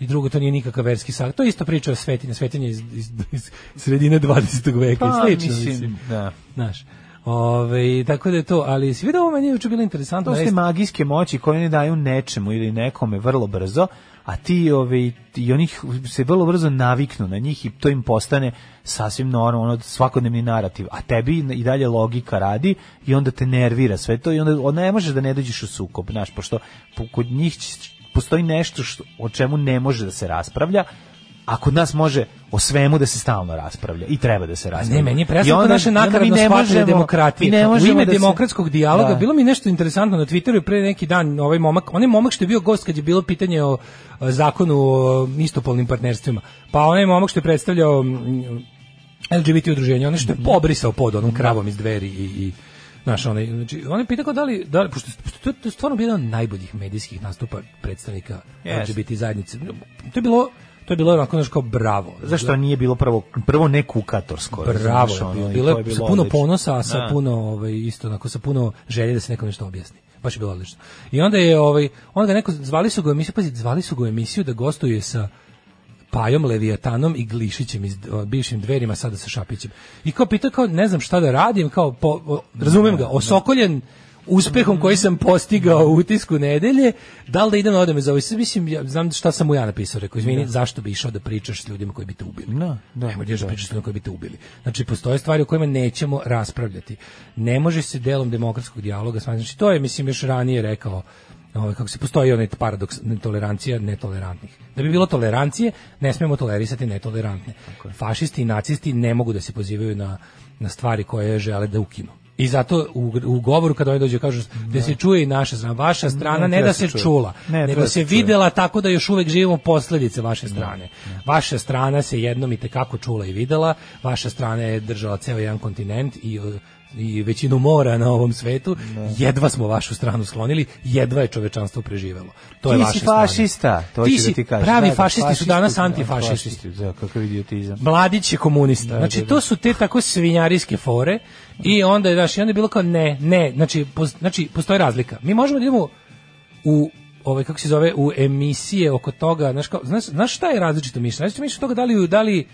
i drugo to nije nikakav verski sak. To je isto priča o svetinje, svetinje iz, iz, iz sredine 20. veka. Pa, slično, mislim, mislim. da. Znaš. Ove, tako da je to, ali si vidio ovo meni je učin bilo interesantno. To su magijske moći koje ne daju nečemu ili nekome vrlo brzo, a ti ove, i onih se vrlo brzo naviknu na njih i to im postane sasvim normalno svakodnevni narativ a tebi i dalje logika radi i onda te nervira sve to i onda ne možeš da ne dođeš u sukob znaš pošto kod njih postoji nešto što, o čemu ne može da se raspravlja a kod nas može o svemu da se stalno raspravlja i treba da se raspravlja. Ne, meni je presno to naše nakaradno shvatanje demokratije. Ne u ime da demokratskog se... dijaloga da. bilo mi nešto interesantno na Twitteru pre neki dan ovaj momak, onaj momak što je bio gost kad je bilo pitanje o, zakonu o istopolnim partnerstvima. Pa onaj momak što je predstavljao LGBT udruženje, ono što je mhm. pobrisao pod onom da. kravom iz dveri i, i Znaš, onaj, znači, on je pitao da li, da li pošto, to, to je stvarno bio jedan od najboljih medijskih nastupa predstavnika yes. LGBT zajednice. To je bilo to je bilo onako nešto kao bravo. Zašto nije bilo prvo prvo ne kukatorsko? Bravo, je bilo, bilo, je bilo sa puno odlično. ponosa, sa da. puno ovaj isto onako sa puno želje da se nekom nešto objasni. Baš je bilo odlično. I onda je ovaj onda neko zvali su ga u emisiju, pazi, zvali su ga u emisiju da gostuje sa Pajom Leviatanom i Glišićem iz o, bivšim dverima sada sa Šapićem. I kao pita kao ne znam šta da radim, kao po, o, razumem da, ga, da. osokoljen uspehom koji sam postigao u utisku nedelje, da li da idem odem iz ovo? Sad mislim, ja znam šta sam mu ja napisao, rekao, izvini, da. zašto bi išao da pričaš s ljudima koji bi te ubili? Da, da. Nemo da pričaš s ljudima koji bi te ubili. Znači, postoje stvari o kojima nećemo raspravljati. Ne može se delom demokratskog dijaloga, znači, to je, mislim, još ranije rekao, ovaj, kako se postoji onaj paradoks netolerancija netolerantnih. Da bi bilo tolerancije, ne smemo tolerisati netolerantne. Fašisti i nacisti ne mogu da se pozivaju na, na stvari koje žele da ukinu. I zato u, u govoru kada oni dođe kažu da se da. čuje i naša strana, vaša strana ne, ne da se čuje. čula, ne, nego se videla tako da još uvek živimo posledice vaše da. strane. Ne, da. vaša strana se jednom i tekako čula i videla, vaša strana je držala ceo jedan kontinent i i većinu mora na ovom svetu, ne. Da. jedva smo vašu stranu sklonili, jedva je čovečanstvo preživelo. To ti je vaša fašista, to ti da si, da ti kažem. Pravi da, da fašisti da, su danas antifašisti. Fašisti, da, kakav idiotizam. Mladić je komunista. Da, znači, to su te tako svinjarijske fore i onda je, znaš, i onda je bilo kao ne, ne, znači, poz, znači, postoji razlika. Mi možemo da idemo u ovaj kako se zove u emisije oko toga, znaš, kao, znaš, znaš šta je različito mišljenje? Različito mišljenje toga da li, da li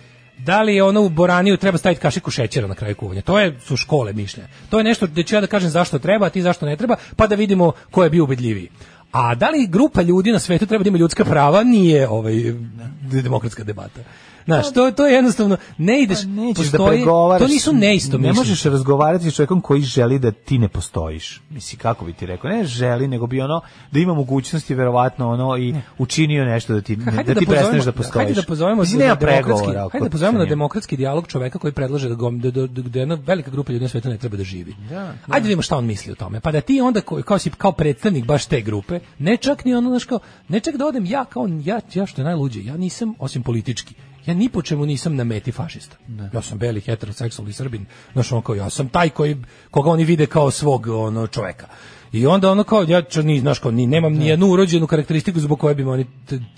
Da li je ono u boraniju treba staviti kašiku šećera na kraju kuvanja? To je su škole mišljenja. To je nešto gdje ću ja da kažem zašto treba, a ti zašto ne treba, pa da vidimo ko je bio ubedljiviji. A da li grupa ljudi na svetu treba da ima ljudska prava? Nije ovaj, demokratska debata. Znaš, pa- to, to je jednostavno, ne ideš, pa postoji, da to nisu neisto Ne možeš razgovarati s čovjekom koji želi da ti ne postojiš. Misli, kako bi ti rekao? Ne želi, nego bi ono, da ima mogućnosti, verovatno, ono, i učinio nešto da ti, ne, da, da, ti pozovemo, prestaneš da postojiš. Hajde da pozovemo, na, demokratski, hajde da pozovemo na demokratski dijalog čoveka koji predlaže da, gom, da, da, da jedna velika grupa ljudi na svetu ne treba da živi. Da, da. Hajde da vidimo šta on misli o tome. Pa da ti onda, kao, kao si kao predstavnik baš te grupe, ne čak ni ono, znaš, kao, ne čak da odem ja, kao, ja, ja što je najluđe, ja nisam, osim politički, ja ni po čemu nisam na meti fašista. Ne. Da. Ja sam beli heteroseksualni Srbin, znaš on kao ja sam taj koji koga oni vide kao svog ono čoveka. I onda ono kao ja čo, ni znaš kao ni nemam ni da. jednu urođenu karakteristiku zbog koje bi oni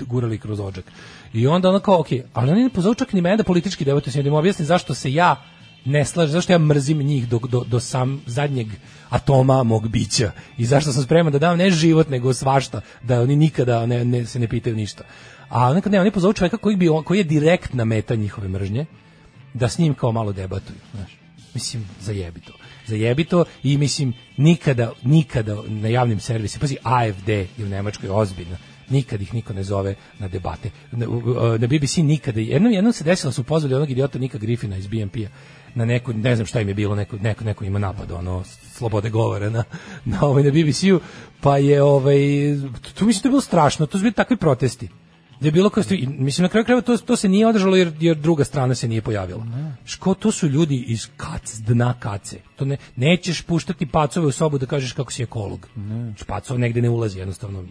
gurali kroz odžak. I onda ono kao okej, okay, ali oni ne pozovu čak ni mene da politički devote se da im objasni zašto se ja ne slažem, zašto ja mrzim njih do, do, do sam zadnjeg atoma mog bića i zašto sam spreman da dam ne život nego svašta da oni nikada ne, ne se ne pitaju ništa A nekad ne, oni pozovu čoveka koji, bi, koji je direktna meta njihove mržnje, da s njim kao malo debatuju, znaš. Mislim, zajebi to. Zajebi to i mislim, nikada, nikada na javnim servisima, pazi, AFD je u Nemačkoj ozbiljno, nikad ih niko ne zove na debate. Na, BBC nikada, jednom, jednom se desilo, da su pozvali onog idiota Nika Grifina iz BMP-a, na neku, ne znam šta im je bilo, neko, neko, neko ima napad, ono, slobode govora na, na, ovaj, na BBC-u, pa je, ovaj, tu mislim da je bilo strašno, to su bili takvi protesti da je bilo kao stvi, mislim na kraju krajeva to, to se nije održalo jer, jer druga strana se nije pojavila. Ne. Ško to su ljudi iz kac dna kace. To ne nećeš puštati pacove u sobu da kažeš kako si ekolog. Ne. Pacov negde ne ulazi jednostavno,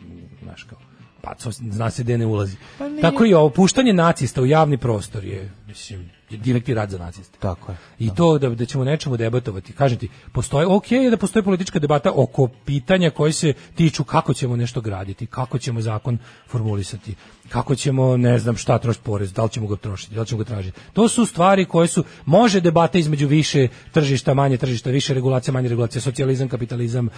znaš kao. Pacov zna se gde ne ulazi. Pa nije... Tako i ovo puštanje nacista u javni prostor je mislim direktni rad za naciste. Tako je. I da. to da, da ćemo nečemu debatovati. Kažem ti, postoje, ok je da postoji politička debata oko pitanja koje se tiču kako ćemo nešto graditi, kako ćemo zakon formulisati, kako ćemo, ne znam šta trošiti porez, da li ćemo ga trošiti, da li ćemo ga tražiti. To su stvari koje su, može debata između više tržišta, manje tržišta, više regulacija, manje regulacija, socijalizam, kapitalizam,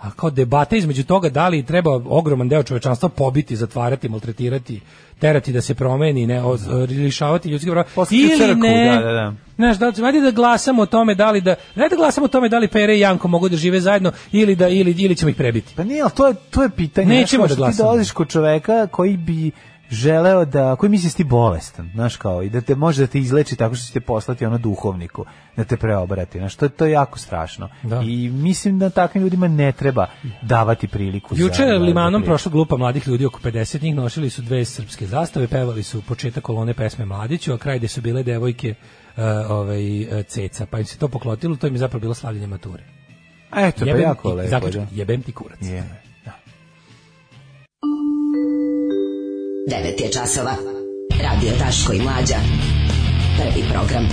a kao debata između toga da li treba ogroman deo čovečanstva pobiti, zatvarati, maltretirati, terati da se promeni, ne, o, lišavati da. ljudske prava. Ili crku, ne, da, da, da. Znaš, da li, da glasamo o tome da li da, ne da glasamo o tome da li Pere i Janko mogu da žive zajedno ili da ili ili ćemo ih prebiti. Pa nije, al to je to je pitanje. Nećemo da glasamo. Ti dolaziš kod čoveka koji bi želeo da, koji misliš da ti bolestan, znaš kao, i da te može da te izleči tako što te poslati ono duhovniku, da te preobrati, znaš, to, to je jako strašno. Da. I mislim da takvim ljudima ne treba davati priliku. Juče za, limanom prošla grupa mladih ljudi, oko 50 njih, nosili su dve srpske zastave, pevali su početak kolone pesme Mladiću, a kraj gde su bile devojke uh, ovaj, e, ceca, pa im se to poklotilo, to im je zapravo bilo slavljenje mature. Eto, pa jebem, pa jako lepo. Zaključka, da. jebem ti kurac. Yeah. 9 je časova. Radio Taško i Mlađa. Prvi program.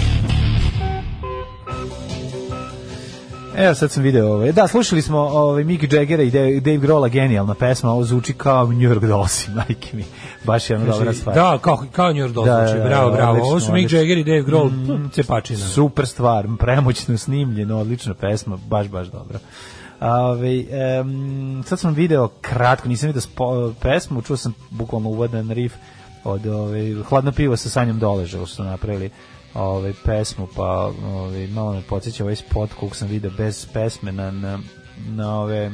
Evo sad sam video ovaj. Da, slušali smo ovaj Mick Jaggera i Dave, Dave Grohl-a genijalna pesma, ovo zvuči kao New York Dolls, (laughs) majke mi. Baš je ono znači, dobra stvar. Da, kao kao New York Dolls, da, zvuči, da, bravo, da, bravo. Odlično, ovo su Mick Jagger i Dave Grohl, mm, hm, cepačina. Super stvar, premoćno snimljeno, odlična pesma, baš baš dobro. Ove, um, sad sam video kratko, nisam vidio spo, pesmu, čuo sam bukvalno uvodan rif od ove, Hladno pivo sa Sanjom Doleže, što su napravili ove, pesmu, pa ove, malo me podsjeća ovaj spot koliko sam video bez pesme na, na, na ove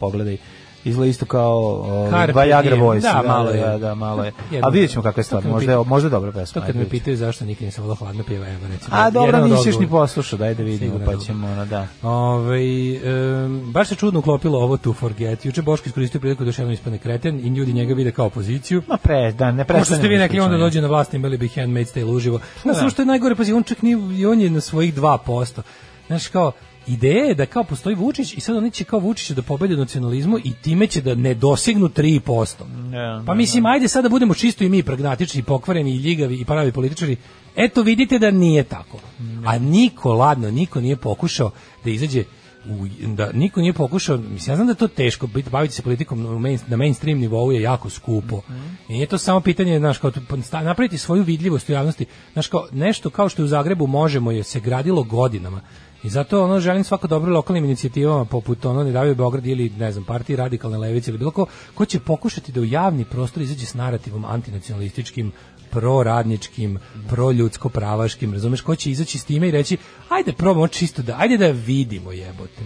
pogledaj Izgleda isto kao o, ovaj, Viagra Boys. Da, da, malo je. Da, da, malo je. (laughs) A vidjet da. ćemo kakva je stvar, možda, je, možda je dobra pesma. To kad me pitaju zašto nikad nisam volao hladno pjeva, evo recimo. A dobro, nisiš ni poslušao, daj da vidimo, pa ćemo, ono, da. Ove, ovaj, um, baš se čudno uklopilo ovo to forget. Juče Boško iskoristio priliku da šemno ispane kreten i ljudi njega vide kao opoziciju. Ma pre, da, ne prestane. Pošto ste vi rekli, onda dođe na vlast, imali bi Handmaid's Tale uživo. Na, da. što je najgore, pazi, on čak nije, on je na svojih 2%. Znaš, kao, Ideja da kao postoji Vučić i sad oni će kao Vučić da pobedi nacionalizmu i time će da ne dosegnu 3%. Yeah, pa da, mislim, da. ajde sad da budemo čisto i mi pragmatični, pokvareni i ljigavi i pravi političari. Eto, vidite da nije tako. A niko, ladno, niko nije pokušao da izađe u, da niko nije pokušao, mislim, ja znam da je to teško, biti, baviti se politikom main, na mainstream nivou je jako skupo. Mm I nije to samo pitanje, znaš, kao, pa, napraviti svoju vidljivost u javnosti, znaš, kao, nešto kao što je u Zagrebu možemo, je se gradilo godinama. I zato ono želim svako dobro lokalnim inicijativama poput ono ne davaju Beograd ili ne znam partije radikalne levice ili bilo ko ko će pokušati da u javni prostor izađe s narativom antinacionalističkim proradničkim, proljudsko pravaškim, razumeš, ko će izaći s time i reći ajde probamo čisto da, ajde da vidimo jebote,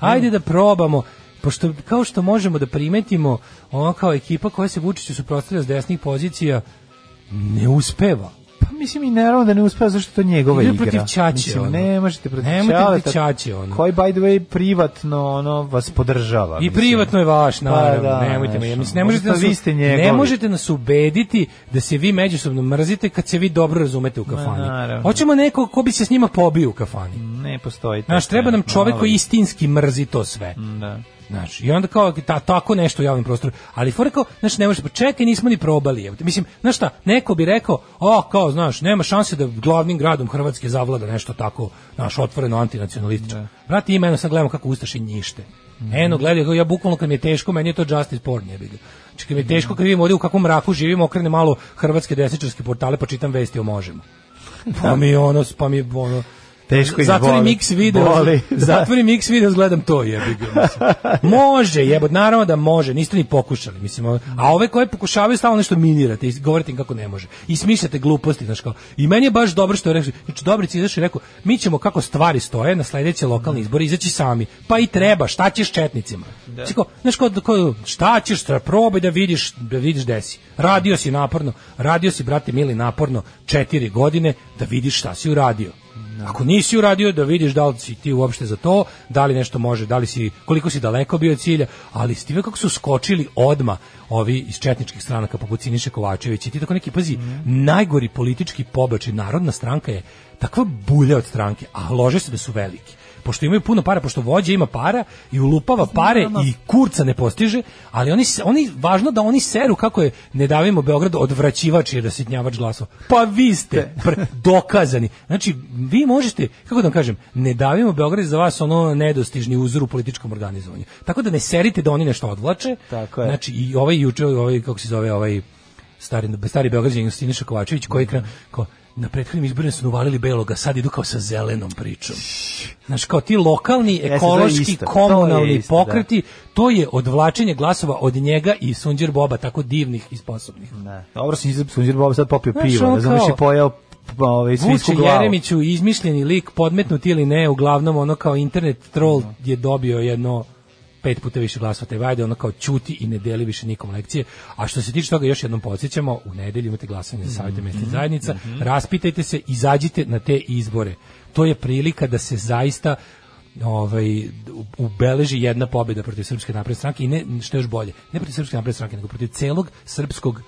ajde da probamo pošto kao što možemo da primetimo ono kao ekipa koja se Vučiću suprotstavlja s desnih pozicija ne uspeva Pa mislim i naravno da ne uspeva zašto to njegova igra. protiv Čače. Mislim, ne možete protiv Čače. ono. Koji by the way privatno ono vas podržava. I mislim. privatno je vaš, pa naravno. Pa, da, nemojte me, mislim, ne možete, nas, u, ne možete nas ubediti da se vi međusobno mrzite kad se vi dobro razumete u kafani. Ma, Hoćemo neko ko bi se s njima pobio u kafani. Ne postoji. Znaš, treba nam čovek koji istinski mrzi to sve. Da. Znaš, i onda kao ta, tako nešto u javnom prostoru. Ali fora kao, znaš, ne možeš, čekaj, nismo ni probali. Mislim, znaš šta, neko bi rekao, o, kao, znaš, nema šanse da glavnim gradom Hrvatske zavlada nešto tako, znaš, otvoreno antinacionalistično. Da. Brati, ima, eno sad gledamo kako Ustaši njište. Mm. Eno, gledaj, ja bukvalno kad mi je teško, meni je to justice porn, jebi ga. Čekaj, znači, mi je mhm. teško kad vidim ovdje u kakvom mraku živimo, okrenem malo hrvatske desničarske portale pa čitam vesti o možemo. (laughs) Pa mi ono, pa mi ono, teško zatvori boli. mix video, boli, da. zatvori da. mix video, gledam to jebi ga. (laughs) Može, jebot, naravno da može, niste ni pokušali, mislim. A ove koje pokušavaju stalno nešto minirate i govorite im kako ne može. I smišljate gluposti, znači kao. I meni je baš dobro što je rekao, znači Dobrić izašao i rekao, mi ćemo kako stvari stoje na sledeće lokalne izbore izaći sami. Pa i treba, šta ćeš četnicima? Da. Znači, kao, znaš kao, da kao, šta ćeš, šta, probaj da vidiš, da vidiš desi. Radio si naporno, radio si brate mili naporno 4 godine da vidiš šta si uradio. Da. Ako nisi uradio da vidiš da li si ti uopšte za to, da li nešto može, da li si koliko si daleko bio od cilja, ali ste kako su skočili odma ovi iz četničkih stranaka poput Siniše Kovačevića i ti tako neki pazi, mm. najgori politički pobačaj narodna stranka je takva bulja od stranke, a lože se da su veliki pošto imaju puno para, pošto vođa ima para i ulupava pare i kurca ne postiže, ali oni, oni važno da oni seru kako je ne davimo Beograd odvraćivač i rasitnjavač glasova. Pa vi ste (laughs) dokazani. Znači, vi možete, kako da vam kažem, ne davimo Beograd za vas ono nedostižni uzor u političkom organizovanju. Tako da ne serite da oni nešto odvlače. Tako je. Znači, i ovaj juče, ovaj, kako se zove, ovaj stari, stari Beograđan Justiniša Kovačević, koji je kao, na prethodnim izborima su uvalili beloga, sad idu kao sa zelenom pričom. Znaš, kao ti lokalni, ekološki, komunalni isto, da. pokreti, da. to je odvlačenje glasova od njega i Sunđer Boba, tako divnih i sposobnih. Ne. Da. Dobro, Sunđer Boba sad popio Znaš, pivo, ne znam, i pojeo ovaj Vuče Jeremiću izmišljeni lik podmetnut ili ne, uglavnom ono kao internet troll da. je dobio jedno pet puta više glasova taj Vajda, ono kao ćuti i ne deli više nikom lekcije. A što se tiče toga, još jednom podsjećamo, u nedelju imate glasanje za savjete mjesnih mhm, zajednica, mhm. raspitajte se, izađite na te izbore. To je prilika da se zaista ovaj ubeleži jedna pobeda protiv srpske napredne stranke i ne što je još bolje, ne protiv srpske napredne stranke, nego protiv celog srpskog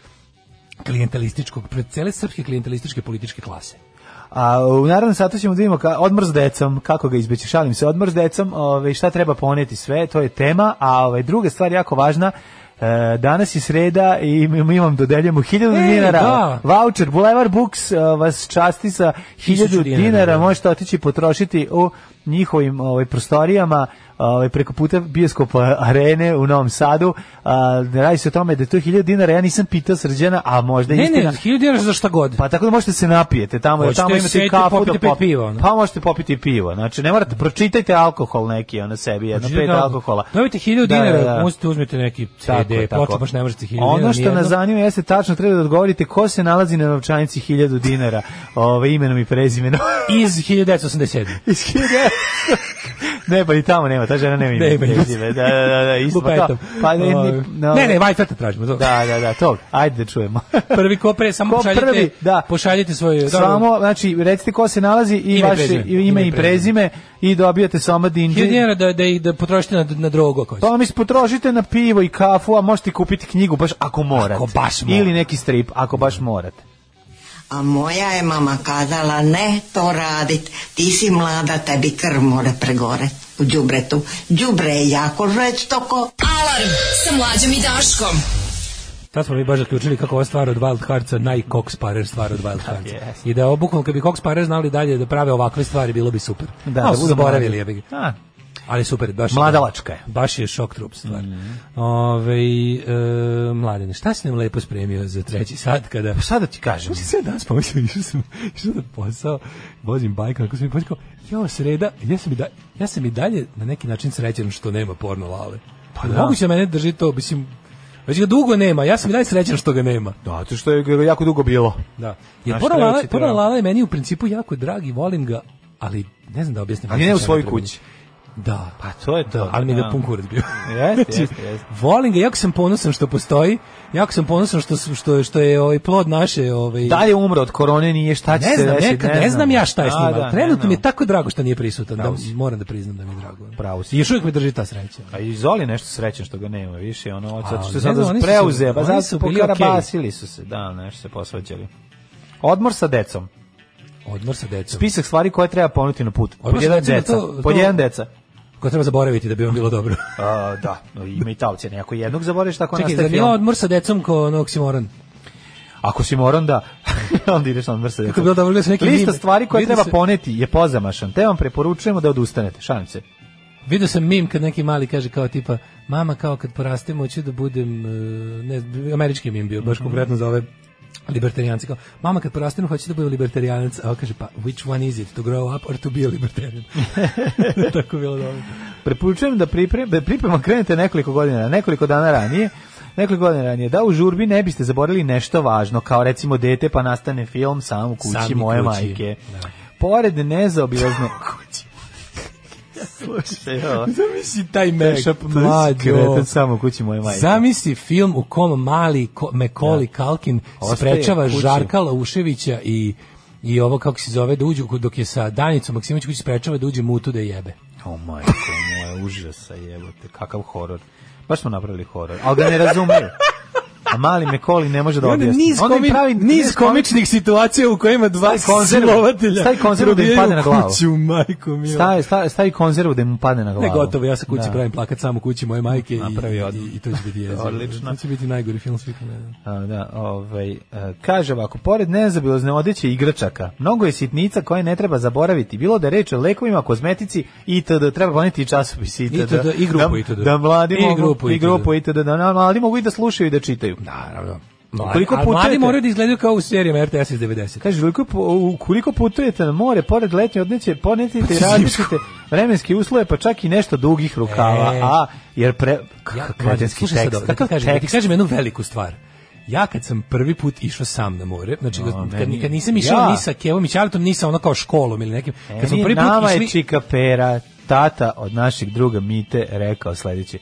klientelističkog protiv cele srpske klientelističke političke klase. A u naravno satu ćemo da vidimo ka, odmor s decom, kako ga izbeći, šalim se, odmor s decom, ove, ovaj, šta treba poneti sve, to je tema, a ove, ovaj, druga stvar jako važna, e, danas je sreda i mi vam dodeljujemo 1000 dinara. Da. Voucher Boulevard Books e, vas časti sa 1000 dinara. dinara. Da. Možete otići potrošiti u njihovim ovaj prostorijama ovaj preko puta bioskopa Arene u Novom Sadu. A, da radi se o tome da je to 1000 dinara, ja nisam pitao srđana, a možda i Ne, istina. ne, 1000 dinara za šta god. Pa tako da možete se napijete tamo, Hoćete tamo imate kafu popiti da pop... pivo. No? Pa možete popiti pivo. Znači ne morate pročitajte alkohol neki na sebi, jedno znači, pet da, da, alkohola. Dobite 1000 da, dinara, da, da, možete uzmete neki CD, tako, tako. baš ne možete 1000 dinara. Ono što nas zanima jeste tačno treba da odgovorite ko se nalazi na novčanici 1000 dinara, ovaj imenom i prezimenom. Iz 1987. (laughs) Iz 1987 ne, pa i tamo nema, ta žena nema ime. Nema ime. Da, da, da, da, isto pa to. Pa ne, ni, ovaj. no. ne, ne, Vajferta tražimo. To. Da, da, da, to. Ajde da čujemo. (laughs) prvi ko pre, samo ko pošaljite, prvi, da. pošaljite svoje... Da. Samo, znači, recite ko se nalazi i ime, vaše prezime, ime, ime i prezime i dobijate samo dinđe. Hiljad dinara da, da, da potrošite na, na drogo. Koji to mi potrošite na pivo i kafu, a možete kupiti knjigu baš ako morate. Ako baš morate. Ili neki strip, ako baš morate. A moja je mama kazala, ne to radit, ti si mlada, tebi krv mora pregore u džubretu. Džubre je jako žveć toko. Alarm sa mlađom i Daškom. Tad smo mi baš zaključili kako ova stvar od Wild Heartsa najkoksparer stvar od Wild Heartsa. Da, yes. I da obukom, kad bi koksparer znali dalje da prave ovakve stvari, bilo bi super. Da, da, da budu boravili. Ja bi... Da, Ali super, baš mladalačka je. Baš je šok trup stvar. Mm -hmm. Ove, e, mladene, šta si nam lepo spremio za treći sat kada... Pa šta da ti kažem? Šta se danas pomislio, (laughs) išao sam, išao sam posao, vozim bajka, ako sam mi počekao, jo, sreda, ja sam, i da, ja sam i dalje na neki način srećen što nema porno lale. Pa da. Moguće mene drži to, mislim, već ga dugo nema, ja sam i najsrećan što ga nema. Da, to što je jako dugo bilo. Da. Jer Porno da. Lala je meni u principu jako drag i volim ga, ali ne znam da objasnim. Ali ne u svojoj kući. Da. Pa to je to. Da, ali mi ga da. da pun kurac bio. Jeste, jeste, znači, jeste. Volim ga, jako sam ponosan što postoji, jako sam ponosan što, što, što je ovaj plod naše... Ovaj... Da je umro od korone, nije šta će ne se znam, reći, nekad, ne, znam. ne znam ja šta je s njima. Da, Trenutno mi je tako drago što nije prisutan, da, moram da priznam da mi je drago. Pravo si. Još uvijek me drži ta sreća. A i Zoli nešto srećan što ga nema više, ono, od što pa se sada preuze, pa zato su pokarabasili su se, da, nešto se posvađali. Odmor sa decom. Odmor sa decom. Spisak stvari koje treba ponuti na put. Pod jedan deca. Pod jedan deca ko treba zaboraviti da bi on bilo dobro. A, da, no, ima i ta opcija. Ako jednog zaboraviš, tako Čekaj, nastaje film. Čekaj, odmor sa decom ko ono oksimoron? Ako si moran da (laughs) onda ideš na mrsa. Kako bilo dobro, neki lista stvari koje treba se... poneti je pozamašan. Te vam preporučujemo da odustanete. Šalim se. Vidio sam mim kad neki mali kaže kao tipa mama kao kad porastemo hoću da budem e, ne, američki mim bio baš mm -hmm. konkretno za ove libertarijanci kao, mama kad porastenu hoće da bude libertarijanac, a kaže pa which one is it, to grow up or to be a libertarian (laughs) (laughs) tako bilo dobro preporučujem da, priprem, da priprema krenete nekoliko godina, nekoliko dana ranije nekoliko godina ranije, da u žurbi ne biste zaboravili nešto važno, kao recimo dete pa nastane film sam u kući Sami moje kući. majke da. pored nezaobilazne (laughs) kući Slušaj, ovo. (laughs) Zamisli taj mashup mlađo. samo kući moje majke. Zamisli film u kom mali Mekoli ja. Kalkin sprečava Žarkala Uševića i i ovo kako se zove da uđu dok je sa Danicom Maksimović kući sprečava da uđe mutu da jebe. O oh majko moja, užasa jebote, kakav horor. Baš smo napravili horor, ali ga ne razumiju. (laughs) A mali Mekoli ne može da objasni. Niz, komi, pravi, niz komičnih situacija u kojima dva silovatelja stavi konzervu da im padne na glavu. Kuću, majko mila. Stavi, stavi, stavi konzervu da im padne na glavu. Ne, gotovo, ja sa kući da. pravim plakat samo kući moje majke i, i, i to će biti jezio. Odlično. To će biti najgori film svih vremena. Da, ovaj, e, kaže ovako, pored nezabilozne odeće igračaka, mnogo je sitnica koje ne treba zaboraviti. Bilo da reče o lekovima, kozmetici itd. Treba planiti i časopis i itd. I grupu itd. Da, da mladi mogu, i grupu i itd. Da mladi mogu i da slušaju i da čitaju izgledaju. Naravno. No, koliko puta Mladi moraju da izgledaju kao u serijama RTS iz 90. Kaže, koliko, koliko putujete na more, pored letnje odneće, ponetite i pa, različite vremenske uslove, pa čak i nešto dugih rukava. E, a, jer pre... Ja, tekst. kakav ti kažem, tekst? Da ti da kažem jednu veliku stvar. Ja kad sam prvi put išao sam na more, znači no, kad, meni, kad nisam išao ja. ni sa Kevom i ni sa ono kao školom ili nekim. Meni, kad sam prvi put nama išli... je Čika Pera, tata od našeg druga Mite, rekao sledeće,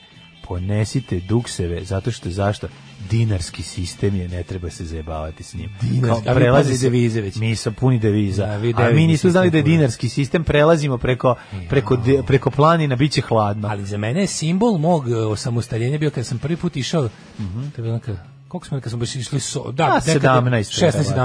ponesite dukseve, zato što zašto? dinarski sistem je, ne treba se zajebavati s njim. Dinarski, Kao, prelazi se, devize već. Mi smo puni deviza. Da, a mi nismo znali da je dinarski sistem, prelazimo preko, preko, de, preko planina, bit će hladno. Ali za mene je simbol mog e, osamostaljenja bio kad sam prvi put išao, mm -hmm. to je bilo koliko smo kad smo baš išli so, da, A, 17, 16, 17, da,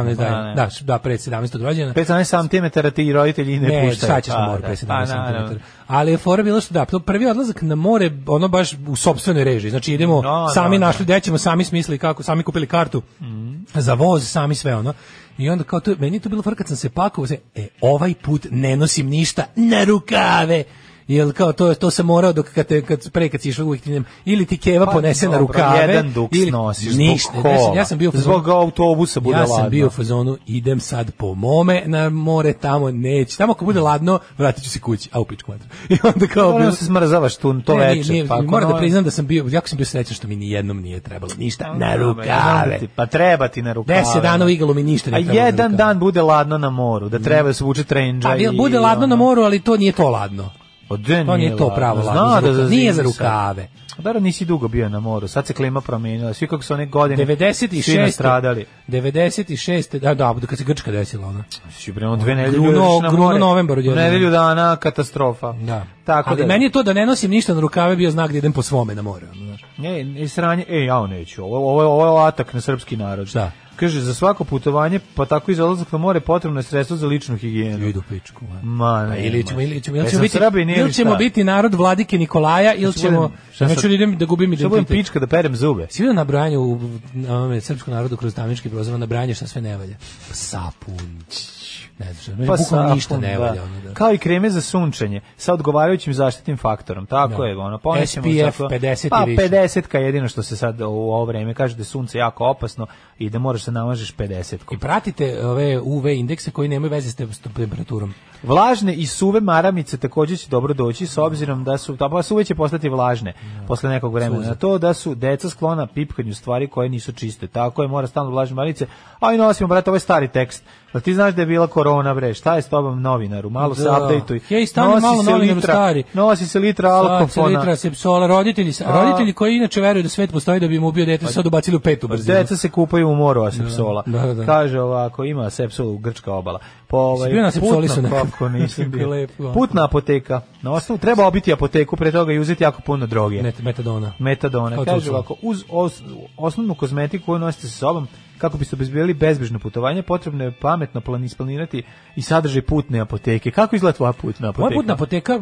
da, da, da, 17. rođena. 15 cm ti roditelji ne, ne puštaju. Ne, sad ćeš na more pre 17 cm. Ali je fora bilo što da, prvi odlazak na more, ono baš u sopstvenoj režiji. Znači idemo, no, da, da, sami no, da. našli, da. dećemo, sami smisli kako, sami kupili kartu mm. za voz, sami sve ono. I onda kao to, meni je to bilo fora kad sam se pakovao, e, ovaj put ne nosim ništa na rukave Jel kao to to se morao dok kad te kad pre kad si išao uvek ili ti keva pa, ponese dobro, na rukave jedan duk ili nosiš ništa. Kola, ja sam bio fazonu, zbog autobusa bude Ja sam bio u fazonu idem sad po mome na more tamo neće. Tamo ako bude ladno vratiću se kući, a u pičku mater. (laughs) I onda kao Moram bio da se smrzavaš tu to ne, večer. Nije, pa, moram da priznam da sam bio jako sam bio srećan što mi ni jednom nije trebalo ništa na da rukave. Pa treba ti na rukave. 10 dana igalo mi ništa ne A jedan dan bude ladno na moru, da treba mm. da se vuče trendža pa, i bude ladno na moru, ali to nije to ladno. Odde pa nije to pravo Zna da za Nije za rukave. Dobro, nisi dugo bio na moru. Sad se klima promijenila. Svi kako su one godine 96. stradali. 96. Da, da, kad se Grčka desila ona. Si bremo dve nedelje gruno, na gruno novembar odjedno. Nedelju dana katastrofa. Da. Tako Ali da. meni je to da ne nosim ništa na rukave bio znak da idem po svome na more. Znaš. Ne, ne sranje. Ej, ja neću. Ovo, ovo, ovo atak na srpski narod. Da. Kaže, za svako putovanje, pa tako i za odlazak na more, potrebno je sredstvo za ličnu higijenu. Idu pičku. Ma, pa ne, ili ćemo, ili ćemo, ili e, ćemo, biti, ili ćemo biti narod vladike Nikolaja, ili ćemo, neću da idem da gubim identitet. Što budem pička da perem zube? Svi na branju u, na, srpskom narodu kroz damnički prozor, na branje šta sve ne valja. Sapunić. Ne znam, pa safun, ništa ne da. valja. Da. Ono, da. Kao i kreme za sunčanje, sa odgovarajućim zaštitnim faktorom, tako no. Da. je, ono, pa SPF tako, 50 pa, i više. 50 ka jedino što se sad u ovo vreme kaže da je sunce jako opasno i da moraš se da namažeš 50 -kom. I pratite ove UV indekse koji nemaju veze s temperaturom. Vlažne i suve maramice takođe će dobro doći s obzirom da su ta pa suve će postati vlažne no. posle nekog vremena. Suze. Na to da su deca sklona pipkanju stvari koje nisu čiste. Tako je, mora stalno vlažne maramice. A i nosimo brate ovaj stari tekst Pa ti znaš da je bila korona, bre, šta je s tobom novinaru? Malo da. se update Ja i stani malo se novinaru litra, stari. Nosi se litra alkofona. Litra se sepsola. Roditelji, Sa, roditelji koji inače veruju da svet postoji da bi mu ubio dete, pa sad ubacili u petu brzinu. Deca se kupaju u moru, a sepsola. Da, da, da. Kaže ovako, ima sepsolu grčka obala. Po, ovaj, bio na sepsoli su nekako. (laughs) nisam bio. Putna apoteka. Na osnovu treba obiti apoteku, pre toga i uzeti jako puno droge. Met, metadona. Metadona. Kaže ovako, uz os, osnovnu kozmetiku koju nosite sa sobom, Kako bi se obezbijeli bezbrižno putovanje, potrebno je pametno plan isplanirati i sadržaj putne apoteke. Kako izgleda tvoja putna apoteka? Moja putna apoteka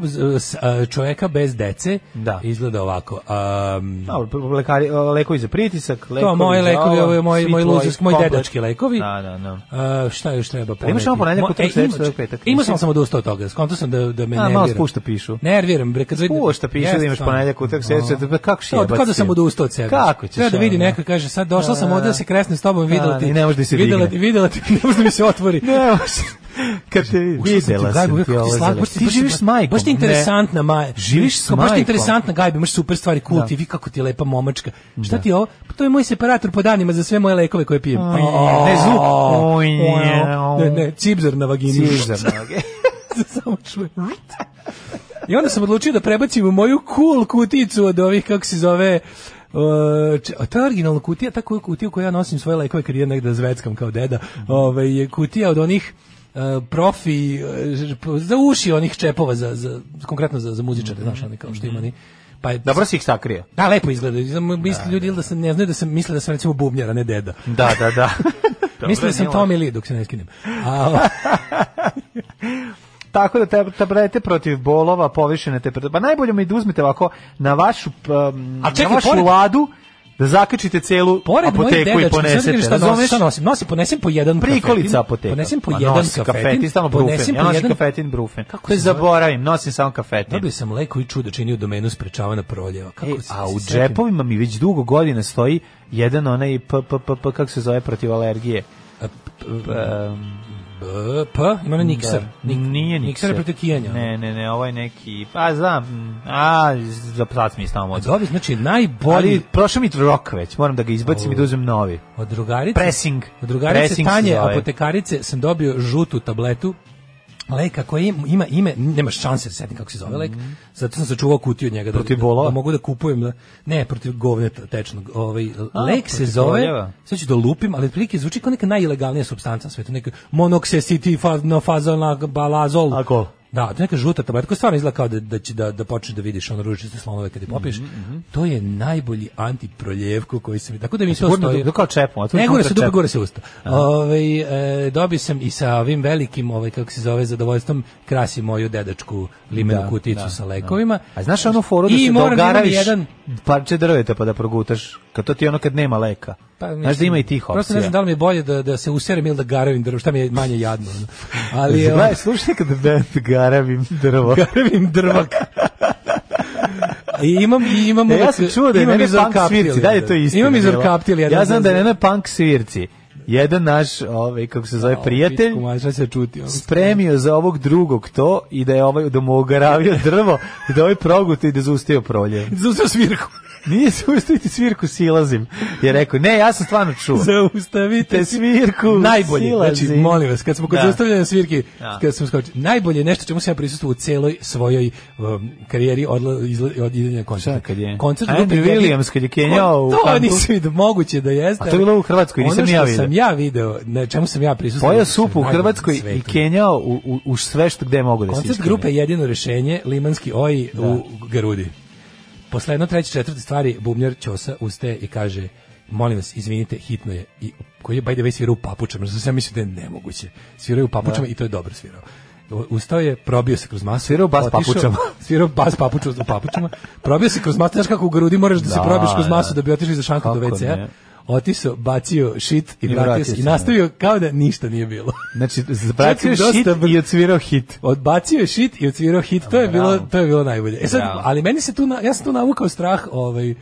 čoveka bez dece da. izgleda ovako. Um, Dobro, lekari, lekovi za pritisak, lekovi to, moji lekovi, ovo je moj, moj luzersk, moj dedački lekovi. Da, da, da. Uh, šta još treba poneti? Imaš samo ponedjeljak u treći, e, petak. Ima sam samo dosta od toga, skonto sam da, da me nerviram. Malo spušta pišu. Nerviram. Bre, kad spušta pišu da imaš ponedjeljak u treći, pa kako še da jebati? Kako sam odustao od sebe? Kako ćeš? Treba da vidi neka, kaže, sad došla sam da, da, ovdje da se kresne s tobom, pojma, videla da, da, ti. ne može da se videla ti, videla ti, ne može da mi se otvori. ne može. Kad te videla sam ti ovo. Ti živiš s majkom. Baš ti interesantna Maja. Živiš s majkom. Baš ti interesantna Gajbi, imaš super stvari, cool da. ti, vi kako ti je lepa momačka. Da. Šta ti je ovo? Pa to je moj separator po danima za sve moje lekove koje pijem. Oh, oh, ne, zvuk. Oh, ne, ne, cibzer na vagini. Cibzer na vagini. (laughs) Samo čujem. I onda sam odlučio da prebacim u moju cool kuticu od ovih, kako se zove, Uh, ta originalna kutija, ta koju kutiju koju ja nosim svoje lekove kad idem negde da zveckam kao deda, ovaj, je kutija od onih Uh, profi uh, za uši onih čepova za, za konkretno za za muzičare mm -hmm. znaš oni kao što ima ni pa je, dobro si ih sakrio da lepo izgleda misle da, da, ljudi da, da se ne znaju da se misle da sam recimo bubnjar a ne deda da da da (laughs) Mislim da sam Tommy Lee dok se ne skinem. A, (laughs) Tako da te, tablete protiv bolova, povišene temperature. Pa najbolje mi da uzmete ovako na vašu, um, čekaj, na vašu pored... ladu, da zakačite celu Pored apoteku i ponesete. Šta nosim, šta nosim? Nosim, ponesem po jedan Prikolica apoteka. Ponesim po pa jedan kafetin. kafetin brufen. Ja nosim jedan... kafetin brufen. Kako to se zaboravim, nosim samo kafetin. Dobio sam leko i čudo činio u domenu sprečavana proljeva. Kako e, a u džepovima mi već dugo godina stoji jedan onaj p, p, p, p, kako se zove protiv alergije. Um, P, ima na Niksar. Da. Nik, nije Niksar. je protiv Kijanja. Ne, ne, ne, ovaj neki, pa znam, a, za plac mi stavamo. Dobri, znači, najbolji... Ali prošao mi rok već, moram da ga izbacim oh. i da uzem novi. Od drugarice... Pressing. Od drugarice Pressing Tanje, apotekarice, sam dobio žutu tabletu, leka koji ima ime, nemaš šanse da setim kako se zove lek, mhm. zato sam sačuvao kutiju od njega da, protiv da, da mogu da kupujem, da, ne, protiv govneta tečnog, ovaj, A, lek se zove, sve ću da lupim, ali otprilike zvuči kao neka najilegalnija substanca na svetu, neka monoksesiti, fa, no, fazona, balazol. Alkohol. Da, to neka žuta tabletka, stvarno izgleda kao da, da, će, da, da počneš da vidiš ono ružičaste slonove kad je popiješ. Mm -hmm. To je najbolji antiproljevku koji sam... Tako da mi e, to stoji... Do, da- da kao čepom, a to ne, gure se, dupe, gore se usta. Ove, ovaj, e, dobio sam i sa ovim velikim, ovaj, kako se zove, zadovoljstvom, krasi moju dedačku limenu da, kuticu da, sa da. lekovima. Da. A znaš ono foru da se dogaraviš jedan... parče drveta pa da progutaš, kad to ti je ono kad nema leka. Pa, mislim, Znaš da ima i tih opcija. Prosto ne znam da li mi je bolje da, da se userem ili da garavim drvo, šta mi je manje jadno. Ali, Gledaj, slušaj kada band da garavim drvo. (laughs) garavim drvo. I imam i imam e, ja sam čuo da je Nene Punk svirci, da je to isto. Imam izorkaptil jedan. Ja znam da je Nene Punk svirci. Jedan naš, ovaj kako se zove, prijatelj, pičku, se čuti, spremio za ovog drugog to i da je ovaj da mu ogaravio (laughs) drvo da ovaj i da ovaj proguta i da zustio prolje. zustio svirku. Nije zaustaviti svirku silazim. Je rekao, ne, ja sam stvarno čuo. Zaustavite svirku najbolje. Znači, silazim. Znači, molim vas, kad smo kod da. zaustavljanja svirke, da. kad sam skočio, najbolje nešto čemu sam ja prisustvovao u celoj svojoj um, karijeri od od idenja koncerta. kad je? Koncert grupe Williams kad je Kenjao u To kantu. nisam vidio, moguće da jeste. A to je bilo u Hrvatskoj, nisam ja vidio. Ono što sam ja video, na čemu sam ja prisustvovao. Pojao da supu u Hrvatskoj i Kenjao u, u, u sve što gde mogu da se. Koncert grupe jedino rešenje, Limanski oj da. u Garudi. Posle jedno treće, četvrte stvari, bubnjar Ćosa ustaje i kaže molim vas, izvinite, hitno je. I, koji je, by the way, svirao u papučama, što sam mislio da je nemoguće. Svirao je u papučama da. i to je dobro svirao. Ustao je, probio se kroz masu. Svirao bas papučama. (laughs) Svirao bas papučama, papučama. Probio se kroz masu. Znaš kako u grudi moraš da, da se probiš kroz masu da, da bi otišli za šanku do WC-a otišao, bacio shit i, I vratio se i da. nastavio kao da ništa nije bilo. Znači, bacio (laughs) shit i odsvirao hit. Odbacio je shit i odsvirao hit, to je bilo, to je bilo najbolje. E sad, ali meni se tu, na, ja sam tu navukao strah, ovaj,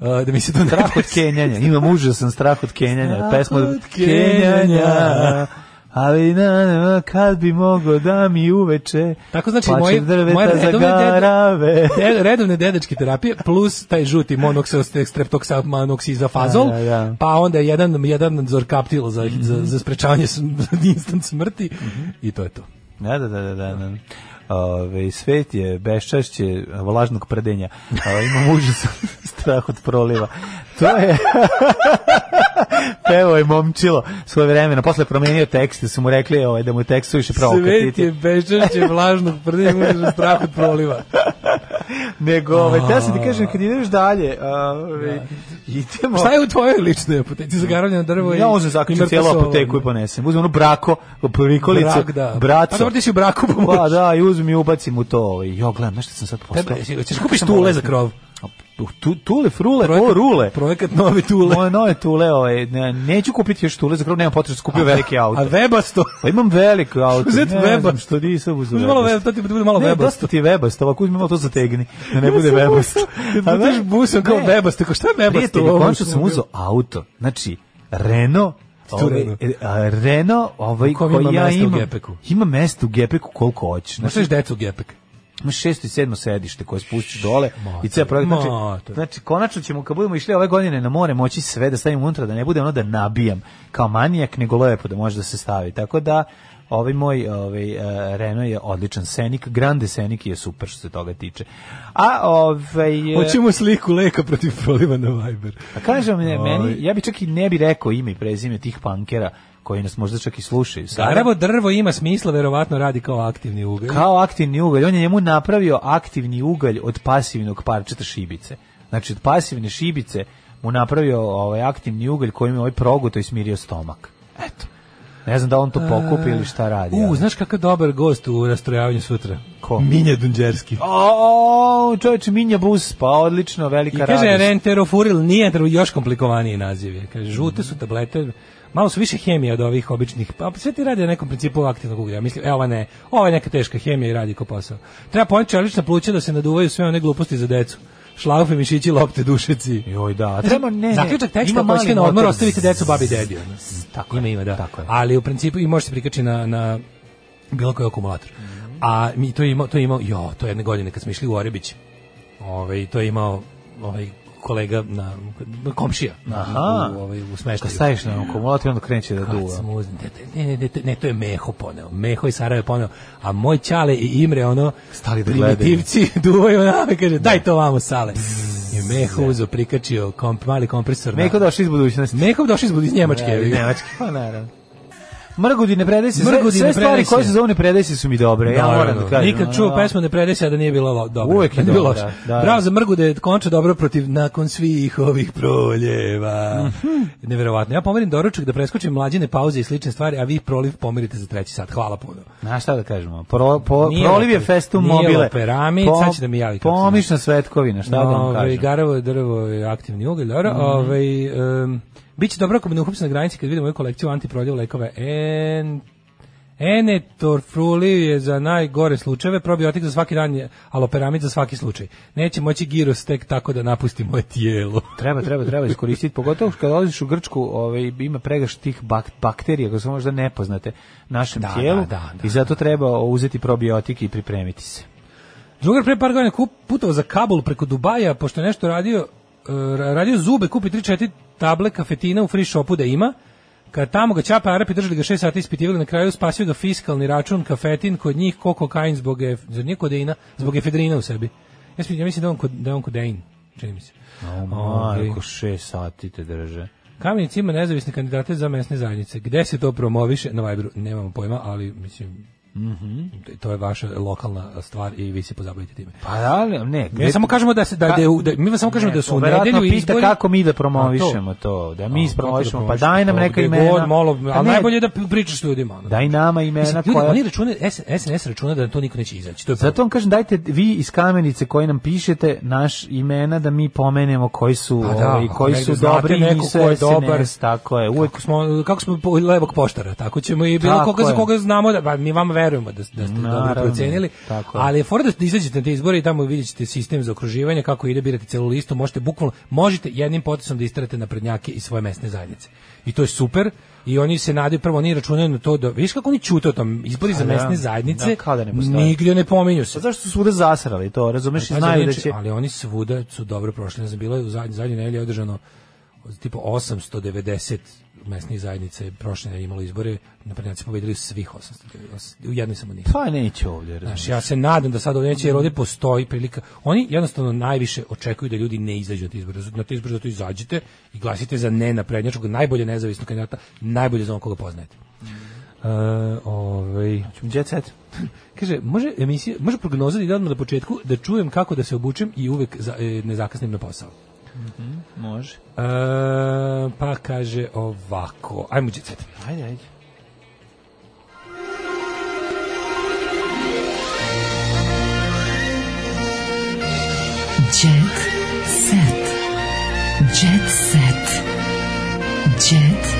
Uh, da mi se to strah od kenjanja. Imam užasan strah od kenjanja. Strah Pesma od kenjanja ali na, na, kad bi mogao da mi uveče tako znači moje, moje redovne, zagarave. Dede, redovne dedečke terapije plus taj žuti monoksa manoksiza fazol da, da, da. pa onda jedan, jedan zorkaptil za, mm -hmm. za, za sprečavanje instant smrti mm -hmm. i to je to da, da, da, da. da. Ove, svet je beščašće vlažnog prdenja. Ove, imam užas (laughs) strah od proliva. To je... (laughs) Pevo je momčilo svoje vremena. Posle promenio tekst, da su mu rekli ovaj, da mu je tekst suviše provokatiti. Svet je beščašće vlažnog prdenja, imaš da strah od proliva. (laughs) Nego, ovaj, da se ti kažem, kad ideš dalje, ovaj, da. idemo... Šta je u tvojoj ličnoj apoteci? Zagaravljeno drvo ja, i... Ja uzem zakačem cijelu apoteku i ponesem. Uzmem ono brako, prvikolicu, Brak, da. braco. A dobro ti si u braku pomoći. Pa, pa da, i uzmem uzmem i ubacim u to. Ovaj. Jo, gledam, znaš sam sad postao? Tebe, ćeš da kupiš tule za krov? Tu, tu, tule, frule, projekat, o, rule. Projekat nove tule. Moje nove tule, ovaj, ne, neću kupiti još tule, za krov nemam potrebu, skupio da veliki auto. A vebasto? Pa imam veliko (laughs) auto. Uzeti ne vebasto. Znam što nisam uzeo vebasto. Malo vebasto, to ti bude malo ne, vebasto. Ne, dosta ti je vebasto, ovako uzmi malo to zategni, da ne bude vebasto. A znaš busom kao vebasto, kao šta je vebasto? Prijatelj, končno sam uzeo auto, znači, Renault Pa ove, a, Renault, ovaj, pa koji ima ja imam, u ima mesto u Gepeku koliko hoćeš. Znaš, znaš decu u Gepek? Ima šesto i sedmo sedište koje spušću dole Mata, i ceo projekt. Znači, znači, konačno ćemo, kad budemo išli ove godine na more, moći sve da stavimo unutra, da ne bude ono da nabijam kao manijak, nego lepo da može da se stavi. Tako da, ovaj moj ovaj, uh, Renault je odličan Scenic, Grande Scenic je super što se toga tiče. A ovaj... E, Hoćemo sliku leka protiv proliva na Viber. A kažem, ne, ovaj. meni, ja bi čak i ne bi rekao ime i prezime tih pankera koji nas možda čak i slušaju. Garavo drvo ima smisla, verovatno radi kao aktivni ugalj. Kao aktivni ugalj. On je njemu napravio aktivni ugalj od pasivnog parčeta šibice. Znači, od pasivne šibice mu napravio ovaj aktivni ugalj kojim je ovaj progutao i smirio stomak. Eto. Ne znam da on to pokupi ili šta radi. U, znaš kakav dobar gost u rastrojavanju sutra? Ko? Minja Dunđerski. O, čovječ, Minja Bus, pa odlično, velika I kaže radost. renterofuril, nije entero, još komplikovaniji naziv je. Kaže, žute su tablete, malo su više hemije od ovih običnih. Pa sve ti radi na nekom principu aktivnog uglja. Mislim, evo ne, ova je neka teška hemija i radi ko posao. Treba pojačati čelična pluća da se naduvaju sve one gluposti za decu šlaufe, mišići, lopte, dušeci. Joj, da. Treba, ne, Zaključak teksta, pođite na odmor, ostavite decu, babi i dedi. Tako ima, ima, da. Tako je. Ali u principu i može se prikačiti na, na bilo koji akumulator. Mhm. A mi to je to je imao, jo, to je jedne godine kad smo išli u Orebić. Ovaj to je imao ovaj kolega na komšija Aha. u ovaj u smeštaju. Kad staviš na akumulator onda kreće da duva. Smo, ne, ne, ne, ne, to je Meho poneo. Meho i Sarajevo poneo, a moj Čale i Imre ono stali da Primitivci (laughs) duvaju na me kaže daj to vamo sale. I Meho uzo prikačio komp, mali kompresor. Meho došao iz budućnosti. Meho došao iz budućnosti Njemačke. Da, Njemačke, pa naravno. Mrgudi ne predaj se. Mrgudi sve, ne sve stvari koje se zovu ne predaj se su mi dobre. ja moram da kažem. Nikad čuo pesmu ne predaj se da nije bila dobra. Uvek je bila (laughs) da loša. Da, da. Bravo za Mrgude, konča dobro protiv nakon svih ovih proljeva. Mhm. Neverovatno. Ja pomerim doručak da preskočim mlađine pauze i slične stvari, a vi proliv pomerite za treći sat. Hvala puno. Na šta da kažemo? Pro, po, nije proliv je festum nije mobile. Perami, po, sad će da mi javi. Pomišna svetkovina, šta no, da vam ovaj, kažem. Garovo drvo je aktivni ugalj, dobro. Mm -hmm. Ove, ovaj, um, Biće dobro ako me uhapse na granici kad vidim moju kolekciju antiproljev lekova. En... Enetorfruliju je za najgore slučajeve, probiotik za svaki dan aloperamid za svaki slučaj. Neće moći giros tek tako da napusti moje tijelo. (laughs) treba, treba, treba iskoristiti, pogotovo kad odliš u Grčku, ovaj, ima pregaš tih bak bakterija koje su možda nepoznate našem da, da tijelu da, da, i zato da. treba uzeti probiotik i pripremiti se. Drugar pre par godina putovao za Kabul preko Dubaja, pošto je nešto radio E, radio zube, kupi 3-4 table kafetina u free shopu da ima, kad tamo ga čapa Arapi držali ga 6 sati ispitivali, na kraju spasio ga fiskalni račun kafetin kod njih ko kokain zbog, ef, zbog nije kodeina, zbog efedrina u sebi. Ja, ja mislim da on, kod, da on kodein, čini mi se. O, Marko, 6 sati te drže. Kamenic ima nezavisne kandidate za mesne zajednice. Gde se to promoviše? Na Viberu nemamo pojma, ali mislim Mm To je vaša lokalna stvar i vi se pozabavite time. Pa da, ne. Mi samo kažemo da se da, da, da mi samo kažemo ne, da su u nedelju izbori. kako mi da promovišemo to. to, da mi promovišemo. Pa da daj nam neka imena. God, molo, a pa ne, najbolje da pričaš ljudima. Ono. Daj nama imena Mislim, ljudi, koja... Oni račune, SNS računa da to niko neće izaći. To je Zato vam kažem dajte vi iz kamenice koji nam pišete naš imena da mi pomenemo koji su pa da, ovi, koji su dobri i neko ko je dobar, tako je. Uvek smo kako smo levog poštara, tako ćemo i bilo koga za koga znamo da pa mi vam verujemo da, da ste Naravno, dobro procenili, tako. ali je fora da, da izađete na te izbore i tamo vidjet ćete sistem za okruživanje, kako ide, birate celu listu, možete bukvalno, možete jednim potisom da istrate na prednjake i svoje mesne zajednice. I to je super, i oni se nadaju prvo oni računaju na to da viš kako oni ćute o tom izbori za pa da, mesne zajednice da, da ne postoje nigdje ne pominju se pa zašto su svuda zasrali to razumeš i pa znaju da znači, će ali oni svuda su dobro prošli ne znam bilo je u zadnjoj zadnjoj održano tipa 890 mesnih zajednica je prošle imalo izbore, na naprednjaci pobedili svih 800, u jednoj samo nisu. Pa neće ovdje. Znaš, ja se nadam da sad ovdje neće, jer ovdje postoji prilika. Oni jednostavno najviše očekuju da ljudi ne izađu na te izbore. Na te izbore zato izađite i glasite za ne naprednjačkog, najbolje nezavisnog kandidata, najbolje za onog koga poznajete. Uh, ovaj set. (laughs) Kaže, može emisija, može prognoza da odmah na početku da čujem kako da se obučem i uvek za, e, ne zakasnim na posao. Mm -hmm. Može. E, pa kaže ovako. Ajmo djecet. Ajde, ajde. Jet set. Jet set. Jet set.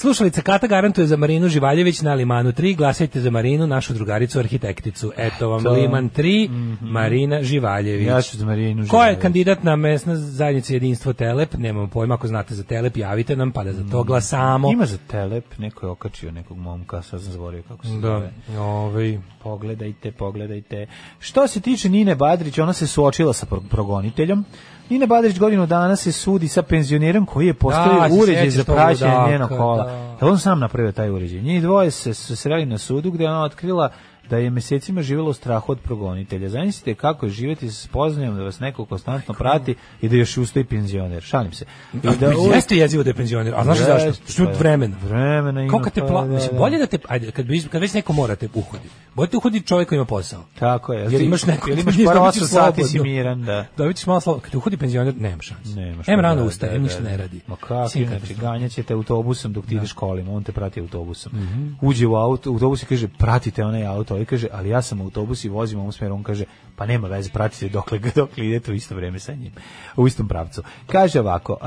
Slušalica Kata garantuje za Marinu Živaljević na Limanu 3. Glasajte za Marinu, našu drugaricu arhitekticu. Eto vam to... Liman 3, mm -hmm. Marina Živaljević. Ja ću za Marinu Živaljević. Ko je kandidat na mesna zajednica jedinstvo Telep? Nemam pojma, ako znate za Telep, javite nam, pa da za to mm. glasamo. Ima za Telep, neko je okačio nekog momka, sad sam zavorio kako se da. zove. Da. Ovi. Ovaj. Pogledajte, pogledajte. Što se tiče Nine Badrić, ona se suočila sa progoniteljom. Nina Badrić godinu dana se sudi sa penzionerom koji je postavio da, uređaj za praćenje da, njenog kola. Da. Jel on sam napravio taj uređaj? Njih dvoje se sreli na sudu gde ona otkrila da je mesecima živjelo u strahu od progonitelja. Zamislite kako je živjeti sa spoznajom da vas neko konstantno prati i da još ustoji penzioner. Šalim se. I da, da uvijek... jeste jezivo da je penzioner, a znaš zašto? Što pa vremena. Vremena ima. Kako te pa pla... da, Mislim, da. bolje da te ajde kad bi kad već neko morate uhodi. Bolje te uhodi čovjek koji ima posao. Tako je. Jer imaš neko, ili (laughs) imaš par 8 da sati si miran, da. Da vidiš malo slabo. Kad uhodi penzioner, nema šanse. Nema Em rano da ustaje, da, ništa ne radi. Ma kako, znači ganjaće te autobusom dok ti ideš kolima, on te prati autobusom. Mhm. Uđe u auto, autobus i kaže pratite onaj auto ovaj kaže, ali ja sam u autobusu i vozim u ovom smeru, on kaže, pa nema veze, pratite dokle, dokle idete u isto vreme sa njim, u istom pravcu. Kaže ovako,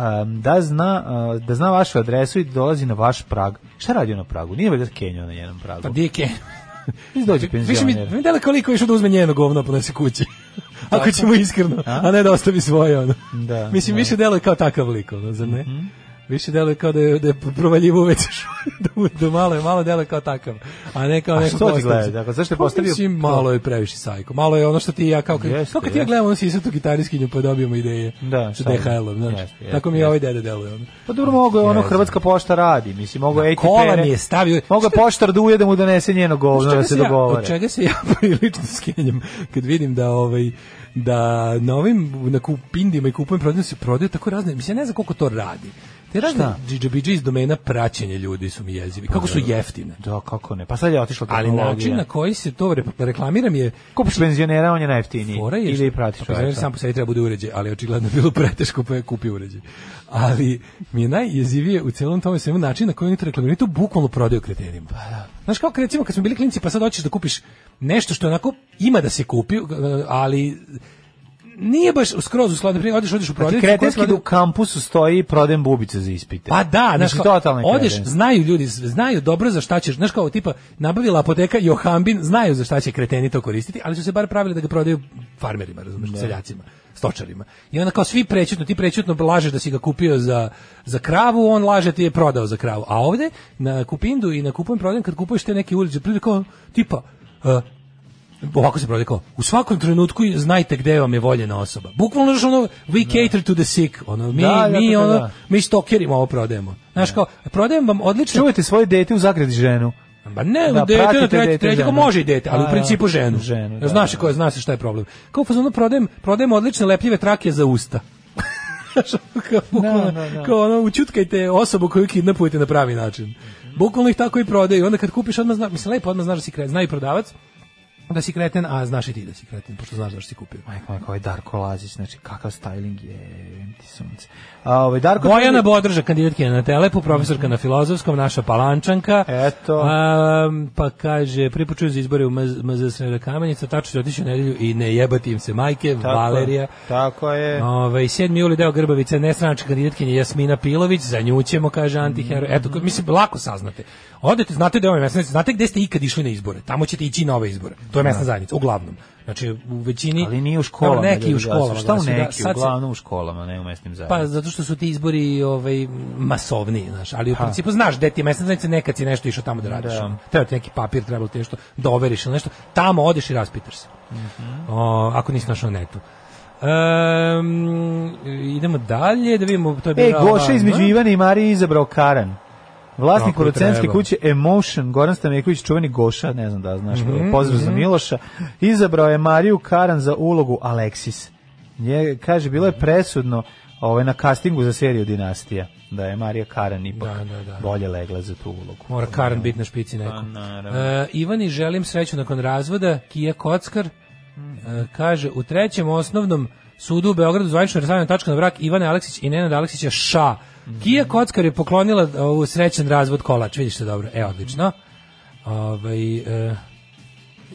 da, zna, eh, da zna vašu adresu i da dolazi na vaš prag. Šta radi na pragu? Nije valjda Kenjo na njenom pragu. Pa di je Kenjo? (laughs) dođe penzioner. Više mi, mi dela koliko još da uzme njeno govno ponese kući. (laughs) Ako ćemo iskreno, a? a ne da ostavi svoje ono. Da, Mislim, da. više delo kao takav lik, ono, zar ne? Mm -hmm. Više deluje kao da je, da je provaljivo već do, do malo je, malo deluje kao takav. A ne kao neko što ti gleda, dakle, zašto je postavio? Pa mislim, malo je previše sajko. Malo je ono što ti ja, kao kad, jeste, kao kad ti ja gledam ono sisatu gitariskinju pa dobijemo ideje da, sa DHL-om, znaš. Tako mi je ovaj dede deluje. Ono. Pa dobro, mogu je ono Hrvatska pošta radi, mislim, mogu je da, ATP. Kola mi je stavio. Mogu je poštar da ujede da mu donese njeno govno da se ja, dogovore. Od čega se ja (laughs) prilično skenjam kad vidim da ovaj da na ovim na kupindima i kupujem prodajem da se prodaje tako razne mislim ja ne znam koliko to radi Te razne džidžabidži iz domena praćenja ljudi su mi jezivi. Kako su da. jeftine. Da, kako ne. Pa sad je otišla Ali način na koji se to reklamiram je... Kupiš penzionera, on je najjeftiniji. Fora je, Ili pratiš. Pa, sam po sebi treba da bude uređe, ali očigledno je bilo (laughs) preteško pa je kupi uređaj. Ali mi je najjezivije u celom tome svemu način na koji oni to reklamiraju. To bukvalno prodaju kriterijima. Pa, da. Znaš, kako, recimo kad smo bili klinci pa sad hoćeš da kupiš nešto što onako ima da se kupi, ali nije baš skroz u skladu, primjer, odeš, odeš u znači, prodavnicu. Znači, kretenski da u kampusu stoji i prodajem bubice za ispite. Pa da, znaš, kao, totalno odeš, znaju ljudi, znaju dobro za šta ćeš, znaš kao, tipa, nabavila apoteka Johambin, znaju za šta će kreteni to koristiti, ali su se bar pravili da ga prodaju farmerima, razumiješ, da. seljacima stočarima. I onda kao svi prećutno, ti prećutno lažeš da si ga kupio za, za kravu, on laže ti je prodao za kravu. A ovde na Kupindu i na kupujem prodajem kad kupuješ te neke ulice, prije kao tipa uh, ovako se prodekao, u svakom trenutku znajte gde vam je voljena osoba. Bukvalno što ono, we da. cater to the sick, ono, mi, da, mi, ono, da. mi stokerima ovo prodajemo. Znaš, da. kao, prodajem vam odlično... Čuvajte svoje dete u zagradi ženu. Ba ne, da, dete na treći, treći ko može i dete, ali A, u principu da, ženu. ženu da, znaš, da, koja, znaš šta je problem. Kao fazonu prodajem, prodajem odlične lepljive trake za usta. (laughs) kao, no, no, no. kao ono, učutkajte osobu koju kidnapujete na pravi način. Mhm. Bukvalno ih tako i prodaju. Onda kad kupiš odmah, zna, mislim, lepo odmah znaš da si kraj, zna i prodavac, da si kreten, a znaš i ti da si kreten, pošto znaš da si kupio. Majko, majko, ovaj Darko Lazić, znači kakav styling je, ti sunce. A, ovaj Darko Bojana je... Bodrža, kandidatkinja na Telepu, profesorka na Filozofskom, naša Palančanka. Eto. A, pa kaže, pripočuju za izbore u MZ Sreda Kamenica, tačno će otići u nedelju i ne jebati im se majke, tako, Valerija. Tako je. Ove, ovaj, 7. juli deo Grbavice, nestranačka kandidatkinja Jasmina Pilović, za nju ćemo, kaže antihero. Mm. Eto, mislim, lako saznate. Odete, znate da je ovaj mesec, znate gde ste ikad išli na izbore, tamo ćete ići na ove izbore. To je mesna da. zajednica, uglavnom. Znači u većini Ali nije u školama, neki u da školama, šta u neki, znači, da, uglavnom u školama, ne u mesnim pa, zajednicama. Pa zato što su ti izbori ovaj masovni, znaš, ali u ha. principu znaš da ti mesna zajednica nekad si nešto išao tamo da radiš. Da. Treba ti neki papir, trebalo ti nešto da overiš ili nešto. Tamo odeš i raspitaš se. Mm -hmm. o, ako nisi našao netu. Um, idemo dalje da vidimo to je bilo. E Goša između Ivana i Marije izabrao Karan. Vlasnik producentske kuće Emotion, Goran Stamejković, čuveni Goša, ne znam da znaš, mm -hmm. pozdrav za mhm. Miloša, izabrao je Mariju Karan za ulogu Alexis. Nje, kaže, bilo je mhm. presudno ovaj, na castingu za seriju Dinastija da je Marija Karan ipak da, da, da. bolje legla za tu ulogu. Mora Karan da. biti na špici pa, nekom. Pa, uh, Ivani želim sreću nakon razvoda, Kija Kockar mm. uh, kaže, u trećem osnovnom sudu u Beogradu zvanično razvajena tačka na brak Ivana Aleksić i Nenada Aleksića ša Mm -hmm. Kija Kockar je poklonila ovu srećan razvod kolač, vidiš se dobro, e, odlično. Ovaj, e,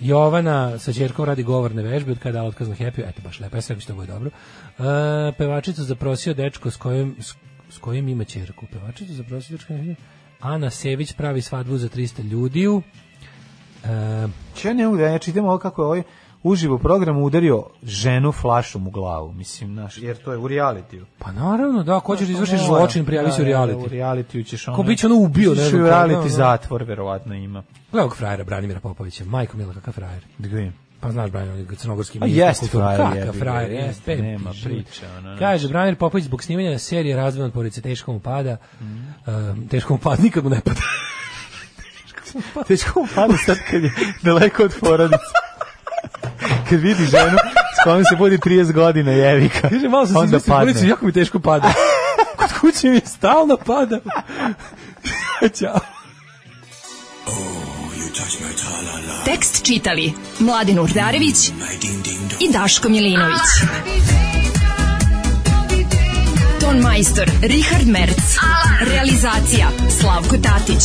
Jovana sa čerkom radi govorne vežbe od kada otkaz na Happy, eto baš lepo, ja sve što bude dobro. E, pevačicu zaprosio dečko s kojim, s, s kojim ima čerku. Pevačicu zaprosio dečko Ana Sević pravi svadbu za 300 ljudiju. E, Če ne mogu da ja čitam ovo kako je ovo ovaj- uživo programu udario ženu flašom u glavu, mislim, naš. Jer to je u realitiju. Pa naravno, da, ko ćeš da izvršiš zločin, prijavi se u realitiju. Da, da, da, u realitiju ćeš ono. Ko će ono ubio, ne znam. U reality zatvor verovatno ima. Gledaj frajera Branimira Popovića, majko mila kakav frajer. Da pa znaš Branimir Crnogorski ministar yes, kulture. Kakav frajer, jeste, yes, nema priče. Ono, Kaže, znači. Branimir Popović zbog snimanja serije razvojan porodice teško mu pada, mm. uh, teško mu pada, nikad mu ne pada. (laughs) teško mu pada sad kad je daleko od porodice. (laughs) Kad vidi ženu s kojom se budi 30 godina jevika, Kaže, malo sam onda padne. Ulicu, jako mi teško pada. (laughs) Kod kuće mi stalno pada. (laughs) Ćao. Oh, Tekst čitali Mladin Urdarević i Daško Milinović. Ton majstor Richard Merc. Realizacija Slavko Tatić